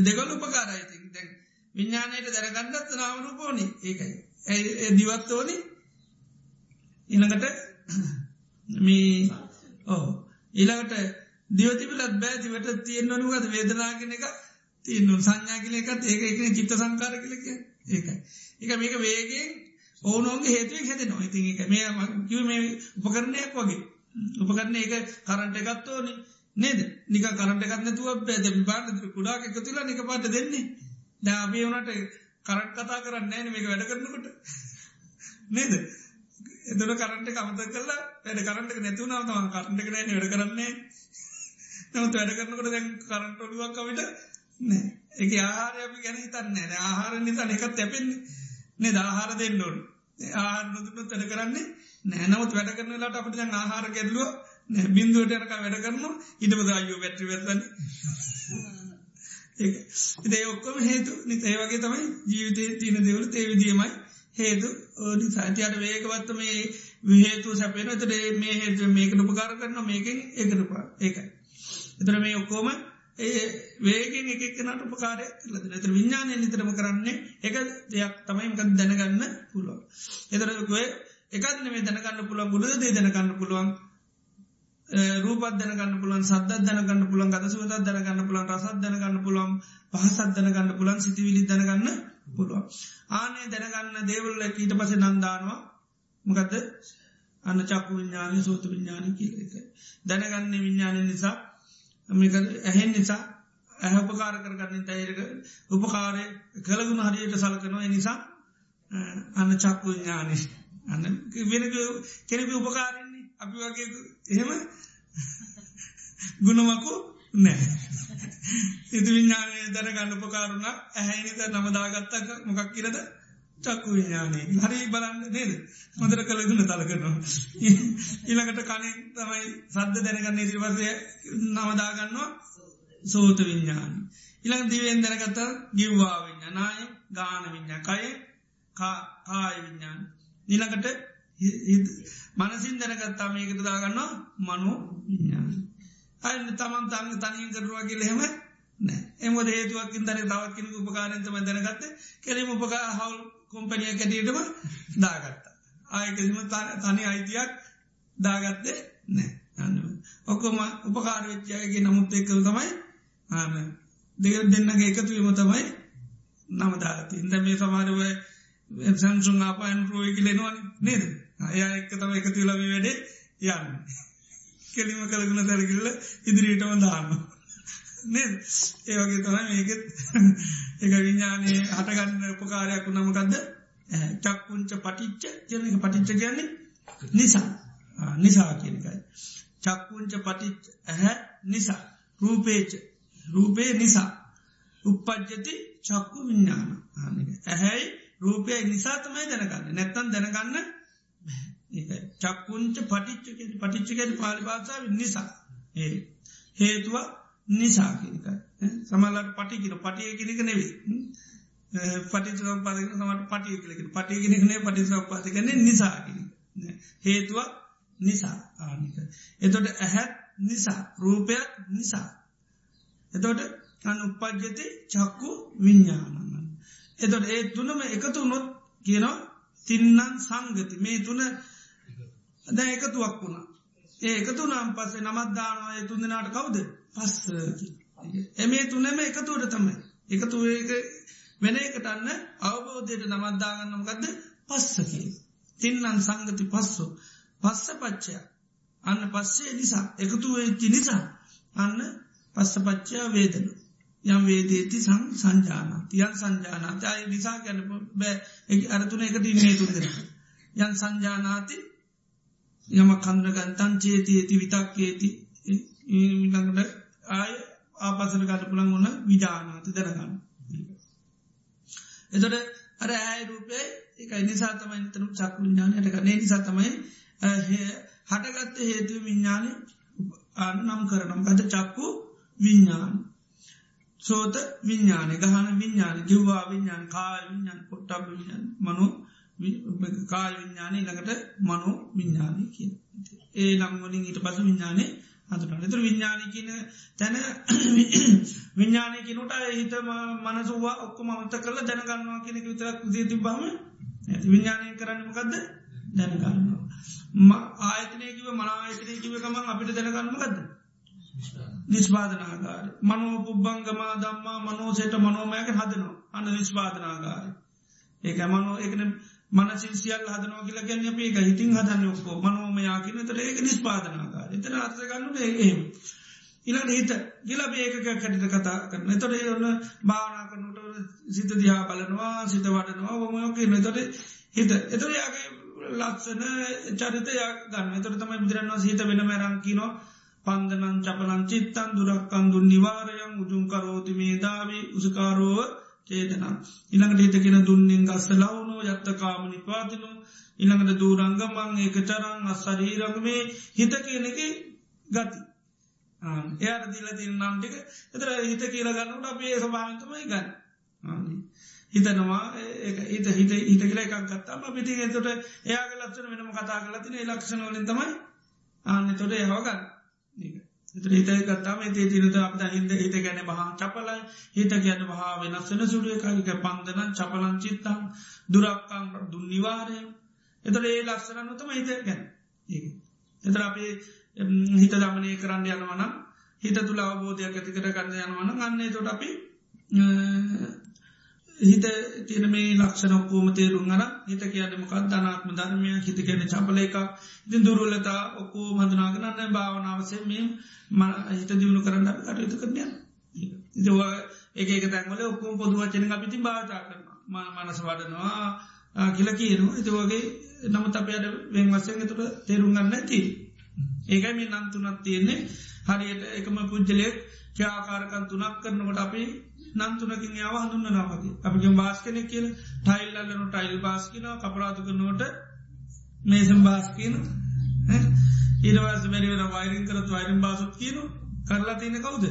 [SPEAKER 1] දෙගොල්ල උපකාරයි ඉතින්. දැන් විඥාණයට දැනගන්නත් නාම රූප ඕනේ. ඒකයි. ඒ දිවත් ඕනේ? ඊළඟට මේ ඔව්. ඊළඟට දිව තිබිලත් බෑ. දිවට තියෙන්න ඕනේ මොකද වේදනාව කියන එක තියෙන්න. ඕනේ සංඥා කියන එකත් ඒක ඒකනේ චිත්ත සංකාර කියලා කියන්නේ ඒකයි. ඒක මේක වේගයෙන් ඕනෝන්ගේ හේතුවෙන් හැදෙනවා. ඉතින් ඒක මේ කිව්වේ මේ උපකරණයක් වගේ. උපකරණ ඒක කරන්ට් එකත් ඕනේ නේද? නිකන් කරන්ට් එකක් නැතුව බෑ දැන් බාන්න කුඩාක එකතු වෙලා නික පාට දෙන්නේ. දැන් අපි උනට කරන්ට් කතා කරන්නේ නැහැ මේක වැඩ කරනකොට. නේද? එතන කරන්ට් එක අමතක කරලා වැඩ කරන්ට් එක නැති වුණාම තමයි කරන්ට් එක නැහැ වැඩ කරන්නේ. නමුත් වැඩ කරනකොට දැන් කරන්ට් ඔළුවක් අපිට නෑ. ඒක ආහාරය අපි ගැන හිතන්නේ නෑ ආහාර නිසා එකත් තැපෙන්නේ නේද? ආහාර දෙන්න ඕන. ආහාර නොදුන්නොත් වැඩ කරන්නේ නෑ නමුත් වැඩ කරන වෙලාවට අපිට දැන් ආහාර ගැටලුව නෑ. බින්දුවට යනකම් වැඩ කරනවා. ඊට පස්සේ අයියෝ බැටරි වැස්සන්නේ ඒක. ඉතින් ඒ ඔක්කොම හේතු. නිත ඒ වගේ තමයි ජීවිතයේ තියෙන දේවල්. ඒ විදිහමයි හේතු. නිසා ඉතින් වේගවත් මේ හේතු සැපේන එතකොට මේ හේතු මේකට උපකාර කරනවා. මේකෙන් ඒකට උපකාර. ඒකයි. එතකොට මේ ඔක්කොම ඒ වේගෙන් එක එක්කනට උපකාරය කරලා දෙනවා. ඒතර විඥානය නිතරම කරන්නේ එක දෙයක් තමයි මොකද දැනගන්න පුළුවන්. ඒතර ඔය එකක් නෙමෙයි දැනගන්න පුළුවන් ගුණ දේ දැනගන්න පුළුවන්. රූපත් දැනගන්න පුළුවන් සද්දත් දැනගන්න පුළුවන් ගඳ සුවඳත් දැනගන්න පුළුවන් රසත් දැනගන්න පුළුවන් පහසත් දැනගන්න පුළුවන් සිතවිලි දැනගන්න පුළුවන්. ආනේ දැනගන්න දේවල් ඊට පස්සේ නම් දානවා. මොකද්ද? අන්න චක්කු විඥානය සෝත විඥානය කියලා එකයි. දැනගන්නේ විඥානය නිසා මේක ඇහෙන් නිසා ඇහ උපකාර කරගන්න තයිරක උපකාරය කළගුණ හරියට සලකනවා. නිසා අන්න චක්කු ඥානි අන්න වෙන කෙනෙක උපකාරන්නේ අපි වගේ එහෙම ගුණමකු නෑ ඉති විඤ්ඥානය දැනගන්න උපකාරුණ ඇහැනිත නමදාගත්තක මොකක් කියරද චක්කු විඤ්ඥානය හරි බලන්න නේද? මොදර කළගුණ තලකනවා ඊළඟට කනින් තමයි සද්ධ දැනගන්න ඉදිරිවසය නවදාගන්නවා සෝත විඤ්ඥාන ඉළඟ දිවෙන් දැනගත ගිව්වා විඤ්ඥනාය ගාන විඤ්ඥා කය කාය විඤ්ඥාන නිළඟට මනසින් දැනගත්තා මේකට දාගන්නවා මනෝ විඤ්ඥාන අන්න තමන් තන්න තනින් කරුවා කියලහෙම නෑ එමද හේතුවකින් දර තවත්කින උපකාරන්තම දැනගත්ත. කෙරීම උපකා හවල් කොම්පනිය කැටියටම දාගත්තා. ආයකම තනි අයිතියක් දාගත්තේ නෑ අන්න. ඔක්කොම උපකාරවෙච්චයගේ නමුත් එක්කල් තමයි ආන දෙක දෙන්නගේ එකතුවීම තමයි නමදාගති ඉද මේ සමාරව සංසුන් ආපායන් ප්‍රෝය කිලෙනවා නේද? අය එක්ක තම එකතු ලබි වැඩේ යන්න. කෙලිම කළගුණ තැරකිල්ල ඉදිරියටම දාන්න නේද ඒවගේ තමයි මේකෙත් එක විඤ්ඥානයේ හටගන්න උපකාරයක් වුණමකක්ද චක්කුංච පටිච්ච කියනක පටිච්ච කියන්නේ නිසා. නිසා කියනකයි චක්කුංච පටිච් ඇහැ නිසා. රූපේච. රූපේ නිසා. උපපජ්ජති චක්කු විඤ්ඥාන ඇහැයි රූපය නිසා තමයි දැනගන්න. නැත්තන් දැනගන්න චක්කුංච පටිච්ච පටිච්චකයට පාලි භාසාාව නිසා. ඒ හේතුව නිසා කියනකයි සමල්ලට පටිකින පටිය කිරික නෙවේ පටි සම්පාදක සමට පටිය කලෙක පටිය කෙනෙක්නේ පටි සම්පාති කන නිසාකින හේතුව නිසා ආනික එතොට ඇහැත් නිසා රූපයක් නිසා. එතොට අන උපද්ජති චක්කු විඤ්ඥානන්න එතොට ඒ තුනම එකතු නොත් කියනවා තින්නන් සංගති. මේ තුන ද එකතුවක් වුණා. ඒ එකතු නම් පස්සේ නමත්දානය තුන් දෙනාට කවුද? පස්සකි එමේ තුනම එකතුවට තමයි. එකතු වෙන එකටන්න අවබෝධයට නමත්දාගන්නම් ගදද පස්සකි තින්නන් සංගති පස්සු. පස්ස පච්චය. අන්න පස්සේ නිසා. එකතු වෙච්චි නිසා අන්න පස්ස පච්චා වේදන. යම් වේදේති සං සංජානත්. යන් සංජානත. අය නිසා ගැන බෑ. අරතුන එකට ඉන්නේ තුන්දෙන යන් සංජානාති යම කන්දගන්තන් චේති ඇති විතක්කේති. ළඟට ආය ආපසන කට පුළන් ඔන්න විජානාති දරගන්න. එතොට අර ඇය රූපේ එක නිසා තමයි තනු චක්කු විඥානයට කනේ නිසා තමයි හටගත්ත හේතුව විඤ්ඥානය නම් කරනම් ගත චක්කු විඤ්ඥාන සෝත විඤ්ඥාන ගහන විඤ්ඥාන ජිව්වා විඤ්ඥාන කාය විඤ්ඥාන පොට්ටබ විඤ්ඥාන මනු කාය විඤ්ඥානය ළඟට මනෝ විඤ්ඥානය කිය ඒ නම්වලින් ඊට පස විඤ්ඥානය අතුට එතුර විඤ්ඥානය කියන තැන *coughs* විඤ්ඥානය කිනට හිත මනසුවා ඔක්කොම අමත කරල දැනගන්නවා කෙනෙක විතරක් දී තිබාම විඤ්ඥානය කරන්නමකක්ද දැනගන්නවා. ආයතනයකිව මනායතනයකිව කමන් අපිට දැනගන්නමකක්ද නිස්පාදනාගාර මනෝ පුබ්බංගමා දම්මා මනෝසයට මනෝමයක හදනවා. අන්න නිස්පාදනාගාර ඒක මනෝ එකන මනසින් සියල් හදනෝ කියලා ගැන්න අපේ එක හිතින් හදන්න ඔක්කෝ මනෝමයා කියන තර ඒක නිස්පාදනාගාර එතන අර්ථගන්නට එහෙම. ඉලට හිත. ගිල ඒකක කැටිට කතා කරන තොට ඔන්න භානා කරනට සිත දිහා බලනවා සිත වඩනවා ොමයෝක නතොට හිත. එතර යාගේ ලක්ෂන චරිතය ගන්න තොර තමයි බුදුරන්වා හිත වෙන මැරංකිනවා පන්දනන් චපලන් චිත්තන් දුරක්කන් දුන් නිවාරයන් උජුම් කරෝති මේ දාවී උසකාරෝව චේතනම්. ඉළඟට හිතකෙන දුන්නින් ගස්ස ලවුණෝ යත්තකාම නිපාතිනු ඉළඟට දූරංගමං ඒක චරං අස්සරීරග මේ හිත කියනෙක ගති. එයාට දිල තිල් නම්ටික එතර හිත කියල ගන්නට අපේ සභාන්තමයි ගන්න. හිතනවා හිත හිත හිත කියල එකක් ගත්තාම පිති තොට එයාග ලක්ෂණ වෙනම කතා කලතින ලක්ෂණ වලින් තමයි ආන්න තොට යහෝගන්න. හිත ගත්තාම ඒ තිනත අප හිද හිත ගැන බහා චපලයි හිත ගැන බහා වෙනස්සන සුඩුවකාලික පන්දන චපලං චිත්තන් දුරක්කං දුන්නිවාරය එතර ඒ ලක්ෂණන්නතම හිත ගැන. එතර අපේ හිත දමනය කරන්න යනවනම් හිත තුළ අවබෝධයක් ඇතිකර කරන්න යනවන ගන්නේ තොට අපි හිත තින මේ ලක්ෂණ ඔක්කෝම තේරුම් අර හිත කියන්නමකක් ධනාත්ම ධර්මය. හිත කියන චපල එක ඉතින් දුරුලතා ඔක්කෝ මඳනාගනන්න භාවනාවසේ මේ හිත දියුණු කරන්න කටයුතු කරනය ඉතිවා ඒක එක තැන්වල ඔක්කෝම පොදු වචන අපිති භාතා කරන මනස වඩනවා කියල කියනවා. එති වගේ නමුත් අපයට වෙන් වසයෙන් තුළ තේරුම් ගන්න ඇති ඒකයි මේ නන්තුනත් තියෙන්නේ. හරියට එකම පුද්ජලයෙක් ක්‍යාකාරකන් තුනක් කරනකොට අපි නන්තුනකින් යාව හඳුන්න නවති අපිගේ බාස් කෙනෙ කියල. ටයිල්ලන්නනු ටයිල් බාස්කින කපරාතු කරනවට මේසම් බාස්කින ඒවාස මැරිවෙන වයිරින් කරත් වයිරම් බාසුත් කියන කරලා තියෙන කවුද?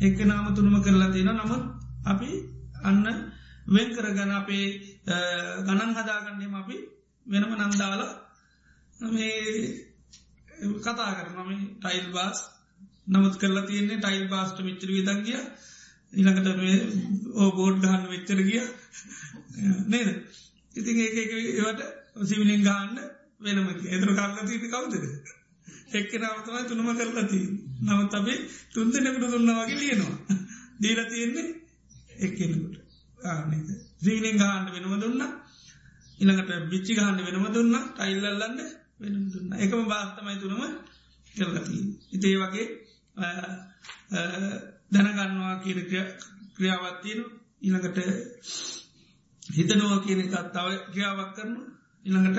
[SPEAKER 1] එක්ක නාම තුනම කරලා තියෙන නමුත් අපි අන්න වෙන් කරගන අපේ ගණන් හදාගන්නේම අපි වෙනම නම්දාලා මේ කතා කරනම ටයිල් බාස් නමුත් කරලා තියන්නේ ටයිල් බාස්ට මිච්චර විදන්ගිය ඉළඟට මේ ඕබෝඩ් ගහන්න වෙච්චර ගිය. නේද? ඉතින් ඒ ඒවට සිවිලින් ගාන්න වෙනම එතුර කරලා තිීට කවුදද එක්ක නවතමයි තුනම කරලා තිී නවත් අපේ තුන්දෙනෙකුට දුන්න වගේ ලියනවා. දීල තියෙන්නේ එක්කෙනකුට. ආනක ්‍රීලින් ගහන්ඩ වෙනම දුන්න. ඉළඟට බිච්චි ගහන්ඩ වෙනම දුන්න. ටයිල්ලල්ලන්න වෙන දුන්න. එකම බාස්තමයි තුනම කරලතිී ඉතේ වගේ දැනගන්නවා කියන ක්‍රියාවත්තියනු ඉළඟට හිතනවා කියන එකත් තව ක්‍රියාවක් කරන ඉළඟට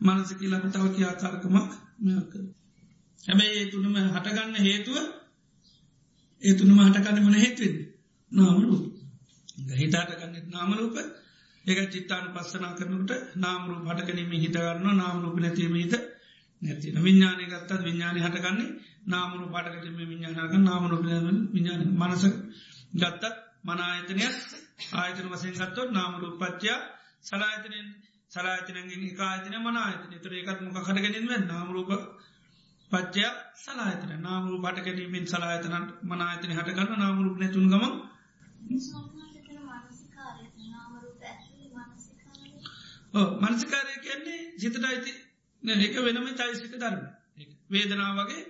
[SPEAKER 1] මනස කියලක තව කියාකාරකමක් මෙක හැබැයි ඒ තුනම හටගන්න හේතුව ඒ තුනම හටගන්න මන හේතුවෙන් නාමරු හිතාටගන්න නාමරූප ඒක චිත්තාන පස්සනා කරනට නාමරු හටකනීම හිතගන්න නාමරූප නැතිීම හිත නැතින විඤ්ඥානය ගත්තත් විඤ්ඥානය හටගන්නේ නාමරු පාටකටම විඤ්ඥානක නාමරු විඤ්ඥාන මනස ගත්තත් මන ආයතනයක් ආයතන වසයෙන් ගත්තොත් නාමරු පච්චයා සලායතනෙන් සලායතනගෙන් කායතන මන ආයතන තුර එකත් මොක කටගෙනින්ව නාමරූප පච්චය සලායතන නාමරු පටකැටීමෙන් සලායතන මනායතන හටගන්න නාමරුප නැතුන් ගම මනසිකාරය කියන්නේ සිතට අයිති එක වෙනම චයිසික ධර්ම. වේදනා වගේ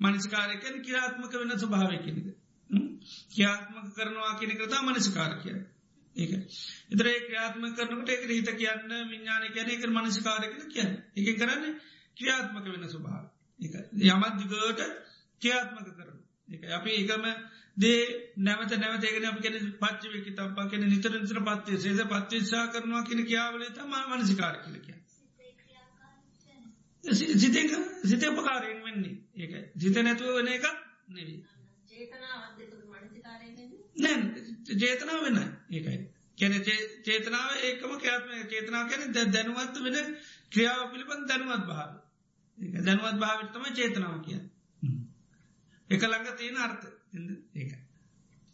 [SPEAKER 1] මනසිකාරයකැන කිරාත්මක වෙන ස්වභාවය කෙනෙක ක්‍යාත්මක කරනවා කෙනෙ කරතා මනසිකාර කිය ඒක. එතර ඒ ක්‍රියාත්ම කරනට එක හිත කියන්න විඤ්ඥාන කියන එක මනසිකාරකන කියන්න. එක කරන්න ක්‍රියාත්මක වෙන ස්වභාව එක යමත් දිගට ක්‍රියාත්මක කරන එක අපි එකම දේ නැවත නැවතේගෙන අප කෙන පච්චවකි තම්පා කෙන නිතර නිතර පත්වය සේද පත්තිශා කරනවා කියන කියාවලේ තම මනසිකාර කියලක සිත සිත උපකාරයෙන් වෙන්නේ. ඒක සිත නැතුව වන එකක් නෙවී නැන් ජේතනාව වෙන ඒකයි. කැන චේතනාව ඒකම ක්‍යාත්ම චේතනාව කැන දැනුවත් වෙන ක්‍රියාව පිළිබඳ දැනුවත් භාව දැනුවත් භාවිතම චේතනාව කිය එක ළඟ තියෙන අර්ථ. ඒක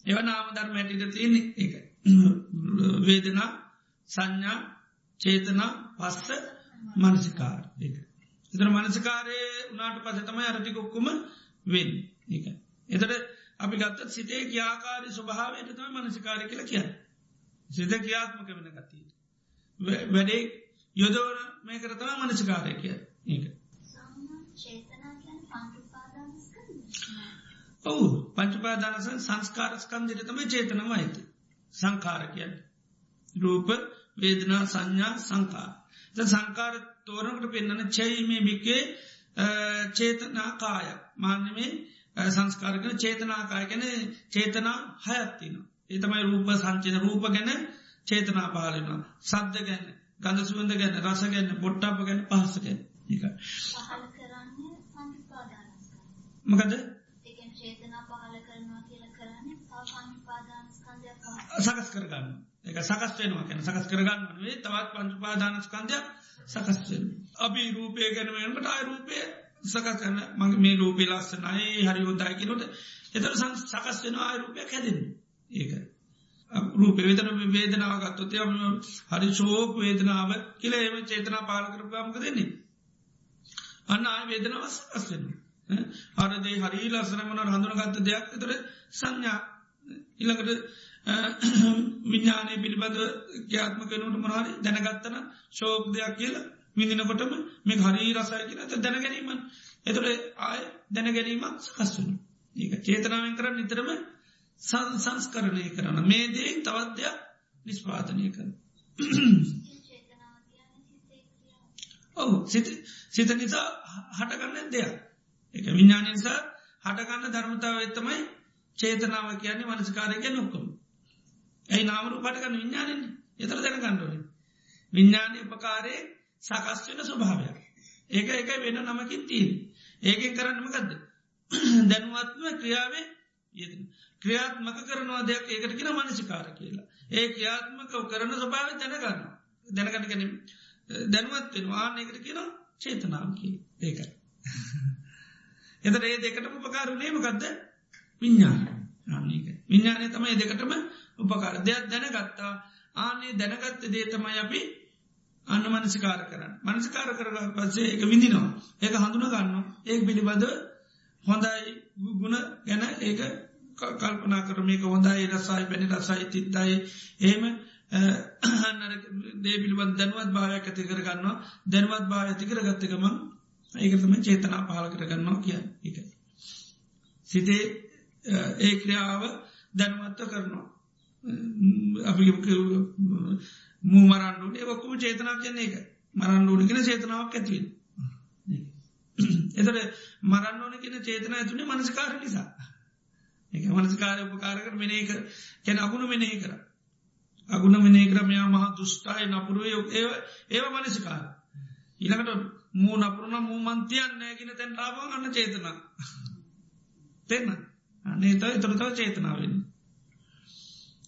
[SPEAKER 1] එව නාම ධර්ම ඇටිට තියෙන ඒක වේදනා සංඥා චේතනා පස්ස මනසිකාර. ඒක එතර මනසිකාරය උනාට පස තමයි අරටිකොක්කුම වෙන් එක එතට අපි ගත්ත සිතේ කියාකාරි ස්වභාවයට තම මනසිකාරය කියල කිය සිත කියාත්මක වෙන ගතිීට වැඩේ යොදෝන මේ කරතම මනසිකාරය කිය ඒක. ඔවු. පංචුපාදානස සංස්කාරස්කන්දිට තම චේතනම ඇති. සංකාර කියන්න. රූප වේදනා සංඥා සංකාර සංකාර තෝරනකට පෙන්න්නන චයිමේ බික්කේ චේතනා කාය මාන්‍යමේ සංස්කාරකන චේතනාකායකැන චේතනා හයත්තින. ඒතමයි රූප සංචිත රූප ගැන චේතනා පාලනවා. සද්ධ ගැන ගඳ සුවඳ ගැන රස ගැන්න පොට්ටාප ගැන පහස ගැන එක. මකද සකස් කරගන්න එක සකස් වෙනවා කැන සකස් කරගන්න වේ තවත් පංචුපාදානස්කන්දයක් සකස් අපි රූපය ගැනීමට අයි රූපය සකස් කරන මගේ මේ රූපේ ලස්සනයි හරි හොදායිකිනොට එතර සකස් වෙනවා අයි රූපය හැදෙන ඒක. රූප වේදන වේදනාවගත්තොත හරි ශෝක වේදනාව කියල එම චේතනා පාල කරපාමක දෙන්නේ අන්න ආය වේදනවස් අස්වෙන්න අරදේ හරි ලස්සනමන හඳුනගත්ත දෙයක්. තර සංඥා ඉළඟට *coughs* විඤ්ඥානය පිළිබඳ ක්‍යාත්ම කනුට මනාරි දැනගත්තන ශෝක් දෙයක් කියලා විඳිනකොටම මේ හරි රසය කියන ඇත දැනගැනීම. එතුට ආය දැනගැනීමක් සකස්වන ඒක චේතනාවෙන් කර නිතරම සංස්කරණය කරන මේ දේ තවත්දයක් නිස්පාතනය කර *coughs* ඔවු. සිත නිසා හටගන්න දෙයක්. එක විඤ්ඥාන නිසා හටගන්න ධර්මතාව එත්තමයි චේතනාව කියන්නේ මනස්කාරය නොක්කම ඇයි නාමරු පටගන්න විඤ්ඥානන එතර දැනගන්නඩුව විඤ්ඥානය උපකාරය සකස් වෙන ස්වභාවයක්. ඒක එක වෙන නමකින් තිීන් ඒකෙන් කරන්නමකක්ද *clears throat* දැනුවත්ම ක්‍රියාවේ යෙද ක්‍රියාත්මක කරනවා දෙයක් ඒකට කියෙන මනසිකාර කියලා. ඒ ක්‍රියාත්මක කරන ස්වභාව දැනගන්න. දැනගන්න ගැන දැනුවත් වෙනවා. ඒකට කියන චේතනාව කිය ඒකයි. *laughs* එතට ඒ දෙකටම උපකාරු නේමකක්ද විඤ්ඥාන විඤ්ඥානය තමයි දෙකටම උපකාර. දෙයක් දැනගත්තා. ආනේ දැනගත්ත දේ තමයි අපි අන්න මනසිකාර කරන්න. මනසිකාර කරග පස්සේ එක විඳිනවා. ඒක හඳුන ගන්න ඒ පිළිබඳ හොඳයි ගුණ ගැන ඒක කල්පනා කර මේක හොඳයි රසයි පැණි රසයි තිත්තයි ඒම දේ පිළිබඳ දැනුවත් භාවයක් ඇති කරගන්නවා. දැනුවත් භාව ඇති කර ගත්තකම ඒකතම චේතනා පහල කරගන්නවා කිය එක සිතේ ඒ ක්‍රියාව දැනුවත්ව කරනවා. අපි මූ මරන්ඩුට ඔක්කම චේතනාව කියන්නේ එක මරන්ඩුවන කෙන චේතනාවක් ඇතිවෙන එතට මරන්න ඕන කෙන චේතන ඇතුනේ මනස්කාර නිසා. එක මනස්කාරය උපකාරක මෙනේ කර කැන අගුණ මෙනෙහි කර. අගුණ මෙනේ කරමයා මහ දුෂ්ටාය නපුරුව ඒ ඒව මනසිකාර. ඉළකට මූ නපුරුණ මූ මන්තියන් නෑගෙන තැන් රාබන් අන්න චේතනා. දෙන්න අනේ ත එතරතව චේතනාවෙන්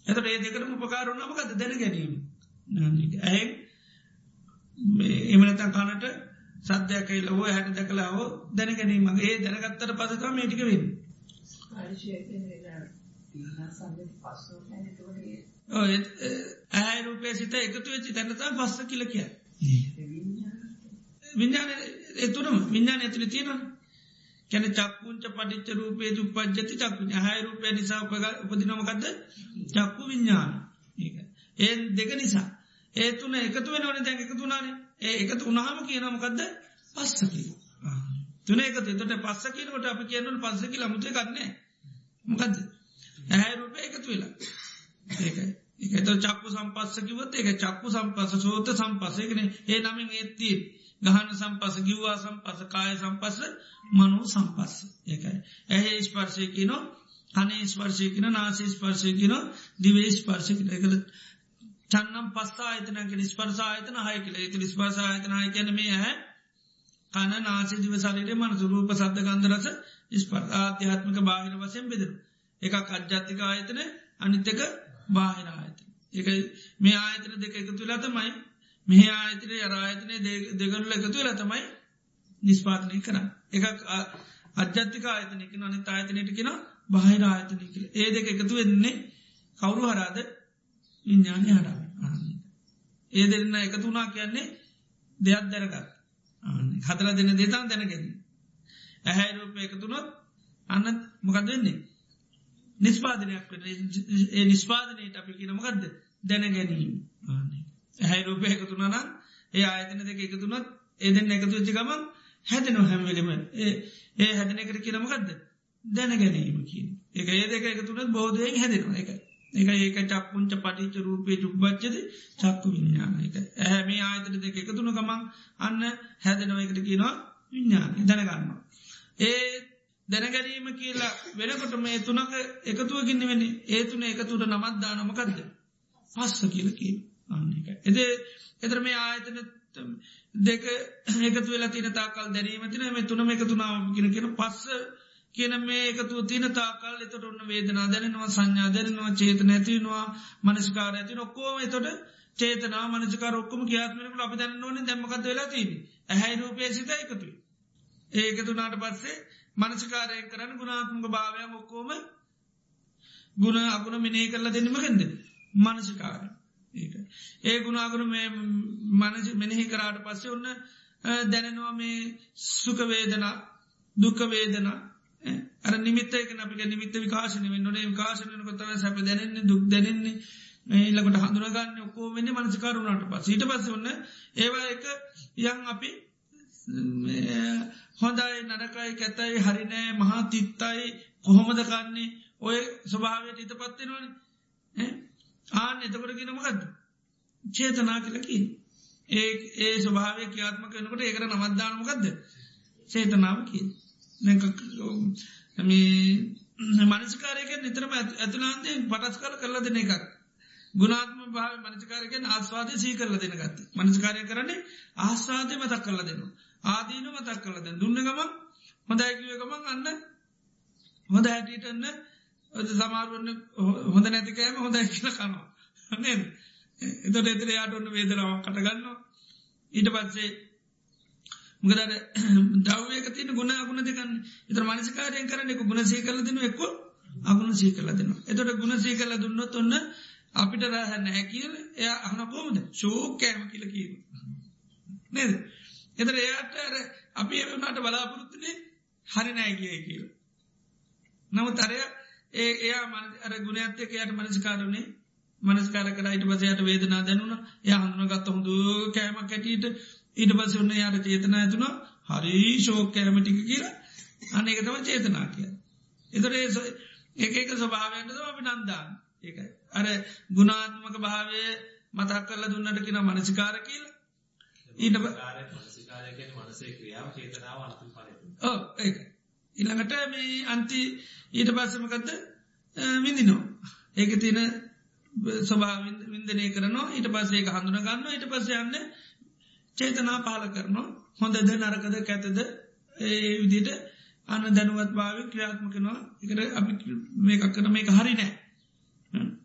[SPEAKER 1] එතට ඒ දෙකරම උපකාරුන්නමකද දැන ගැනීම ඇ එමනතන් කනට සද්‍යයකයි ලොව හැට දැකලා හෝ දැනගැනීම ඒ දැනගත්තර පසතම මේටිකවෙන්න ඇහැ රූපේ සිත එකතු වෙච්චි තැනතා පස්ස කියල කිය විඤ්ඥාන එතුරම විඤ්ඥාන ඇතුළ තියෙනවා කැන චක්කුංච පටිච්ච රූපේ උපද්ජති චක්කු හය රූපය නිසා උපදිනමකක්ද චක්කු විඤ්ඥාන ඒ දෙක නිසා. ඒ තුන එකතු වෙන ඕන දැන් එකතු වනානේ ඒ එකතු උනාම කියනමකක්ද පස්සකි තුන එක තොට පස්ස කියනකට අපි කියන්නට පස්සකි ලමුතේ කරන්නේ මොකද ඇහැ රූපය එකතු වෙලා. ඒකයි එකත චක්කු සම්පස්සකිවත් ඒක චක්කු සම්පස සෝත සම්පසයකන ඒ නමින් ඒත්තිී ගහන සම්පස ගිව්වා සම්පස කාය සම්පස මනු සම්පස්ස. ඒකයි. ඇහ ස්පර්ශයකින අනේ ස්පර්ශයකින නාසේ ස්පර්ශයකින දිවේ ස්පර්ශයකින එකළ චන්නම් පස්සා අතනක ස්පර්සායතන හය කියල. ඇති ස්පර්සායතනය කියැන මේ ඇහැ කන නාසි දිව සලට මනසු රූප සද්ධ ගන්දරස ස්පර් ආත්‍යහත්මක බාහිර වසයෙන් බෙදර එකක් අජ්ජාතික ආයතන අනිත්තක බාහිර ආයත එක මේ ආයතන දෙක එකතු වෙලා තමයි මෙහ ආයතන අරායතනය දෙගනුල එකතු වෙලා තමයි නිස්පාතනය කරන්න. එකක් අජ්ජත්තික ආයතනයක අනි ආයතනයට කියෙන බාහිර ආයතනය කියල. ඒ දෙක එකතු වෙන්නේ කවුරු හරාද විඤ්ඥානය හරා ඒ දෙන්න එකතුනා කියන්නේ දෙයක් දැරගත් හතර දෙන දෙතන් දැනගෙන ඇහැ රූපය එකතුනොත් අන්න මොකද වෙන්නේ? නිස්පාදනයක් ඒ නිස්පාදනයට අපි කියන මොකක්ද දැන ගැනීම ඇහැ රූපය එකතුනනම් ඒ ආයතන දෙක එකතුනොත් ඒදෙන් එකතු වෙච්චි ගමන් හැදෙනව හැම්වලිම ඒ හැදන එකට කියනමකක්ද දැන ගැනීම කිය එක ඒ දෙක එකතුනත් බෝධයෙන් හැදෙනවා. එක එක ඒක චක්කුංච පටිච රූපය චුබ්බච්චද චක්කු විඤ්ඥාන එක ඇහැ මේ ආයතන දෙක එකතුන ගමන් අන්න හැදනව එකට කියනවා විඤ්ඥාන දැනගන්නවා. ඒ දැනගැනීම කියලා වෙනකොට මේ තුනක එකතුවකින්න වෙන ඒ තුන එකතුට නමත්දානමකක්ද පස්ස කියල කිය අන්න එක එද එතර මේ ආයතන දෙක එකතු වෙලා තින තාකල් දැරීම තින මේ තුනම එකතුනාව ගෙන කියෙන පස්ස කියන මේ එකතු තින තාකල් එතට ඔන්න වේදනා දැනවා සංඥා දැනවා චේතන ඇතිවෙනවා මනස්කාර ඇති ඔක්කෝම එතොට චේතනා මනස්කාර ඔක්කම කියාත්මක අප දැන්න ඕන දැමකත් වෙලා තිබ ඇහැයි රූපය සිත එකතුයි ඒකතුනාට පස්සේ මනසිකාරය කරන්න ගුණාත්මක භාවය ඔක්කෝම ගුණ අගුණ මිනේ කරලා දෙන්නමකෙන්ද මනසිකාර ඒක ඒ ගුණාගුණ මේ මනස මෙනෙහි කරාට පස්සේ ඔන්න දැනෙනවා මේ සුකවේදනා දුකවේදනා අර නිමිත්තයක අපික නිමිත්ත විකාශන නොනේ විකාශනය කොතව සැප දැනෙන්නේ දුක් දැනෙන්නේ. ඒලකට හඳුනගන්න ඔකෝ වෙන්න මනසිකාරුණට පස් ඊට පස්ස ඔන්න ඒවා එක යන් අපි හොඳයි නරකයි කැතයි හරිනෑ මහා තිත්තයි කොහොමද කන්නේ? ඔය ස්වභාවයට ඉත පත්වෙනවන ආන එතකොට ගෙනමකක්ද චේතනා කලකින් ඒ ඒ ස්වභාවය ක්‍යාත්ම කනකට ඒකර නමද්දානමකක්ද චේතනාවකි මනස්කාරයක නිතරම ඇතුලාන්තේ පටස් කල කරලා දෙන එකක්. ගුණාත්ම භාව මනස්කාරකෙන් ආස්වාදය සී කරල දෙනගත් මනස්කාරය කරන්නේ ආස්වාදය මතක් කරල දෙනවා. ආදීන මතක් කරලද දුන්න ගමන් හොඳයිකිව ගමන් අන්න හොඳ හැටියටන්න සමාරුවන්න හොඳ නැතිකෑම හොඳයි කියල කනවා. නේද? එතට එතර යාට ඔන්න වේදනාව කටගන්නවා ඊට පත්සේ මුගදර දවයක තින ගුණ අගුණ දෙකන්න එතර මනසිකාරයෙන් කරන එක ගුණ සේ කල දෙන එක්කො අගුණ සී කල දෙනවා. එතොට ගුණ සී කල දුන්නොත් ඔන්න අපිට රහන්න හැකිල එය අහන කෝමද ශෝකෑම කියල කියීම නේද? එතර එයාට අර අපි එවනට බලාපොරොත්තුනේ හරි නෑ කිය කියල. නමුත් අරය ඒ එයා මන අර ගුණඇත්තක යට මනස්කාරනේ මනස්කාර කරයිට පසයට වේදනා දැනුන ය හඳුන ගත්ත හොඳ කෑම කැටීට ඊට පස ඔන්න යායට චේතන ඇතුන හරි ශෝක කෑමටික කියලා. අනකතම චේතනා කිය. එතර ඒ එක ස්වභාවයන්ටද අපි නන්දාන්න ඒකයි. අර ගුණාත්මක භාවය මතක් කරල දුන්නට කියෙන මනසිකාර කියලා. ඊට
[SPEAKER 3] මනසේ ක්‍රියාව චේතනාව අන්තිම පලය
[SPEAKER 1] ඕ ඒ ඉළඟට මේ අන්ති ඊට පස්සමකක්ද විඳිනෝ ඒක තියන ස්වභා වින්දනය කරනවා. ඊට පස්සේ හඳුන ගන්න ඊට පස්ස යන්න චේතනා පාල කරනවා. හොඳද නරකද කැතද? ඒ විදිට අන්න දැනුවත් භාව ක්‍රියාත්මකනවා එකට අපි මේකක් කන මේක හරි නෑ.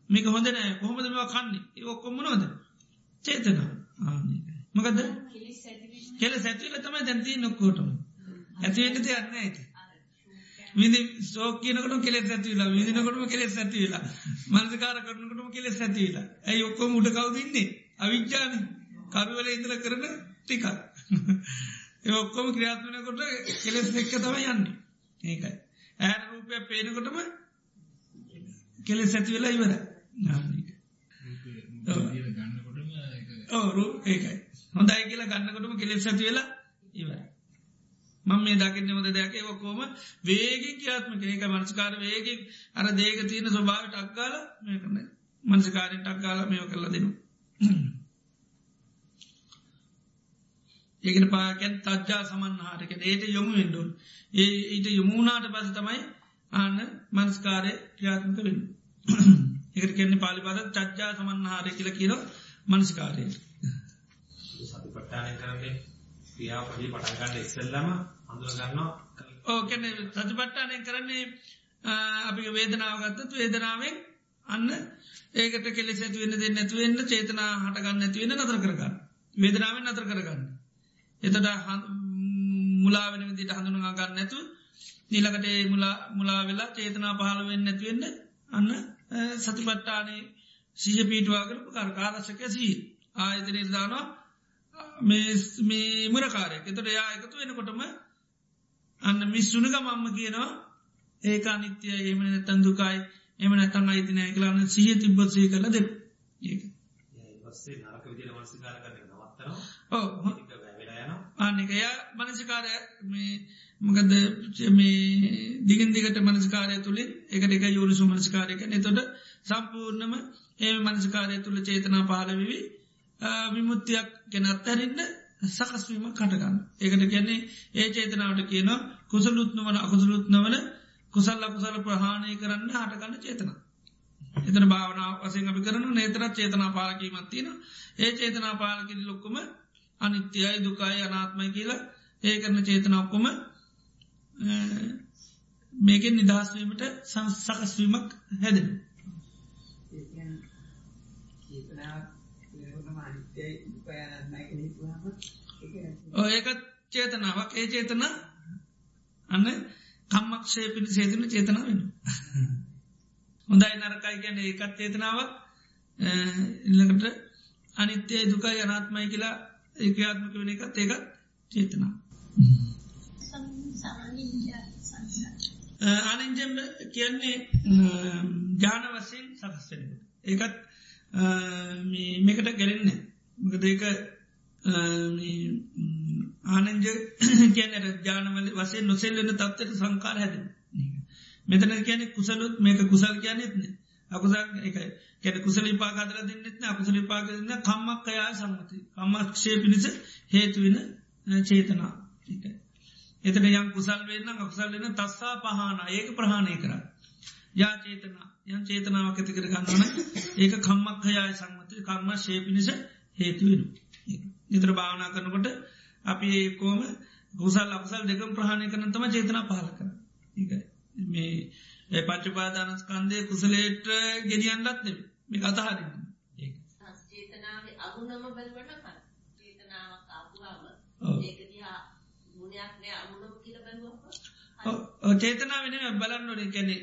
[SPEAKER 1] මේක හොඳ නෑ. කොහොමද මෙවා කන්නේ? ඒ ඔක්කොම්මනෝද චේතනා. ආනකයි මකද කෙල සැතිල තමයි දැන්තිී නොක්කෝටම ඇතිවෙන්න තියන්න ඇති විදි සෝක කියනකට කෙලෙ ඇතිවෙලා විදිනකොටම කෙලෙ ඇතිවෙලා මනසකාර කරනකටම කෙලෙ ඇතිවෙලා ඇයි ඔක්කොම උඩ කවදන්නේ අවිච්චාන කරුවල ඉදල කරන ටිකක්. *laughs* ඒ ඔක්කොම ක්‍රියාත්මනකොට කෙලෙස් එක්ක තම යන්න. ඒකයි. ඇ රූපය පේනකොටම කෙලෙ සැති වෙලා ඉවර ඕරු ඒකයි. හොඳයි කියලා ගන්නකොටම කෙලෙස් සැති වෙලා ඉවර මං මේ දකින්න හොද දෙයක්. ඒවකෝම වේගෙන් කියාත්මක ඒක මනස්කාර වේගෙන් අර දේක තියෙන ස්වභාවට අක්කාල මේ කරන මනසකාරෙන්ට අක්කාල මේ කරලා දෙනවා. ඒකට පාකැන් තජ්ජා සමන්හාටක ඒට යොමු වෙන්ඩුන් ඒ ඊට යොමුණනාට පස තමයි ආන්න මනස්කාරය ක්‍රියාත්මක වෙන්න. එකට කෙන්නේ පාලිපද චච්ජා සමන්හාරය කියල කියර මනස්කාරය.
[SPEAKER 3] සතිපට්ඨානය කරන්නේ ක්‍රියාපදී පටන්ගන්න ඉස්සල්ලම හඳුරගන්නවා
[SPEAKER 1] ඕකැන සතිපට්ඨානය කරන්නේ අපි වේදනාවගත්තත් වේදනාවෙන් අන්න ඒකට කෙලෙ ඇතිවෙන්න දෙන්න ඇතුවෙන්න චේතනා හටගන්න ඇතිවෙන්න නතර කරගන්න. වේදනාවෙන් නතර කරගන්න. එතට මුලාවෙන විදිට හඳුනගා ගන්න නැතු නිලකට මුලා මුලා වෙලා චේතනා පහළුවෙන් නැතිවෙන්න අන්න සතිපට්ටානේ සීහ පීටවාගරපු කරකාරශක සී ආයතනය දානවා මේ මුරකාරයක්. එතට යා එකතු වෙනකොටම අන්න මිස්සුනක මම්ම කියනවා ඒක අනිත්‍යය එමන තැන්දුකායි එම නැතන් අයිතිනය කලාන්න සීහ තිබ්බත්සී කල දෙ ආනිකය මනසිකාරය මකද මේ දිගින් දිගට මනස්කාරය තුළින් එකට එක යුරුසු මනස්කාරයක නතොට සම්පූර්ණම ඒ මනස්කාරය තුළ චේතනා පාලවිවි විමුත්තියක් ගැන අත්තරන්න සකස්වීම කටගන්න ඒකට කියන්නේ ඒ චේතනාවට කියනවා කුසලුත්නවන අකුසලුත්නවන කුසල් අකුසල ප්‍රහාණය කරන්න හටගන්න චේතනා එතන භාවනාව වසයෙන් අපි කරන නේතරත් චේතනා පාලකීමත්තින ඒ චේතනා පාලකිරි ලොක්කුම අනිත්‍යයි දුකායි අනාත්මයි කියලා ඒ කරන චේතනක්කොම මේකෙන් නිදහස්වීමට සකස්වීමක් හැදෙන ඒකත් චේතනාවක්. ඒ චේතන අන්න කම්මක්ෂය පිණි සේතුන චේතන වෙන හොඳයි නරකයි ගැන ඒකත් චේතනාවක්. ඉල්ලකට අනිත්‍යය දුකයි අනාත්මයි කියලා ඒක්‍යාත්මක වෙන එකත් ඒකත් චේතනා අනින්ජම් කියන්නේ ජාන වසයෙන් සකස්සෙන ඒකත් මේකට ගැරෙන්න මකද ඒක ආනන්ජ කියනට ජානවල වසේ නොසෙල්ලන තත්වට සංකාර හැද මෙතන කියන කුසලුත් මේක කුසල් කියනෙත්න අකුසල් එක කැට කුසල පාකාදර දෙන්නෙත්න අකුසල පාකන්න කම්මක් කයා සම්මති කම්මක්ෂය පිණිස හේතුවෙන චේතනා. එතට යම් කුසල් වෙන්න අකුසල් වෙන තස්සා පහන. ඒක ප්‍රහණය කර. යා චේතනා. යම් චේතනාවක් ඇති කර ගන්නවන ඒක කම්මක් හයාය සංමති කර්ම ශේපිනිස හේතුවෙන නිත්‍ර භාවනා කරනකොට අපි ඒකෝම ගුසල් අපසල් දෙකම් ප්‍රහණය කරන තම චේතනා පහල කර මේ පච්චපාදානස්කන්දය කුසලේට ගෙනියන්නත් මේ
[SPEAKER 4] බැලුවම.
[SPEAKER 1] චේතනා වෙන බලන්න ඕනේ. කැනෙ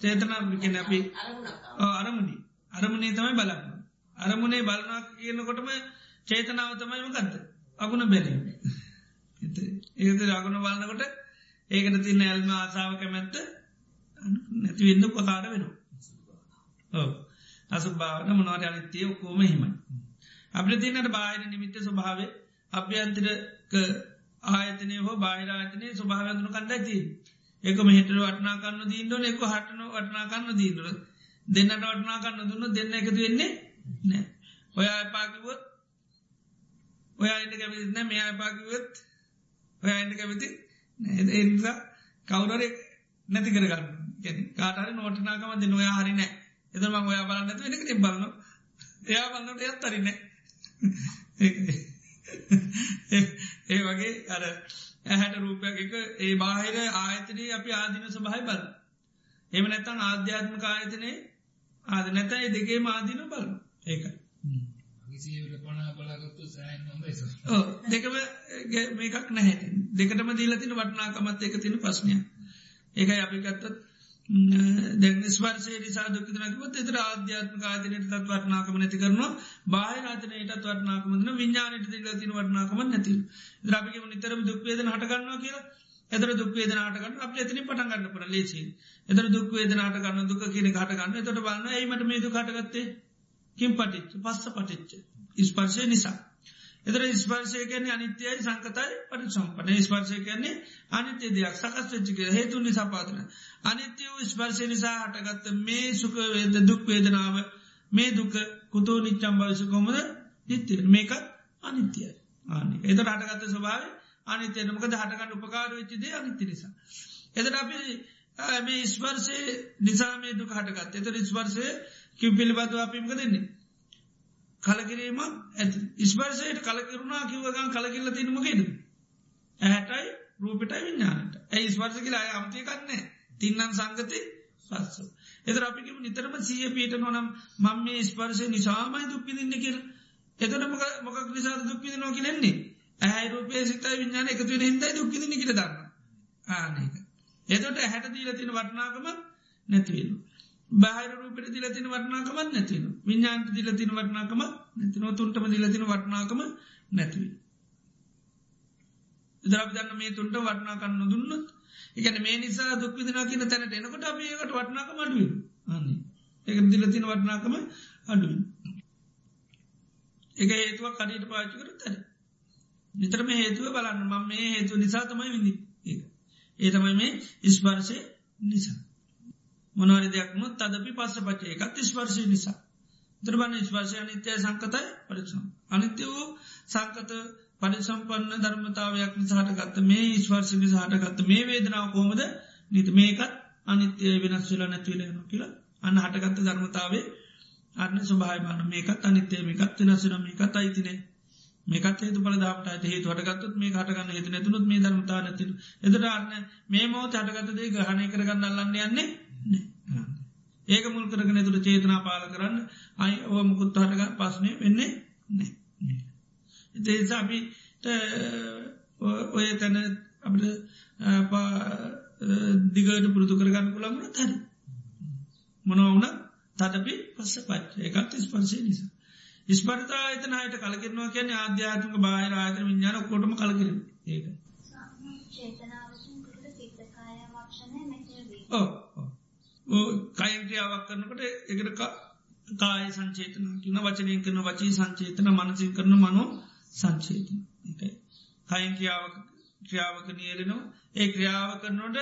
[SPEAKER 1] චේතනා කැන අපි අරමුණි. අරමුණේ තමයි බලන්න අරමුණේ බලනා කියනකොටම චේතනාව තමයි මකත්ත අගුණ බැලීම. ඒද අගුණ බලන්නකොට ඒකට තින්න ඇල්ම ආසාාව කැමැත්ත නැතිවෙන්න උපකාර වෙනවා? අසුභාවන මොනවට අනිත්‍යය ඔක්කෝම හිමයි අපිට තින්නට බාහිර නිමිත්ත ස්වභාව අභ්‍යන්තරක ආයතනය හෝ බාහිරාතනය ස්වභාවන්තුන කණ්ඩ ඇති ඒක මෙහිටර වටනාකන්න දීන්ඩුව එක හටන වටනාකන්න දීන්දුර දෙන්නට වටනාකන්න දුන්න දෙන්න එකතු වෙන්නේ නෑ. ඔය අපාකිවොත් ඔය අයිට කැවිතින මේ අපාකිවත් ඔය අයිට කැවිති එනිසා කවුරර නැති කරගන්න. කාටර නෝටනාකම දෙ නොයා හරි නෑ. එතම ඔයා බලන්න නැතු වෙනක බලන්න එයා බලන්නට එත් අරින්න ඒ වගේ අර ඇහැට රූපයක් එක ඒ බාහිර ආයතනයේ අපි ආදින සභහයි බල එම නැතන් ආධ්‍යාත්මක ආයතනයේ ආද නැතයි දෙකේ මාදින බල ඒක. දෙකම මේකක් නැහැ. දෙකටම දීලතින වටනාකමත් එක තින ප්‍රශ්නය ඒකයි අපි ගත්තත් දැ ස්වර්සේ නිසා දුකිතනකිවත් එතර ආධ්‍යාත්ම ආදනයට තත් වටනාකම නැති කරනවා. බාහිරාතනයටත් වටනාකමන විඤ්ඥානයට දිල තින වටනාකම නැති ද්‍රපිකම නිතරම දුක්වේද හටගන්නවා කියලා. එතර දුක්වේද නාටගන්න අප එතනි පටන්ගන්න පන ලේසි එතර දුක්වේද නාටගන්න දුක කියන හටගන්න තොට බලන්න ඒමට මේදු කටගත්තේ කින් පටිච්ච පස්ස පටිච්ච ස්පර්ශය නිසා. එතර ස්පර්ශය කියන්නේ අනිත්‍යයි සංකතයි පට සම්පන ස්පර්ශය කියන්නේ අනිත්‍ය දෙයක් සකස් වෙච්චික හේතු නිසා පාතන අනිත්‍ය වූ ස්පර්ශය නිසා හටගත්ත මේ සුකවේද දුක්වේදනාව මේ දුක කුතෝ නිච්චම් භවිස කොමද නිත්‍යය මේකත් අනිත්‍යයි. ආනික. එත රටගත්ත ස්වභාව අනිත්‍යයනමක හටගන්න උපකාර වෙච්චිද අනිත්‍ය නිසා. එතට අපි මේ ස්පර්ශය නිසා මේ දුක හටගත් එතර ස්පර්ශය කිව් පිළිබඳව අපිමක දෙන්නේ කලකිරීම ඇති. ඉස්පර්සයට කලකිරුණා කිවගන් කලකිල්ල තිනමගේද ඇහැටයි රූපිටයි විඤ්ඥානට ඇයි ස්වර්ස කියලා අය අමතිය කන්නේ තින්නන් සංගති පස්ස එතර අපිකම නිතරම සිය පීට නොනම් මං මේ ස්පර්ශය නිසාමයි දුක්පිදින්න කියල. එතන මොකක් නිසා දුක්පිදි නෝ කියලෙන්නේ ඇයි රූපය සිතයි විඤ්ඥාන එකතුවෙන හිදයි දුක්පිදින කියල දන්න ආනක එතට හැට දීල තින වටනාකම නැතිවෙන බාහිර රූපට දිලතින වටනාකමත් නැතින විඤ්ඥාන්ට දිලතින වටනාකම නැතින තුන්ටම දිලතින වටනාකම නැතිව. දරාවිදන්න මේ තුන්ට වටනාකන්න දුන්නත් එකන මේ නිසා දුක්විදිනා කියන තැනට එනකොට අපඒකට වටනාකම අඩුව අන්නේ එක දිලතින වටනාකම අඩුව. එක හේතුවක් කඩට පාචි කර තැන. නිතරම හේතුව බලන්න මම මේ හේතු නිසා තමයි විඳි ඒ තමයි මේ ඉස්පර්ශය නිසා. මොනවරි දෙයක්ම තදපි පස්ස පචය එකත් ස්පර්ශය නිසා. ද්‍රබන ස්පර්ශය අනිත්‍යය සංකතයි පරිසම්. අනිත්‍ය වූ සංකත පරිසම්පන්න ධර්මතාවයක් නිසාහටගත්ත මේ ස්වර්ශ නිසාහටගත්ත මේ වේදනාව කෝමද නිත මේකත් අනිත්‍යය වෙනස් වෙලා නැතිවලයන කියලා අන්න හටගත්ත ධර්මතාවේ අන්න ස්වභායමාන මේකත් අනිත්‍යය මේකත් වෙනස්සන මේකත් අයිතිනේ මේකත් හේතු පල දාට හේ හටගත්තුත් මේ හටගන්න හිත නැතුනුත් මේ ධර්මතා නැති එදට අන්න මේ මෝ හටගත්තදේ ගහනය කරගන්න අල්ලන්න යන්නේ ඒක මුල් කරගෙන තුළ චේතනා පාල කරන්න අයි ඕ මුකුත් හටග පස්නය වෙන්නේ නෑ. ඉතේසාපි ඔය තැන අපට දිගට පුරුදු කරගන්න පුළන්ගන තැන මොනවුන තදපි පස්ස පච්ච එකත් ස්පර්ශය නිසා. ස්පර්තා අතන හයට කලකිරනවා කියන ආධ්‍යාත්මක බාහිර ආතර විඤ්ඥාන කොටම කලකිර ඒක. කයින් ක්‍රියාවක් කරනකට එකට කාය සංචේතන කින වචනය කරන වචී සංචේතන මනසින් කරන මනෝ සංචේතන. කයින් ක්‍රියාවක් ක්‍රියාවක නියලෙනවා. ඒ ක්‍රියාව කරනොට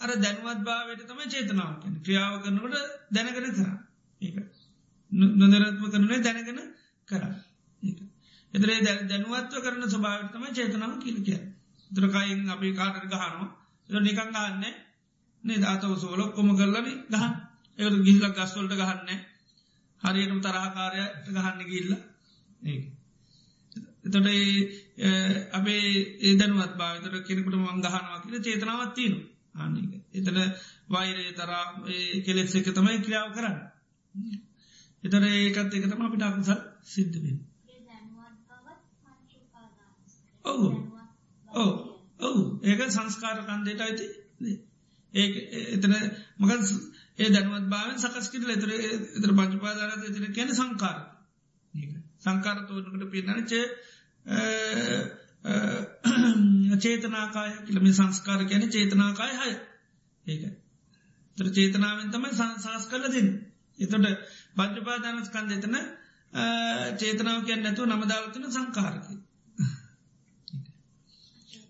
[SPEAKER 1] අර දැනුවත් භාවයට තම චේතනාව ක්‍රියාව කරනකට දැනගෙන කර. ඒ නොදරත්ම කරනේ දැනගෙන කර. එතරේ දැනුවත්ව කරන ස්භාවතම චේතනාව කිලිකය දරකයින් අපි කාටර ගහනවා. නිකං ගහන්නේ නේ? දාතව සෝල කොම කරලන ගහන් එකට ගිල්ල ගස්වලට ගහන්න හරියටම තරහකාරයට ගහන්න ගිල්ල එතොට අපේ ඒදනුවත් භාවිතර කෙනෙකුට මං ගහනවා කියල චේතනාවත් තියනු ආන්නක එතන වෛරය තරා කෙලෙක් එක තමයි ක්‍රියාව කරන්න. එතර ඒකත් එක තම අපිට අකුසල් සිද්ධවෙන් ඔවු. ඔව. ඔවු. ඒක සංස්කාර කන්දේට අයිති ඒ එතන මකන් ඒ දැනුවත් භාව සකස් කිරල එතර එතර පංචපාදාන එතන කියන සංකාර සංකාර තෝනකට පින්නච චේතනාකාය කියලම සංස්කාර කියන චේතනාකාය හය. ඒක. තර චේතනාවෙන් තමයි සංසාස් කල දෙන්න. එතොට පංචපාදානස්කන්ද එතන චේතනාව කියන්න නැතුව නමදාවතන සංකාරකි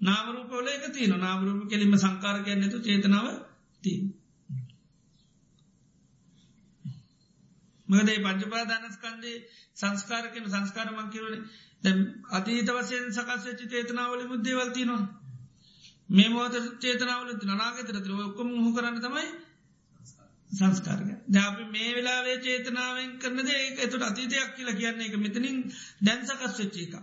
[SPEAKER 1] නාමරූපවල එක තියන නාමරූප කෙලින්ම සංකාර කියන්න ඇතු චේතනාව ති මකදේ පංචපාදානස්කන්දේ සංස්කාරකන සංස්කාර මංකිවන දැ අතීත වසයෙන් සකස්වෙච්චි චේතනාවල මුද්දේවල්තිනවා මේ මෝත චේතනාවල නාගතර ඔක්කොම හු කරන්න තමයි සංස්කාරක දැපි මේ වෙලාවේ චේතනාවෙන් කරන දේ එතුට අතීතයක් කියලා කියන්නේ එක මෙතනින් දැන් සකස් වෙච්චි එක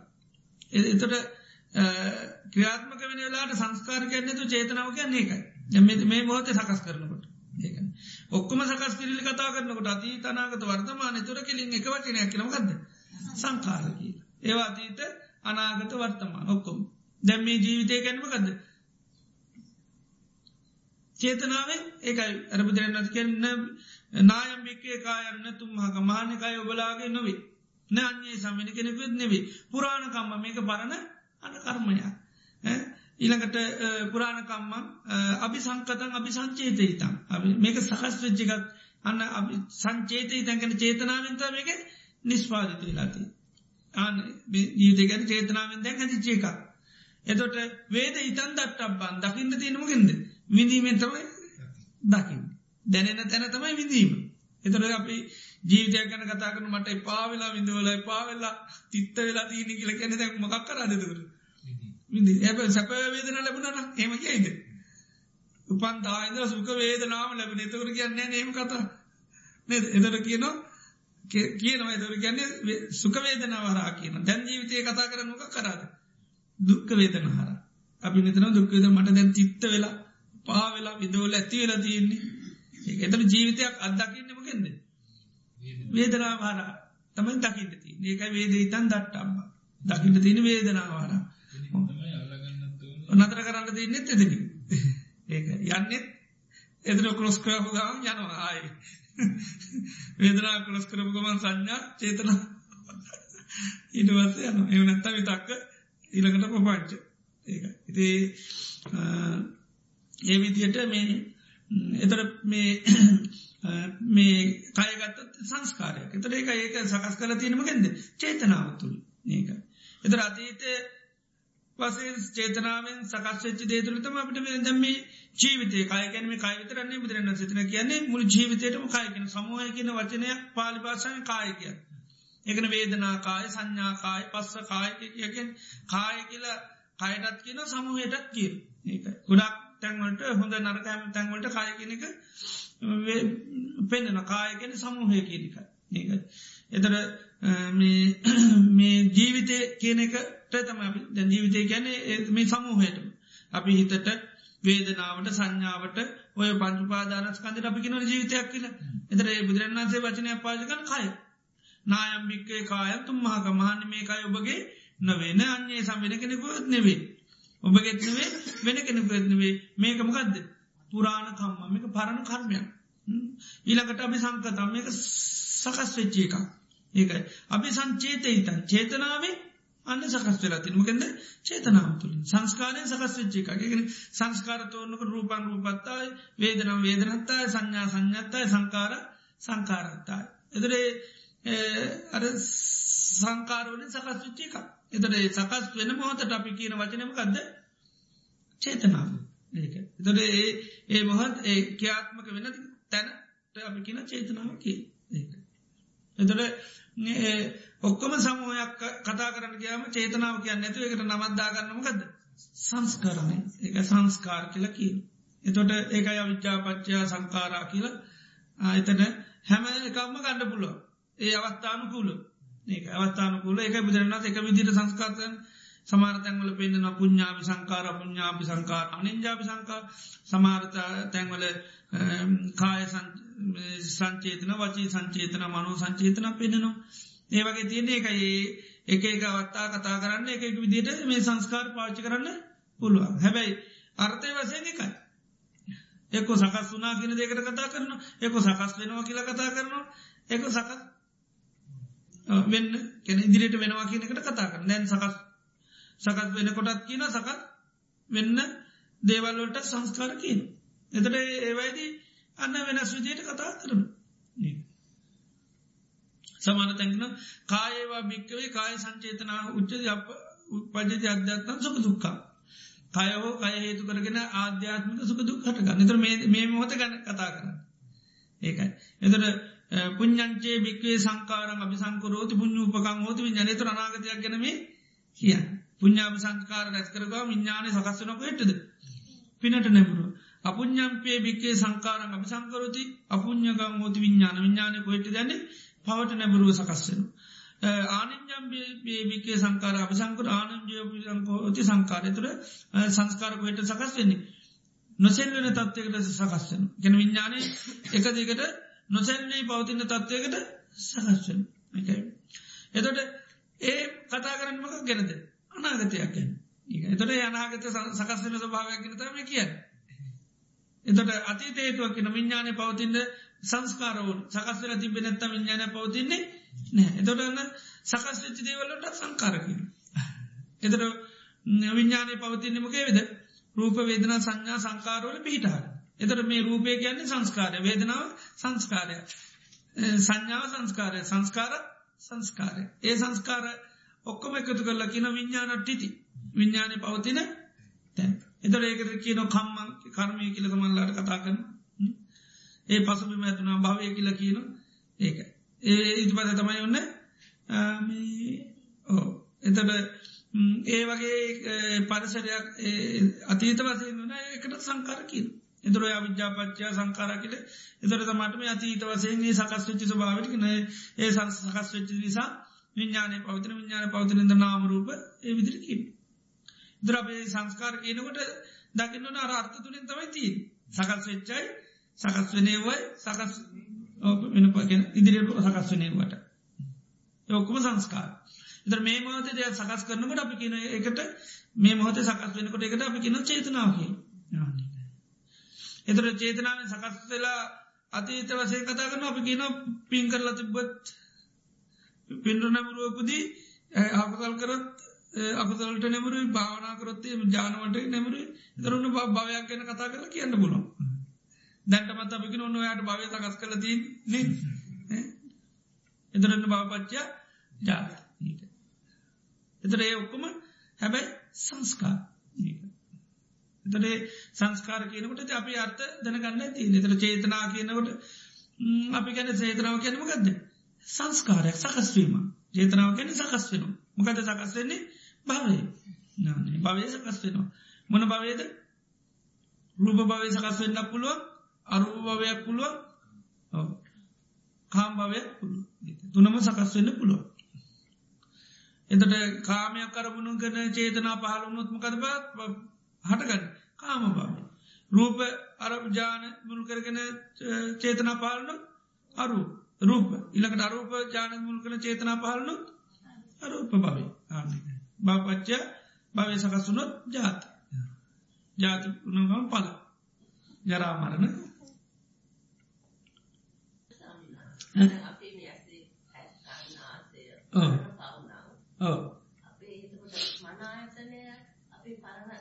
[SPEAKER 1] එතට ක්‍රියාත්මක වෙන වෙලාට සංස්කාර කියන්නතු චේතනාව කියන්නේ එකයි මේ මොහොත සකස් කරනකොට ඒක. ඔක්කම සකස් කිරලි කතා කරනකොට අති තනාගත වර්තමාන තුර කෙලින් එක වචනයක් කියනකක්ද සංකාරකී. ඒවා අතීත අනාගත වර්තමාන ඔක්කොම. දැම් මේ ජීවිතය ගැනීමකද චේතනාවෙන් ඒකයි. අරබුදුරන්නත් කියන්න නායම්භික්කේ කායන්න තුම්හක මානකයි ඔබලාගේ නොවේ. නන්නේ සමිනි කෙනෙකුත් නෙවේ. පුරාණකම්ම මේක පරණ අන කර්මයක්. ඊළඟට පුරාණකම්ම අපි සංකතන් අපි සංචේත හිතම් මේක සකස් වෙච්චිකත් අන්න සංචේත හිතැන්ගෙන චේතනාවෙන්ත මේක නිස්පාධිත වෙලාති ආන ජීතකැන චේතනාවෙන් දැන් ඇතිචේ එකක්. එතොට වේද ඉතන් දට්ටබ්බන් දකින්න තියෙනමගෙන්ද විඳීමෙන් තමයි දකිින් දැනෙන තැන තමයි විඳීම. එතොට අපි ජීවිතයක් ගැන කතා කරන මට පාවෙලා විඳවල පාවෙල්ලා තිත්ත වෙලා තියනි කියල කැන දැක් මකක් කරදකර විදි ඇබ සැප වේදන ලැබුණන හෙම කියයිද? උපන් දායිද සුක වේදනාව ලැබෙන. එතකර කියන්නේ නේම කතා. එතට කියනවා කියනවා. එතර කියන්නේ සුකවේදනවරා කියන දැන් ජීවිතය කතා කර මොක කරද? දුක්ක වේදන හර අපි මෙතන දුක්කේද මට දැන් චිත්ත වෙලා පාවෙලා විදෝල ඇති වෙලා තියෙන්නේ එතන ජීවිතයක් අත්දකින්නමකෙන්ද වේදනාවාර තමයි දකින්නති ඒකයි වේද ඉතන් දට්ටම්ම. දකිට තියෙන වේදනාවාර නතර කරන්න තියන්නෙත් එදන ඒක යන්නෙත් එදර කොස් කරපු ගම් යනවා. ආය. වේදනා කොස් කරපු ගමන් සංඥා චේතන. ඉටවස යන එවනැත්ත විතක්ක ඊළඟට පපංච ඒ ඉති ඒ විදියට මේ එතර මේ මේ කයගත්ත සංස්කාරයක්. එතර ඒක ඒක සකස් කල තියෙනමගෙන්ද චේතනාව තුළ ඒක එතර අතීත වසේ චේතනාවෙන් සකස්ච්ච දේතුරතම අපට දැම ජීවිතය කායකැනම කායවිතරන්නේ බුදුරන්න සිතන කියන්නේ මුළු ජීවිතයටම කායකෙන සමූහය කියන වචනය පාලි භාෂාය කායකය එකන වේදනාකාය සංඥාකාය පස්ස කායකයකෙන් කාය කියලා කයටත් කියන සමූහයටත් කිය ඒක ගොඩක් තැන්වලට හොඳ නරකෑම තැන්වලට කායකෙනක පෙන්න්නන කායගෙන සමූහය කියනික ඒක. එතර *clears throat* මේ ජීවිතය කියන එකට තම දැ ජීවිතය ගැන මේ සමූහයට අපි හිතට වේදනාවට සංඥාවට ඔය පංචුපාදානස්කන්දට අපි කිනව ජීවිතයක් කියල. එතර ඒ බුදුරන්න්සේ වචනය පාජකන කය. නායම්භික්කේ කායත් තුම්මහක මහන්න මේකයි ඔබගේ නොවෙන අන්නේ සම්වෙන කෙනෙකුත් නෙවේ ඔබගෙත් නෙවේ වෙන කෙනෙකුත් නෙවේ මේකමකක්ද පුරාණ කම්ම. මේක පරණ කර්මයක්. ඊළඟට අපි සංකතම් මේක සකස් වෙච්චේ එකක්. ඒකයි. අපි සංචේත හිතන් චේතනාවේ අන්න සකස් වෙලා තිනමකෙන්ද චේතනාව තුළින්. සංස්කාරය සකස් වෙච්චේ එකක්. ගෙන සංස්කාරතෝනක රූපන් රූපත්තායි වේදනම් වේදනත්තායි සංඥා සංඥත්තායි සංකාර සංකාරත්තායි. එතරේ අර සංකාරවලින් සකස් වෙච්චේ එකක්. එතට සකස් වෙන මොහොතට අපි කියන වචනමකක්ද චේතනාව. ඒක. එතොට ඒ ඒ මොහත් ඒ ක්‍යාත්මක වෙන තැනට අපි කියන චේතනාව කිය එතොට ඔක්කොම සමූහයක් කතා කරන්න කියම චේතනාව කියන්න ඇතු එකට නමත්දාගන්නමකද සංස්කරණය. එක සංස්කාර කියල කිය එතොට ඒකයි අවිච්චාපච්චා සංකාරා කියල එතන හැම එකක්ම ගණඩ පුලො ඒ අවස්ථානු කූල ඒ අවස්ථානකුල එක බුදුරන්නත් එක විදිර සංස්කාතයන් සමාරතැන්වල පෙන්න්න පුඥාපි සංකාර පුඥාපි සංකාර අනින්ජාපි සංකා සමාරත තැන්වල කාය සංචේතන වචී සංචේතන මනු සංචේතන පෙන්න්නනවා ඒවගේ තියන්නේ එකයි එක එක අවත්තා කතා කරන්න එක විදිට මේ සංස්කාර පාච්චි කරන්න පුළුවන්. හැබැයි අර්ථය වසයෙන් එකයි. එක්ක සකස් වනා කියන දෙකට කතා කරන එක සකස් වෙනවා කියලා කතා කරනවා. එක සකස් වෙන්න කෙන ඉදිරිට වෙනවා කියනකට කතා කරන දැන් සකස් සකත් වෙන කොටත් කියන සකත් වෙන්න දේවල්වලට සංස්කාර කියන. එතට ඒවයිදී අන්න වෙනස් විදියට කතා කරන. සමාන තැන්කන කායවා භික්කවේ කාය සංචේතනා උච්ච පජති අධ්‍යාත්න සුක දුක්කා. කයහෝ කය හේතු කරගෙන ආධ්‍යාත්මික සුක දුක් හටගන්න නිතර මේ මොහොත ගන්න කතා කරන්න. ඒකයි. එතට පුං්ඥන්චේ භික්වේ සංකාරන් අපි සංකරෝති පුුණ්ඥ උපකං හෝතු ජනතර අනාගතයක් ගැනීම කියන්න. පුඥාම සංකාර රැස්කරවා විඤ්ඥානය සකස්සනක හෙටද? පිනට නැබුණු අපපුඥම්පේ භික්කේ සංකාරං අපි සංකරති අපපුඥගම් ෝති විඤ්ඥාන විඤ්ඥානය කොහෙට දැන පවට නැබරුව සකස්සෙන. ආනජම් බේබිකේ සංකාර අප සංකර ආනජයෝති සංකාරය තුර සංස්කාරක හෙට සකස් වෙන්නේ. නොසෙල් වෙන තත්වයකට සකස්සෙන ගෙන විඤ්ඥානය එක දෙකට නොසැල්ලී පවතින්න තත්වයකට සකස්වෙන එකයි. එතොට ගැනද? අනාගතයක් ගැන. එතට අනාගත සකස් වෙන ස්භාවයක් ගෙන තම කිය එතට අතීත හේතුවක් කියන විඤ්ඥානය පවතින්න සංස්කාරවුන් සකස් වෙන තිබෙ නැත්ත විඤ්ඥාන පවතින්නේ නෑ එතොටන්න සකස් වෙච්චි දේවලට සංකාරකින එතට විඤ්ඥානය පවතින්නමගේ වෙද? රූප වේදන සංඥා සංකාරවල පිහිටාර එතට මේ රූපය කියන්නේ සංස්කාරය. වේදනාව සංස්කාරය. සංඥාව සංස්කාරය. සංස්කාර සංස්කාරය. ඒ සංස්කාර ඔක්කොම එකතු කරලා කියන විඤ්ඥානට්ටිති විඤ්ඥානය පවතින තැන්. එතට ඒකට කියන කම්මන් කර්මය කියල තමන්ලාට කතා කරන ඒ පසුබිම ඇතුනා භාවය කියල කියන ඒක ඒ ඉතු පද තමයි ඔන්න ඕ එතට ඒ වගේ පරිසරයක් අතීත වසය වන එකට සංකාරකින් එතුර අවිද්‍යාපච්චා සංකාර කියල. එතර තමටම අතීත වසයගේ සකස් වෙච්චි ස්භාවිටිකන ඒ සං සකස් වෙච්චි නිසා විඤ්ඥානය පවතින විඤ්ඥාන පවතිනද නාමරූප ඒ විදිරිකින්. දරබේ සංස්කාර කියනකොට දකින්නන අරර්ථ තුළින් තමයි තිී සකස් වෙච්චයි සකස් වනේවයි සකස් වෙන ඉදිරියට සකස් වනේවට. ඔක්කම සංස්කාර. දර මේ මොහත දෙයක් සකස් කරනකට අපි කියන එකට මේ මොහත සකස් වෙනකොට එකට අපි කියන චේතනාවකි. එතර චේතනාව සකස් වෙලා අතීත වසේ කතා කරන අපි කියන පින් කරලා තිබ්බත් පින්ඩු නැමරුවපදී අකුතල් කරත් අකුතලට නැමරු භාවනා කරොත්තේ ජානවට නැමරු දරුණු භාවයක් ගැන කතා කර කියන්න පුලො දැන්ටමත් අපිකි ඔන්න යායට භාවය සකස් කල දී එතරන්න භාපච්චා ජාත එතර ඒ ඔක්කොම හැබැයි සංස්කා එතරේ සංස්කාර කියනකට අපි අර්ථ දැනගන්න ති එතර චේතනා කියනකොට අපි ගැන සේතනාව කියනම ගදද සංස්කාරයක් සකස්වීම ජේතනාව ගැන සකස් වෙන මොකද සකස් වෙන්නේ? භාවය. භවය සකස් වෙනවා. මොන භවයද? රූප භවය සකස් වෙන්න පුළුවන් අරුප භවයක් පුළුවන් කාම් භවයක් තුනම සකස් වෙන්න පුළුවන්. එතට කාමයක් කරබුණු කරන චේතනා පහළුණුත්ම කද හටගන්න කාම බව. රූප අරප ජාන මුල් කරගෙන චේතනා පාලනු අරු රූප. ඉළකට අරූප ජාන මුල් කන චේතනා පාලනු අරූප භවය. බාපච්ච භවය සකසුනොත් ජාත. ජාති උනගම් පල ජරාමරණ
[SPEAKER 4] අපේ මේ ඇසේ ඇස් කන්නාසය
[SPEAKER 1] ඔව්.
[SPEAKER 4] පවුනව
[SPEAKER 1] ඕ
[SPEAKER 4] අපේ එතකොට මන ආයතනය අපේ පරණ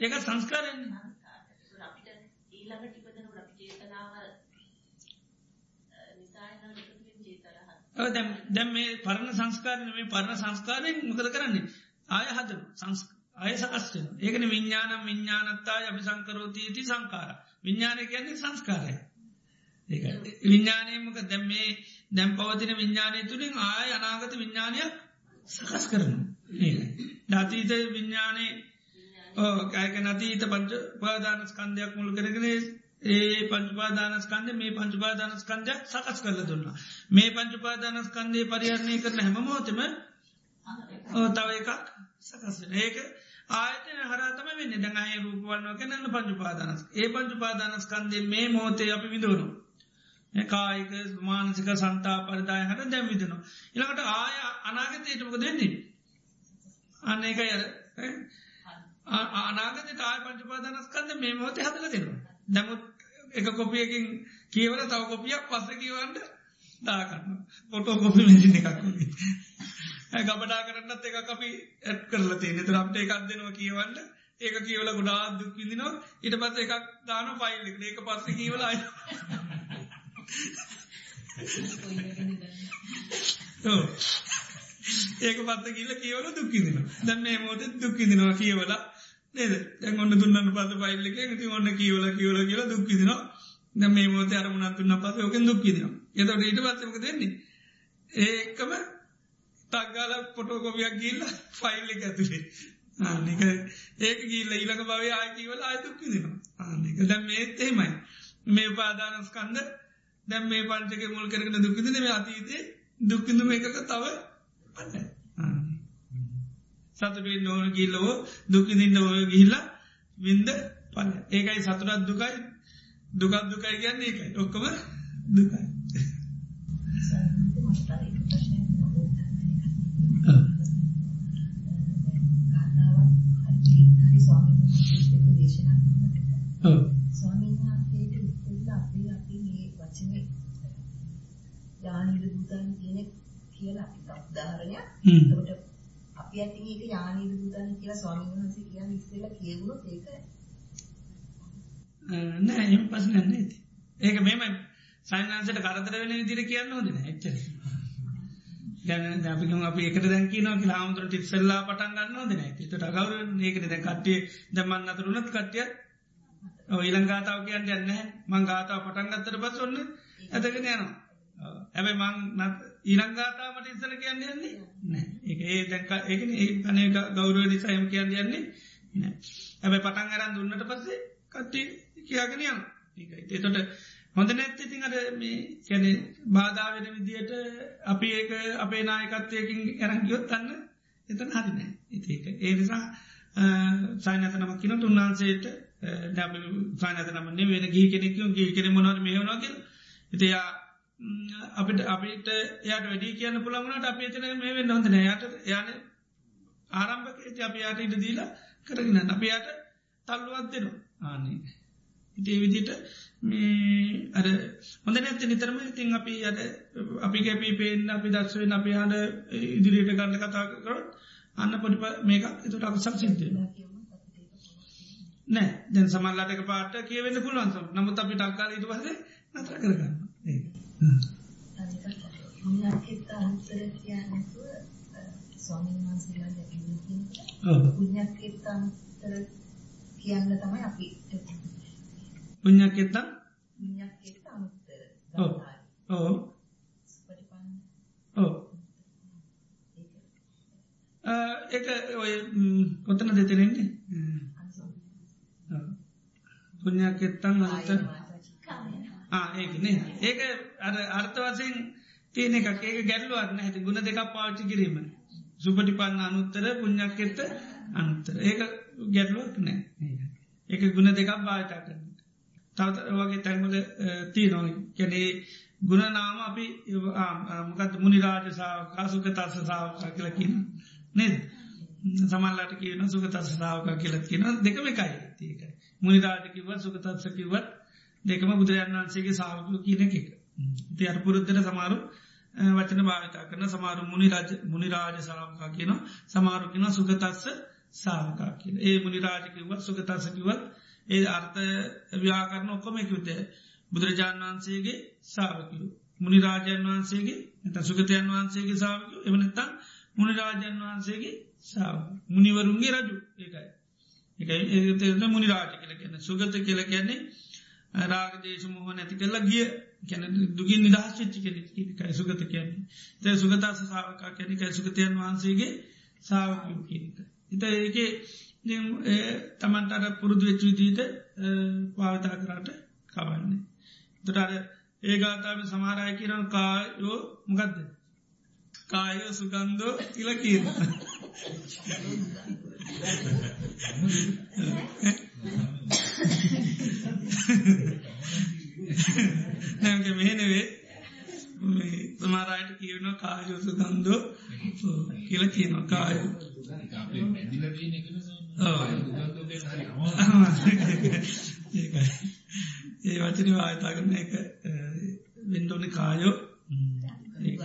[SPEAKER 1] ඒක සංස්කාරයෙන්
[SPEAKER 4] සංස්කාර. ඒතකොට අපිට ඊළඟට ඉපදෙනකොට අපි චේතනාව අ, නිසා එන එකතු වෙන චේතනාව.
[SPEAKER 1] දැම් දැම් මේ පරණ සංස්කාරන මේ පරණ සංස්කාරයෙන් මොකද කරන්නේ? ආය හදන සංස් අය සකස්වෙන ඒකන විඤ්ඥානම් විඤ්ඥානත්තාය අභි සංකරෝතීති සංකාර විඤ්ඥානය කියන්නේ සංස්කාරය. ඒ විඤ්ඥානයමක දැම් මේ දැම් පවතින විඤ්ඥානය තුළින් ආය අනාගත විඤ්ඥානය සකස් කරන දතීත විඤ්ඥානය කෑක නතීත පංච පාදානස්කන්ධයක් මුල් කරගෙන ඒ පංචපාදානස්කන්ද මේ පංචපාදානස්කන්ධයක් සකස් කරල දුන්න. මේ පංචපාදානස්කන්දය පරිහරණය කරන හැමමෝතම තව එකක් සකස් ඒක ආයතන හරතම වෙන්න. දැඟයි රූපවල්න්නක නන්න පංචුපාදානස්. ඒ පංචුපාදානස්කන්දේ මේ මෝතේ අපි විදුවනු කායික මානසික සන්තා පරිදාය හට දැම් විදනවා ඉළඟට ආය අනාගතයටමක දෙන්නේ අන්න එක අර අනාගත තාය පංචුපාදානස්කන්ද මේ මෝත හදල දෙනවා. දැමුත් එක කොපියකින් කියවල තව කොපියක් පස්ස කියවන්ට දාකන්න පොටෝ කොපි මෙසින එකක් ගබඩා කරන්නත් එක අපි ඇත් කරල තිය තරම්ට එකක් දෙනවා කියවන්න. ඒක කියවල ගොඩා දුක්විදිනවා ඉට පස්ස එකක් දාන පයිල් ඒක පස්ස කියවලයි ඒක පත්ත කියල කියවල දුක්කිදින දැන්න මෝත දුක්කිදිනවා කියවලා නේද? දැන් ඔන්න දුන්නන්න පස පයිල්ලක ති ඔන්න කියවල කියවල කියලා දුක්කිදිනවා දැ මේ මෝත අරමුණත් තුන්න පස ෝකෙන් දුක්කිදිනවා එතට ඊට පස්සමක දෙන්නේ ඒකම තක්ගාල පොටෝකොපියක් ගිල්ල ෆයිල්ලි ඇතුළේ ආනික ඒක ගිල්ල ඊලක බව ආයකීවල අයතුක්කිදිනවා ආනික දැම් මේත් එහෙමයි. මේ පාදානස්කන්ද දැම් මේ පංචක මුල් කරගෙන දුක්කිදින මේ අතීතේ දුක්කිඳුම එකක තව සතුටෙන් ඕන ගිල්ලව දුකිදින්න ඕන ගිහිල්ල විින්ද පල ඒකයි සතුරත් දුකයි දුකත් දුකයි ගන්න එකයි ඔක්කම දුකයි.
[SPEAKER 5] ස්වාමීන්
[SPEAKER 1] වහන්සේට
[SPEAKER 5] ඉස්සෙල්ලා අපි අපි මේ වචනේ යානිද බුතන් කියන කියලා අපි උදාහරණයක් යානීද දුතන් කියලා ස්වාමීන් වහන්සේ කියන්නේ ඉස්සෙල්ලා කියවුණොත් ඒක
[SPEAKER 1] නෑ එම පස්න නේති ඒක මෙම සයින්න්සට කරතර වෙන විදිර කියන්න හොදන එච්චර. ගැන අපිකම අප එකට දැකි න කියලා හාමුදුර ටිස්සල්ලා පටන් ගන්න දෙන ට ගවර ඒකන දැ කට්ටිය දමන්න අතුරුණත් කට්ටිය ඊලං ගාතාව කියන්න යන්න මං ගාතාව පටන් ගත්තර පස් ඔන්න ඇතගෙන යනවා. ඇබයි මං ඊරංගාතාවට ඉස්සල කියන්න යන්නේ නෑ ඒ ඒ දැක ඒකන ඒ අනේ ගෞරුව නිසායම කියන්න යන්නේ නෑ ඇබයි පටන් අරන් දුන්නට පස්සේ කට්ටි කියාගෙන යන ඒතොට හොඳ නැත්ති තින් අර මේ කැන බාධාවෙන විදියට අපි ඒක අපේ නායකත්වයකින් ඇරංගියොත් අන්න එතන හරිනෑ ඉතික ඒ නිසා සයිනතනම කියන තුන්නාන්සේට සානතනමන්නේ වෙන ගී කෙනෙකුම් ගී කෙන මොනවද මෙහනවාගල් ඉතියා අපිට අපිට යට වැඩි කියන්න පුළමනට අප තන මේ වෙන්න හොඳන යට යන ආරම්භක ඇති අප යාට ඉට දීලා කරගෙන අප යට තල්ලුවත් දෙනවා. ආනේ. ඉතිේ විදිට මේ අර හොඳ නැති නිතරම ඉතින් අපි අද අපි කැපි පේෙන් අපි දක්ෂවෙන් අපි හට ඉදිරියට ගන්න කතා කරොත් අන්න පොඩිප මේක එතුට අකුසක්
[SPEAKER 5] පොරොත්තු
[SPEAKER 1] නෑ. දැන් සමල්ලාටක පාට කියවෙන්න පුළුවන්ස නමුත් අපි ටක්කාල ඉට පස නතර කරගන්න
[SPEAKER 5] පුණ්‍යක්කෙත් අන්තර කියන්නතුව ස්වාමීන් වහන්සේලා දැකීම කියනකොට පුණ්‍යක්කෙත් අන්තර කියන්න තමයි අපි
[SPEAKER 1] පුං්ඥකෙත්තම්
[SPEAKER 5] පුණ්‍යක්කෙත් අන්තර
[SPEAKER 1] ඔව්. ඕ
[SPEAKER 5] සුපටිපන්න
[SPEAKER 1] ඕ
[SPEAKER 5] ඒක
[SPEAKER 1] ඒක ඔය කොතන දෙතරෙන්නේ පුං්ඥකෙත්තං අත ඒකනේ ඒක අර අර්ථ වසයෙන් තියෙන එකක්. ඒක ගැල්ලුවන්න ඇති ගුණ දෙකක් පාච්චි කිරීම. සුපටිපන්න අනුත්තර පුං්ඥක්කෙත්ත අනුත්තර. ඒක ගැල්ලුවක් නෑ. ඒක ගුණ දෙකක් භාවිතා කරන්න තවත වගේ තැන්වල තියනො කැනේ ගුණ නාම අපි මොකත් මුනිරාජසාාව කාසුක තස්ස සාාවකා කියලකින්න නේද? සමල්ලාට කියන සුගතස්ස සාාවකා කියලත් කියන දෙකම එකයි. ඒකයි මුනිරාජකිව සුගතත්සකිවත් දෙකම බුදුරජන් වන්සේගේ සාාවකු කියන එක. ති අර පුරුද්ධට සමාරු වචන භාවිතා කරන සමාරු මුනිරාජ මුනිරාජ සාාවකා කියන සමාරු කියන සුගතස්ස සාාවකා කියන ඒ මුනිරාජකිවත් සුගතස්සකිවත් ඒ අර්ථ ව්‍යාකරන ඔක්කොම එකවිතේ බුදුරජාණන් වහන්සේගේ සාාවකරු මුනිරාජන් වහන්සේගේ එත සුගතයන් වහන්සේගේ සාාවකු එවනත්තන් මුනිරාජන් වහන්සේගේ සාාව මුනිවරුන්ගේ රජු ඒකයි. එකයි ඒ මුනිරාජ කියල කියන්න. සුගත කියල කියන්නේ රාගදේශ මුහ නැති කරලා ගිය කැන දුගින් නිදහස් චච්චි කෙනෙකයි සුගත කියන්නේ තැ සුගතස සාාවකා කැනෙකයි සුගතයන් වහන්සේගේ සාාවකු කියනක. ඉත ඒක තමන්ටට පුරුදු වෙච්ච විදීට පාවිතා කරට කවන්නේ. තොටර ඒගාතාව සමාරය කියරන කායෝ මොකක්ද. කායෝ සුගන්දෝ කියල *laughs* නැක මෙහෙනවේ සමාරයට කියවන කායෝ සුගන්දෝ කියල කියන කායෝ. ඒ වචන වායතා කරන එක වෙන්ඩෝන කායෝ.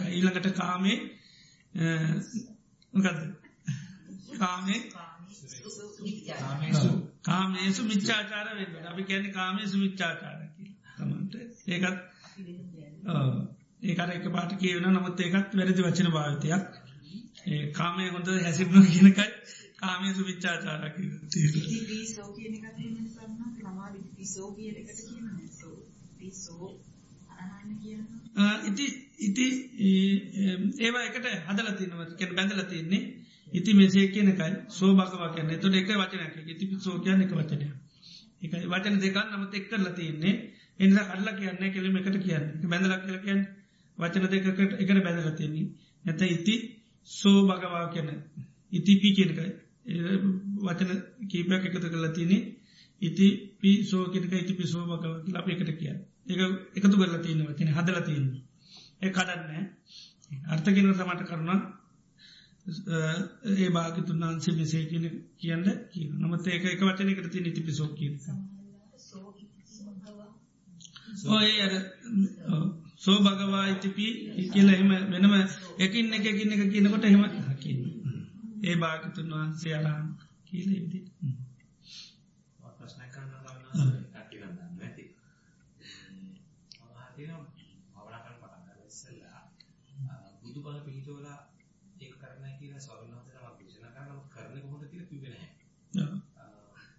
[SPEAKER 1] ඊළඟට කාමේ මොකද කාමේ කාමේසු මිච්චාචාර වෙන්න අපි කියැන කාමේ සුමිච්චාචාර තමන්ට ඒකත් ඒකට එක පාට කියවන නමුත් ඒකත් වැරදි වචන භාවිතයක්. ඒ කාමය හොඳ හැසිබ්න කියනකයි කාමය සුවිච්චාචාරක ඉති ඉති ඒවා එකට හදල තිනව. කැන බැඳල තින්නේ ඉති මෙසේ කියනකයි සෝ බකවා කියන්න. තුට එක වචනක ඉති සෝ කියන්න එක වචනය එක වචන දෙකන්න නමත් එක් කරලා තියන්නේ. එනිසා කල්ල කියන්න කෙලීම එකට කියන්න. බැඳලක් කියල කියන්න. වචන දෙකට එකට බැඳල තියන්නේ. නැත ඉති සෝ භගවා කියන ඉතිපි කියනකයි වචන කීපයක් එකතු කරලා තියනෙ ඉති පි සෝ කෙනක ඉති පිසෝ භගව ලප එකට කිය එක එකතු කරලා තියෙන වචන හදල තියන්න ඒ කඩන්න. අර්ථගෙන සමට කරුණා. ඒ භාගතුන් වන්සේ මෙසේ කියන කියන්න කියන නමත ඒක එක වචන එකට තිය ඉති පිසෝ කියන
[SPEAKER 5] සෝ ඉති සමගවා
[SPEAKER 1] ඔය අර සෝ භගවා ඉතිපි කියල එම වෙනම එකින් එක එකින් එක කියනකොට එහෙම හකින්න. ඒ භාගතුන් වහන්සේ අරහන් කියල ඉදි.
[SPEAKER 3] ප්‍රශ්නයක් කරන්න ගන්න කට්ටිය නම් දන්නේ නැති. මම හිතනවා භවනා කරන පටන් ගන්න ඉස්සෙල්ලා බුදුබණ පිළිතෝලා ඒක කරන්නයි කියලා ස්වාමීන් වහන්සේලා මම දේශනා කරනවා කරන්නේ කොහොමද කියලා කිව්වේ නැහැ.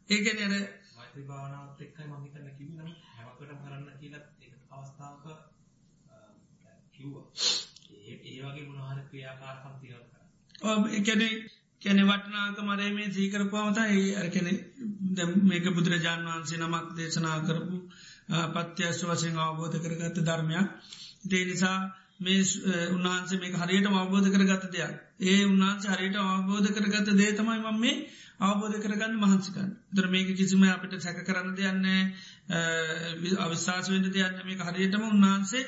[SPEAKER 1] ඒකන අර
[SPEAKER 3] මෛත්‍රී භාවනාවත් එක්කයි මම හිතන්නේ කිව්වේ නම් හැමකටම කරන්න කියලා ඒක අවස්ථාවක කිව්වා. ඒ ඒ වගේ මොනවා හරි ක්‍රියාකාරකම් තියෙනවා.
[SPEAKER 1] එකන කැනෙ වටනාක මරේ මේ සීකරපුවමත ඒ අරකෙනෙ මේක බුදුරජාණන් වහන්සේ නමක් දේශනා කරපු පත්‍යස්ව වශයෙන් අවබෝධ කරගත්ත ධර්මයක් දේ නිසා මේ උන්වහන්සේ මේ හරියට අවබෝධ කරගත දෙයක් ඒ උන්වහන්සේ හරියට අවබෝධ කරගත දේ තමයි මම මේ අවබෝධ කරගන්න මහන්සිකන් දර මේක කිසිම අපිට සැක කරන්න දෙයන්න අවිශවාස වෙන්ට දෙයන්න මේ හරියටම උන්වහන්සේ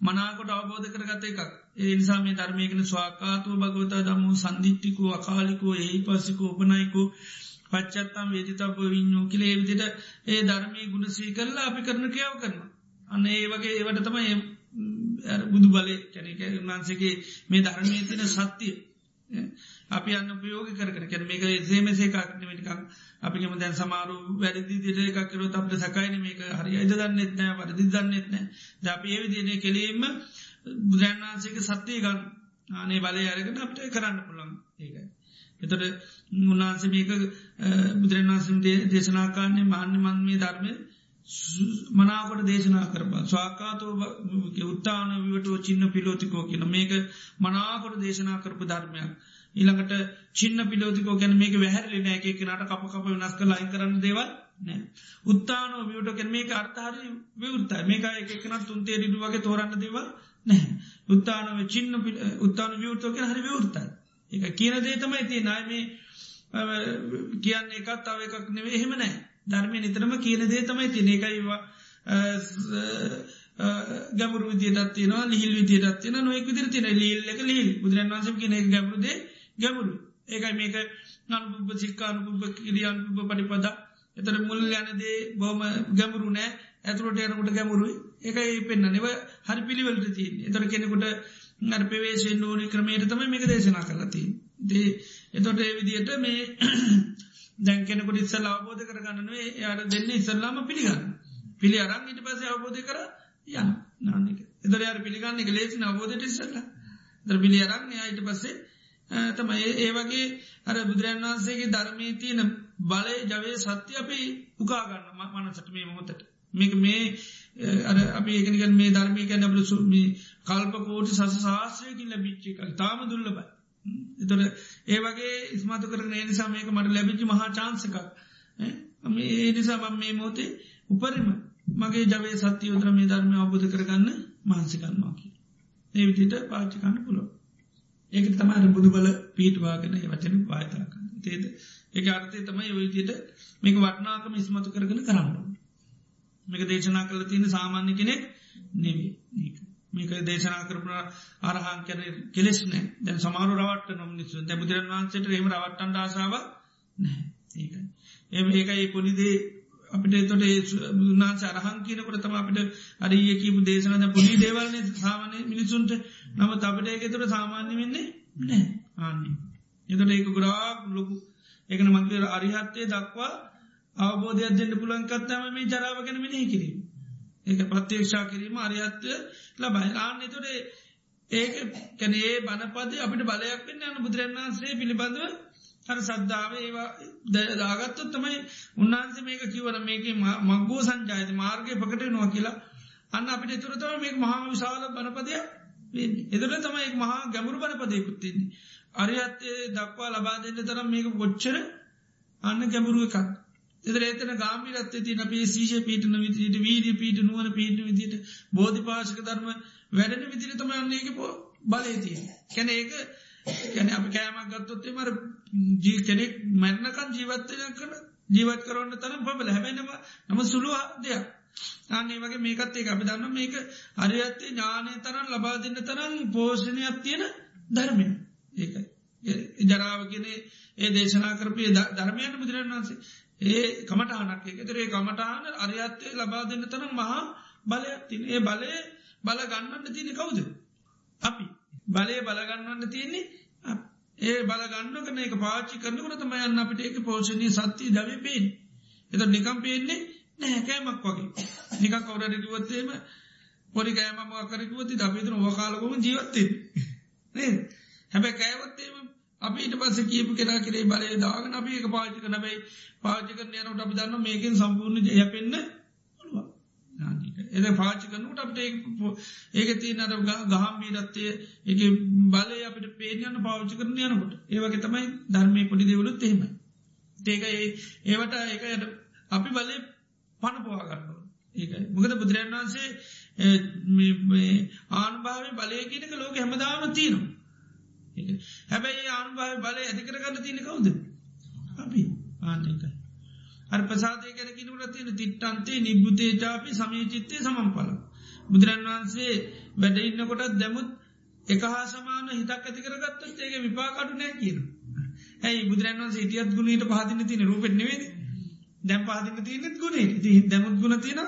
[SPEAKER 1] මනාකොට අවබෝධ කරගත එකක් ඒ නිසා මේ ධර්මයකන ස්වාකාතුව භගවතා දම්මු සන්දිිට්ටිකු අකාලිකෝ එහි පසිකෝ උපනයිකු පච්චත්තම් වේදිතබ විඤ්ඥෝ කියලේ විදිට ඒ ධර්මී ගුණසී කරලා අපි කරන කියාව කරන. අන්න ඒ වගේ ඒවට තමයි බුදු බලය කැනක උන්වන්සේගේ මේ ධර්මය තින සත්‍යය. අපි අන්න උපයෝග කර කැන මේක සේමසේ කාක්නමටිකක් අපිම දැන් සමාරු වැරදි දිට එකක්කරොත් අපට සකයින මේක. හරි අයිද දන්නෙත් නෑ වරදි දන්නෙත් නෑ. ද අපි ඒ විදිනේ කෙලීම බුදුරන්වන්සේක සත්‍යය ගන්න ආනේ බලය අරගෙන අපට කරන්න පුළන් ඒකයි. එතට මුන්නාන්ස මේක බුදුරන්වන්සම් දේශනාකාන්නේ මාන්‍ය මන්මේ ධර්මය මනාකොට දේශනා කරපා ස්වාකාතෝ උත්තාන විවටෝ චින්න පිලෝතිකෝ කියන මේක මනාකොට දේශනා කරපු ධර්මයක්. ඊළඟට චින්න පිලෝතිකෝ ගැන මේක වැහැරලි නෑ එක නට කප කප වෙනස් කළ අයි කරන්න දේවල් නෑ. උත්තානෝ වියට ගැන මේක අර්ථහරි විවෘත්තයි මේක එකනත් තුන්තේ රිඩු වගේ තෝරන්න දේවල් නෑ. උත්තානව චින්න උත්තාන විවෘතෝගෙන හරි විවෘත්තයි. එක කියන දේ තමයි තිය නයි මේ කියන්නේ එකත් අව එකක් නෙවේ එහෙම නෑ. ධර්මය නිතරම කියන දේ තමයි තින එකයිවා ගැමරු විදියට තියන ලිහිල් විදියට තියන නොෙක් විදිර තින ලිල් එක ලිල් බුදුරන් වන්සම කියන ගැමරුද ගැමරු ඒකයි මේක නනුප සික්කානුප කිරියන්ප පටිපද. එතර මුල් යනදේ බොම ගැමරු නෑ. ඇතුරට යනකුට ගැමුරුයි එකයි පෙන්න්න නිව හරි පිළිවලට තියන් එතර කෙනෙකුට අර පවේශයෙන් නෝනි ක්‍රමයට තම මේක දේශනා කරලති දේ එතොට ඒ විදියට මේ *coughs* දැන් කෙනෙකුට ඉස්සල් අවබෝධ කරගන්නනේ යාට දෙන්න ඉස්සල්ලාම පිළිගන්න. පිළි අරන් ඉට පස අවබෝධ කර යන නානක එදර යාර පිළිගන්න එක ලේසි අවබෝධට ඉස්සල්ල. දර පිළි අරන් යායිට පස්සේ තමයි ඒ වගේ අර බුදුරන් වහන්සේගේ ධර්මී තියෙන බලය ජවය සත්‍ය අපි උකාගන්න මනසට මේ මොහොතට. මේක මේ අර අපි ඒකනිකන් මේ ධර්මී කැන බල සුමි කල්පකෝටි සස ශාස්ත්‍රයකින් ලැබිච්චි කල් තාම දුල්ලබයි එතොට ඒ වගේ ඉස්මතු කරන ඒ නිසා මේක මට ලැබිචි මහා චාන්සකක් ඒ නිසා මම මේ මෝතේ උපරිම මගේ ජවේ සත්‍ය යෝත්‍ර මේ ධර්මය අවබෝධ කරගන්න මාන්සිකන්වාකි. ඒ විදිට පාච්චිකන්න පුලො. ඒක තමයි බුදු බල පීටවාගෙන වචන පායතාකන්න තේද ඒක අර්ථය තමයි ඔයතියට මේක වටනාකම ඉස්මතු කරගෙන කරන්න. මේක දේශනා කළ තියෙන සාමාන්‍ය කෙනෙක් නෙවේ ඒක. මේක දේශනා කරපන අරහන් කැන කෙලෙස්නෑ දැන් සමාරු රවට නොම නිසු දැ බුදුරන් වන්සට එම රවට්ටන්ට ආසාාව නෑ ඒක. එම ඒකයි පොඩිදේ අපිට තොට උන්නාන්ස අරහන් කියනකොට තම අපිට අරිය කියපු දේශනද පුලි දේවල්න සාමානය මිනිසුන්ට නම අපට ඒක තුර සාමාන්‍ය වෙන්නේ නෑ ආන්නේ. එතට ඒක ගොඩාක් ලොකු එකන මන්තර අරිහත්තේ දක්වා අවබෝධයක් දෙන්න පුළන්කත්තම මේ ජරාවගෙන මිනි කිරීම. ඒක ප්‍රත්්‍යේක්ෂා කිරීම අරිහත්වය ලබයි ආන්න තොට ඒක කැනේ බනපද අපිට බලයක් වෙන්න යන බුදුරන් වන්සේ පිළිබඳව හර සද්ධාව ඒවා දාගත්තොත් තමයි උන්වහන්සේ මේක කිවන මේක මක්ගෝ සංජායත මාර්ගය පකට නොව කියලා අන්න අපිට තුරතව මේ මහා විශාල බනපදය එදර තමයි මහා ගැමුරු බනපදයකුත්තින්නේ. අරිහත්තේ දක්වා ලබා දෙන්න තරම් මේක ගොච්චර අන්න ගැමුරුව එකක්. එදර ඒතන ගාමිරත්ත ති අපේ සීෂ පීටන විදිට වීඩිය පීට නුවන පීට විදිට බෝධි පාශක ධර්ම වැඩන විදිර තම අන්නේක පෝ බලයතිය. කැන ඒක කැන අප කෑමක් ගත්තොත්තේ මර ජී කෙනෙක් මැරණකන් ජීවත්තය කර ජීවත් කරන්න තරම් පබල හැබැනම නම සුළුව දෙයක්. අන්නේ වගේ මේකත් ඒක අපි දන්න මේක අරියත්තේ ඥානය තරන් ලබා දෙන්න තරම් පෝෂණයක් තියෙන ධර්මය ඒකයි. ජරාව කෙනෙ ඒ දේශනා කරපය ධර්මයන්න බුදුරන් වන්සේ ඒ කමටහනක් එකතරේ කමටහන අරියත්තේ ලබා දෙන්න තරම් මහා බලයක් තින ඒ බලය බල ගන්නන්න තියෙන කවුද? අපි. බලය බලගන්නන්න තියෙන්නේ අප- ඒ බලගන්න කන එක පාචි කරනකට තම යන්න අපිට ඒක පෝෂණය සත්‍යය දව පේෙන් එත නිකම් පේන්නේ නැහැකෑමක් වගේ. නික කවුරට කිවත්තේම පොඩි කෑම කරකුවති අපිතන ඕකාලකොම ජීවත්තේ නේ හැබැ කෑවත්තේම අපි ඊට පස්ස කියපු කෙනා කරේ බලය දාගන අපි එක පාචි කනබයි පාචි කරන යනට අපි දන්න මේකින් සම්පූර්ණ ජයපෙන්න්න එද පාචි කරනට අපට ඒක තියනට ගහම්මීරත්තය එක බලය අපට පේනයන්න පාවිච්චි කරන යනකොට. ඒවගේ තමයි ධර්මය පොඩි දෙවලුත් එහෙම ඒක ඒවට ඒක අපි බලය පණ පවාගන්න ඒක මොකද බුදුරන් වන්සේ ආනුභාව බලය කියනක ලෝක හැමදාම තියෙනවා. හැබැයි ආනුභාව බලය ඇතිකරගන්න තියෙන කවුද? අපි. ආනකයි අර පසාදය කැන කිනුට තියෙන තිට්ටන්තේ නිබ්බුතේ චාපි සමීචිත්තය සමම්පල. බුදුරන් වහන්සේ වැඩ ඉන්න කොටත් දැමුත් එක හා සමාන හිතක් ඇති කරගත්තත් ඒක විපාකඩු නෑ කියන. ඇයි බුදුරන් වන්ස හිටියත් ගුණට පහදින තින රූපෙට නෙවේද දැම් පහදින තියනෙත් ගුණේ දැමුත් ගුණ තියෙන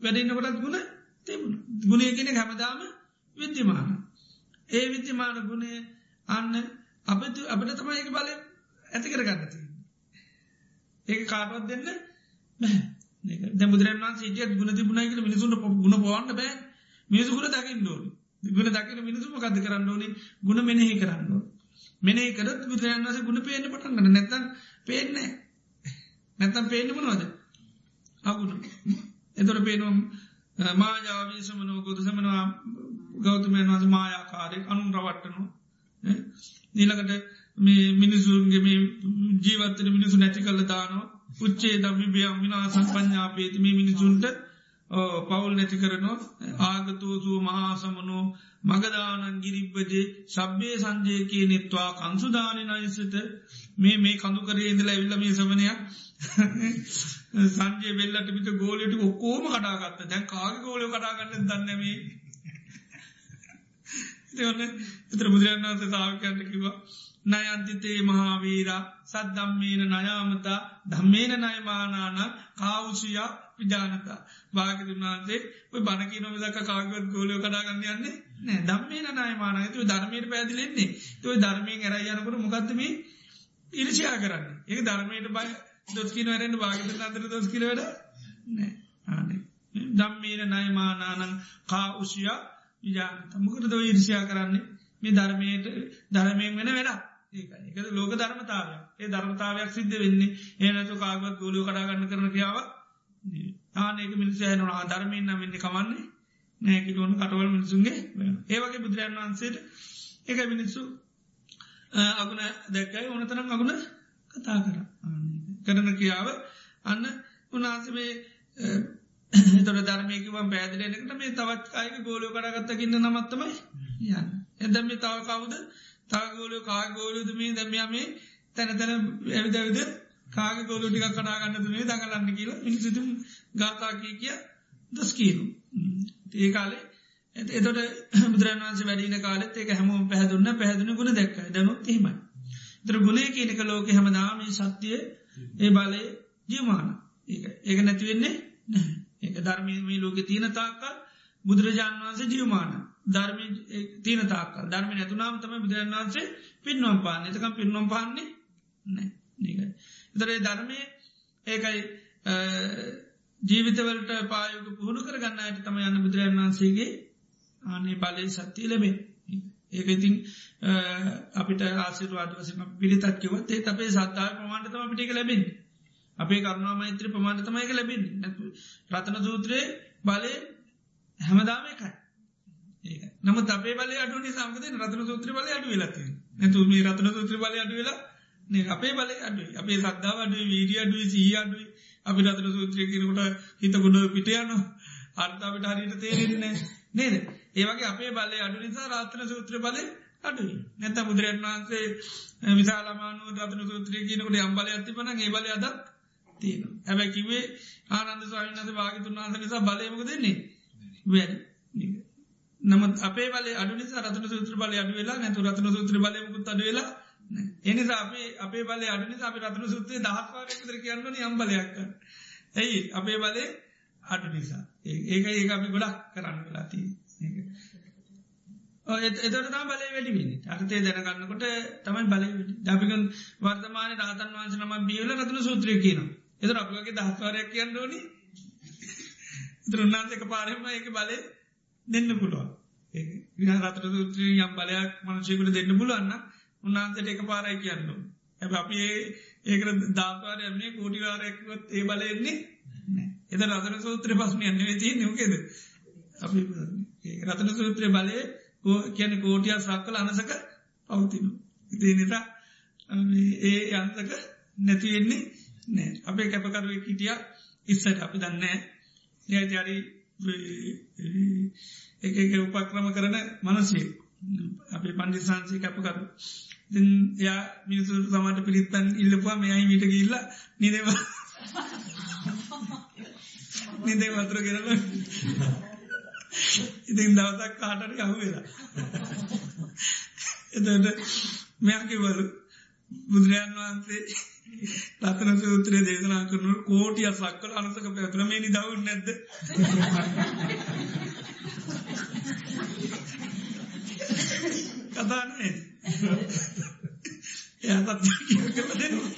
[SPEAKER 1] වැඩ ඉන්න කොටත් ගුණ තිබුණ ගුණේ කෙන හැමදාම විද්‍යමාන. ඒ විද්‍යමාන ගුණේ අන්න අප අපට තමයි එක බලය ඇති කරගන්නතිය. ඒක කාටවත් දෙන්න දැ බුදුරන් සිටියත් ගුණ තිබුණයික මිනිසුන්ට ගුණ පොවන්න බෑ. මිනිසු ගුණ දකින්න ඕන. ගුණ දකින මිනිසුම කද කරන්න ඕනි? ගුණ මෙනෙහි කරන්න මෙනේ කරත් බුදුරන් වස ගුණ පේන පටන්ගන්න නැතන් පේන්නේ නැතම් පේන්නමනවද අගුණ. එතොට පේනම් මාජාවී සමනෝ ගොද සමනවා ගෞතමයන් වස මායාකාරය අනුන් රවට්ටනු නීලකට මේ මිනිසුන්ගේ මේ ජීවත්තන මිනිසු නැති කල්ල දානවා. උච්චේ දම්මි බියම් විනාසන් පඥාපේති මේ මිනිසුන්ට පවුල් නැති කරනවා. ආගතෝසූ මහාසමනෝ මගදානන් ගිරිබ්බජේ. සබ්බේ සංජය කිය නෙත්වා කංසුදානය අයිසට මේ මේ කඳු කරේදල ඇවිල්ල මේ සමනයක් *laughs* සංජය වෙල්ලට පිට ගෝලට ඔක්කෝම කටාගත්ත දැන් කාග ගෝලය කටාගන්න දන්නමේ *laughs* එතර බුදුරන් වන්ස සාාවකන්ට කිවා නයන්තිතේ මහාවීරා සද්දම්මේන නයාමතා ධම්මේන නයමානාන කාවුෂයා විජානතා. භාගතුන්වහන්සේ ඔය බණකි නොමදක කාගවත් ගෝලයෝ කඩාගන්න යන්නේ නෑ දම්මේන නයමාන. තුව ධර්මයට පැදිලෙන්නේ තුව ධර්මයෙන් ඇරයි යනකට මොකක්දම ඉරිෂයා කරන්න? ඒ ධර්මයට බයි දොස්කින වැරෙන්ට භාගත අතර දොස් කිරවට නෑ ආනේ. දම්මේන නයමානානං කා උෂයා විජානත. මොකට දව ඉරිෂයා කරන්නේ? මේ ධර්මයට ධර්මයෙන් වෙන වැඩක්. ඒක එක ලෝක ධර්මතාවය ඒ ධර්මතාවයක් සිද්ධ වෙන්නේ. ඒනතු කාගවත් ගෝලියෝ කඩාගන්න කරන කියාව ආනක මිනිසයන ධර්මයෙන් නම් වෙන්න කවන්නේ? නෑකි ලෝන කටවල් මිනිසුන්ගේ ඒවගේ බුදුරන් වහන්සේට එක මිනිස්සු අගුණ දැක්කයි. ඕනතරම් අගුණ කතා කර. කරන කියාව අන්න උන්හන්සේ තොර ධර්මයකිවන් පැදිලෙනකට මේ තවත් අයක ගෝලයෝ කරගත්තකින්න නමත්තමයි යන්න එදම තව කවුද තාගෝලය කාගෝලයද මේ දැමයාමේ තැන තැන ඇවිද ඇවිද කාග ගෝලු ටික කඩාගන්නද මේ දඟලන්න කියලා මිනිසිතුම් ගාතාකී කිය දස්කීනු ඒ කාලේ එතොට බුදුරන් වන්සේ වැඩින කාලෙත් ඒක හැමෝම පැහදුන්න පැහදුන ගුණ දැක්ක. දැනුත් එහෙමයි. තර ගුණේ කියනක ලෝක හැමදාම සත්‍යය ඒ බලය ජීවමාන. ඒක නැතිවෙන්නේ ඒක ධර්මීමී ලෝක තියෙන තාක්කල් බුදුරජාණන් වන්සේ ජීවමාන. ධර්ම තියන තාක් ධර්ම නැතුනාම තම බුදුරන් වන්සේ පින්නම් පාන්න. එතකම් පින්නම් පාන්නේ නෑ එතරේ ධර්මය ඒකයි ජීවිතවලට පායක පුහුණු කරගන්න අයට තම යන්න බුදුරන් වන්සේගේ ආනේ බලය සත්‍යය ලැබේ ඒක ඉතින් අපිට ආසිරවාද වසම පිරිතත්කිවත් ඒ අපේ සත්තාව ප්‍රමාණතම අපිටික ලැබෙන් අපේ කරුණා මෛත්‍ර ප්‍රමාණතමයක ලැබෙන් රතන සූත්‍රයේ බලය හැමදාම එකයි. නමුත් අපේ බල අඩුවනි සමගත රතන සූත්‍ර බල අඩු වෙලති නැතු මේ රතන සූත්‍ර බල අඩු වෙලා අපේ බල අඩු අපේ සද්ධාව අඩු වීඩිය අඩුව සී අඩුයි අපි රතන සූත්‍රය කියනකොට හිත ගොඩ පිටයන අර්තාවට හරිට තේරෙන්නේ නේද? ඒවගේ අපේ බලය අඩු නිසා රාතන සූත්‍ර බලය අඩුයි නැත බුදුරන් වහන්සේ විසාලමානු රතන සූත්‍රය කියනකට අම්බල ඇතිපන ඒ බල අදක් තියෙන හැබැ කිවේ ආනන්ද ස්වාමිනද භාගතුන් වහන්ස නිසා බලයමක දෙන්නේ වැඩ නමුත් අපේ බල අඩු රතන සූත්‍ර බල අඩු වෙලා නැතු රතන සූත්‍ර බලයමුකුත් අඩු වෙලා එනිසා අපේ අපේ බල අඩු නිසා අපි රතන සූත්‍රයේ දහස්වාරයකතර කියන්නන යම් බලයක් ඇයි අපේ බලේ අඩු නිසා. ඒක ඒක අපි ගොඩක් කරන්න වෙලාති එතට තම බලය වැඩිවෙනි අර්තය දැනගන්නකොට තමයි බලය දපිකන් වර්තමාන රාතන් වන්ස නම බියල රතුන සූත්‍රය කියනවා. එතර අපගේ දහස්වාරයක් කියන්න ඕනි. දරුන්නාන්සක *laughs* පාරම ඒක බලය දෙන්න පුළුවන්. විනා රතර සූත්‍රී යම් බලයක් මනශයකුට දෙන්න පුළුවන්න උන්නාන්සට එක පාරයි කියන්න ඇ අපි ඒකට ධාත්වාරයන්නේ කෝටිවාරයක්වත් ඒ බලයන්නේ එත රතන සූත්‍ර පස්න යන්නේ ති නකෙද අපි රතන සූත්‍රය බලය කියන කෝටිය සක්කල අනසක පවතිනු ඉති නිසා ඒ අන්තක නැතිවෙන්නේ නෑ අපේ කැපකරුව කිටිය ඉස්සට අපි දන්නෑ නෑතිරි එක එක උපක්‍රම කරන මනසේ අපේ පණ්ඩිසාන්සි කැපකරු යා මිනිසු සමට පිරිත්තන් ඉල්ලපුවා මෙයයි මිට ගිල්ල නිදව නිදේ වතුර ගෙනල ඉතින් දවසක් කාටට යහු වෙලා එතට මෙයකිවරු බුදුරජාන් වහන්සේ රතන සූත්‍රය දේශනා කරනු කෝටිය සක්කල අනසක පැතුර මේ නිදවුන් නැද්ද? කතානේ එයා තත් කල දෙනවා.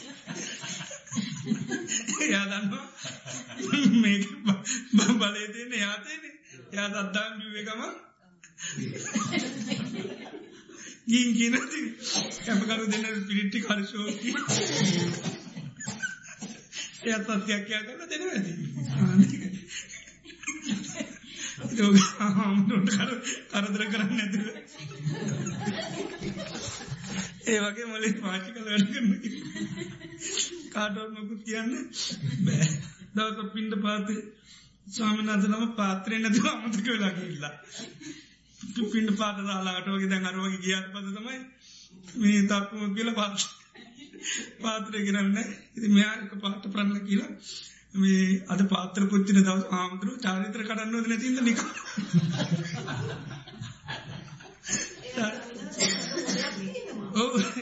[SPEAKER 1] එයා දන්නවා මේ බලය තියන්න යාතේන එයා දත්දාම් බිවකම ගීන් කියනති කැපකරු දෙන්න පිරිට්ටි කරශෝකි එයත් අත්‍යක්කයා කරන දෙන ඇති කරදර කරන්න ඇතුව ඒ වගේ මොලේ පාචි කල වැඩ කරන කාටවත්මකුත් කියන්න බෑ. දවස පින්ඩ පාති ස්වාමිනාදනම පාත්‍රය නැතිව අමතක වෙලාගේ ඉල්ලා පින්ඩ පාට දාලාට වගේ දැන් අරුවගේ ගියාට පද තමයි මේ තක්කුම කියල පාත් පාත්‍රය කරන්න ඉති මෙයාක පාට ප්‍රන්න කියලා මේ අද පාත්‍ර පුච්චින දවස් ආමුදුරු චාරිත්‍ර කඩන්න ද නැතිද නික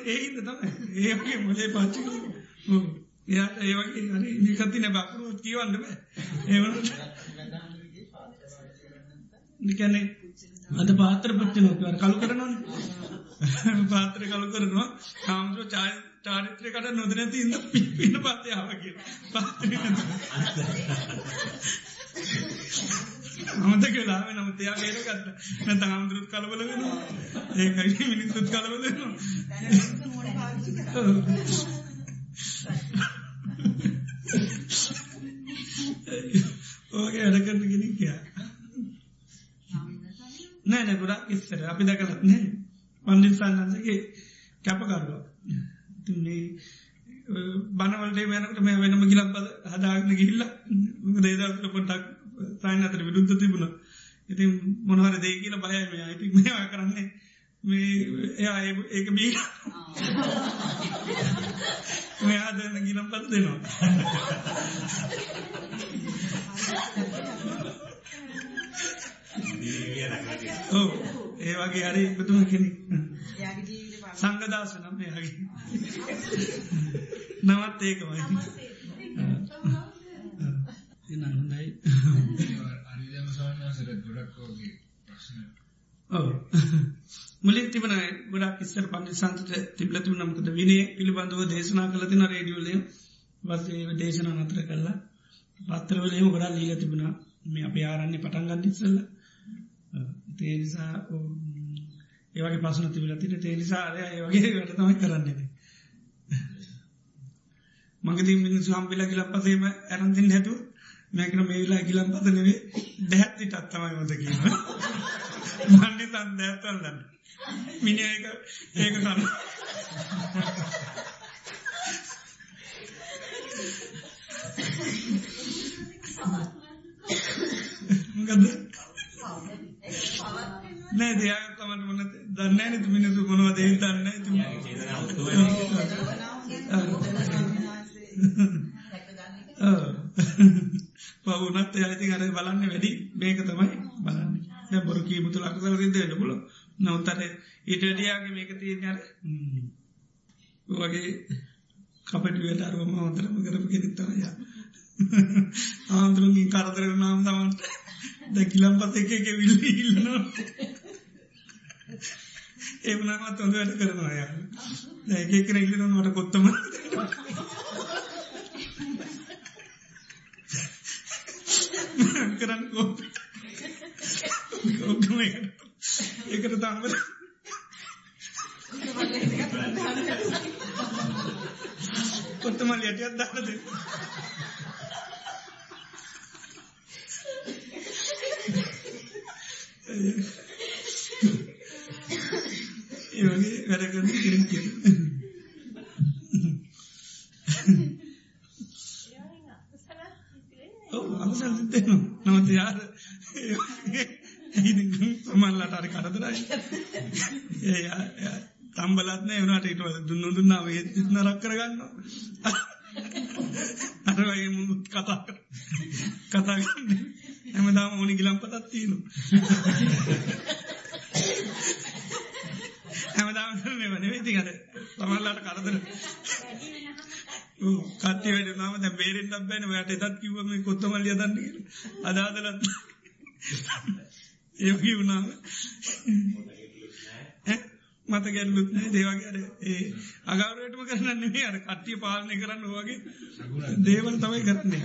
[SPEAKER 1] ඒහිද තමයි. ඒගේ මොලේ පාච්චි එයාට ඒවගේ නිකතින බකරුවත් කියවන්න බෑ. ඒවනට නිකැනෙ අද පාත්‍ර පච්ච නොකවර කළු කරනවන පාත්‍ර කළු කරනවා කාමුදුර චාය චාරිත්‍රයකට නොදනැති ඉන්න පින්න පත්තයාවගේ පාත්‍ර අමතක ලාව නමුතයා ගේර ගත්ත නැත හාමුදුරුත් කලබල වෙනවා ඒකයි මිනිස්සුත් කලබල වෙනවා ඕගේ වැඩකරන ගෙනින් කියා නෑ නෑ ගොඩක් ඉස්සර. අපි දැකලත් නෑ. පණ්ඩිස්සන්නන්සගේ කැපකරුව. තුන්නේ බනවලට මෑනකට මේ වෙනම ගිලක් බද හදාගන ගිල්ල දේදට පොටක් සයින් අතර විරුද්ධ තිබුණ. ඉතින් මොනවර දේ කියල බයම ඉති මේවා කරන්නේ මේ එයා ඒක බී මෙයා දෙන්න ගිලම් පත් දෙනවා. ඕ *laughs* ඒ වගේ හරි බතුම කෙනෙ සංගදාස නම් එයාගේ. නවත් ඒකමයි. එනන්නයි
[SPEAKER 2] අරිදම සවන්නසට ගොඩක් වගේ ප්‍රශ්න
[SPEAKER 1] ඔව. මුලින් තිබන ගොඩක් ඉස්සර පණ්ඩි සන්තට තිබලතු නමකද විනේ පිළිබඳව දේශනා කලතින රේඩියෝලය වසේ දේශන නතර කරලා පත්තරවලම ගොඩා ලීල තිබුණා. මේ අප ආරන්නේ පටන්ගන්න ඉස්සල්ල තේනිසා ඒවගේ පසන තිබලතින තේනිසාරය ඒවගේ වැට තමයි කරන්නේ මගදී මිනිස්සු හම්පිල ගිලම් පසේම ඇරන්තින් හැතු මේකන මේලා ගිලම් පතනවේ දැහැත්ති ටත්තමයි මත කියීම මණ්ඩි තන් දැත්තල්ලන්න මිනි ඒක ඒක සන්න ගද නෑ දෙයක් තමට මොන දන්න නති මිනිසු මොනව දේ දන්න පවුනත් ඇති අර බලන්න වැඩි. මේක තමයි බලන්න. දැ බොරු කීමුතු ලක්සර සිදන්න පුල නවතර ඉටඩියගේ මේක තියනර වගේ කපට වෙට අරුවම හොතරම කරපු කෙනෙත්තනය ආන්දරුන්ගින් කරදර නාම් තමන්ට දැකිලම් පත එක එක විල්ල ඉල්ලනවා ඒමනමත් හොඳ වැඩ කරනවා ය දැක කර ඉල්ලන මට කොත්තම කරන්න කෝප කෝකම ඒකට තම්බර කොත්තමල් යටියත් දාලද ඒ වගේ වැඩ කරන කෙනෙක් ඔව් අකුසල් සිද්ධ වෙනවා නමුත් යාර සමල්ලට අර කරදරයි. ඒ තම්බලත්න එවනට ඉට දුන්න දුන්නාව ඒත් නරක් කරගන්නවා. අරවගේ මුත් කතා කතාගන්න හැමදාම ඕනි ගිලම් පතත් තියෙනු හැමදාම වන වෙති අර තමල්ලාට කරදර. කට්ටි වැඩ නාම දැ බේරෙන්ට බැන. වැට එතත් කිවම කොත්තමල්ලිය දන්න අදාදලත් ඒකි වුණාව මත ගැල්ලුත් නෑ. දේවගේර ඒ අගවරයටම කරන්න නෙේ අර කට්ටිය පාලනය කරන්න වගේ දේවල් තමයි කරන්නේ.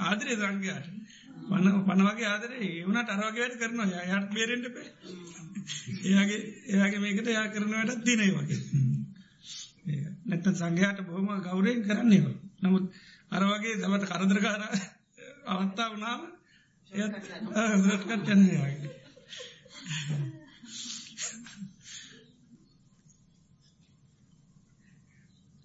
[SPEAKER 1] ආදරේ සංඝයාට. පන පනවගේ ආදරේ. ඒවනට අරවාගේ වැඩ කරනවා. යායට බේරෙන්ට පේ එයාගේ එයාගේ මේකට යා කරන වැඩත් තිනේ වගේ. නැත්ත සංඝයාට බොහොම ගෞරයෙන් කරන්නේ නමුත් අරවගේ දමට කරදරකාර අවත්තා වනාම එයත් රටකත් යන්නේ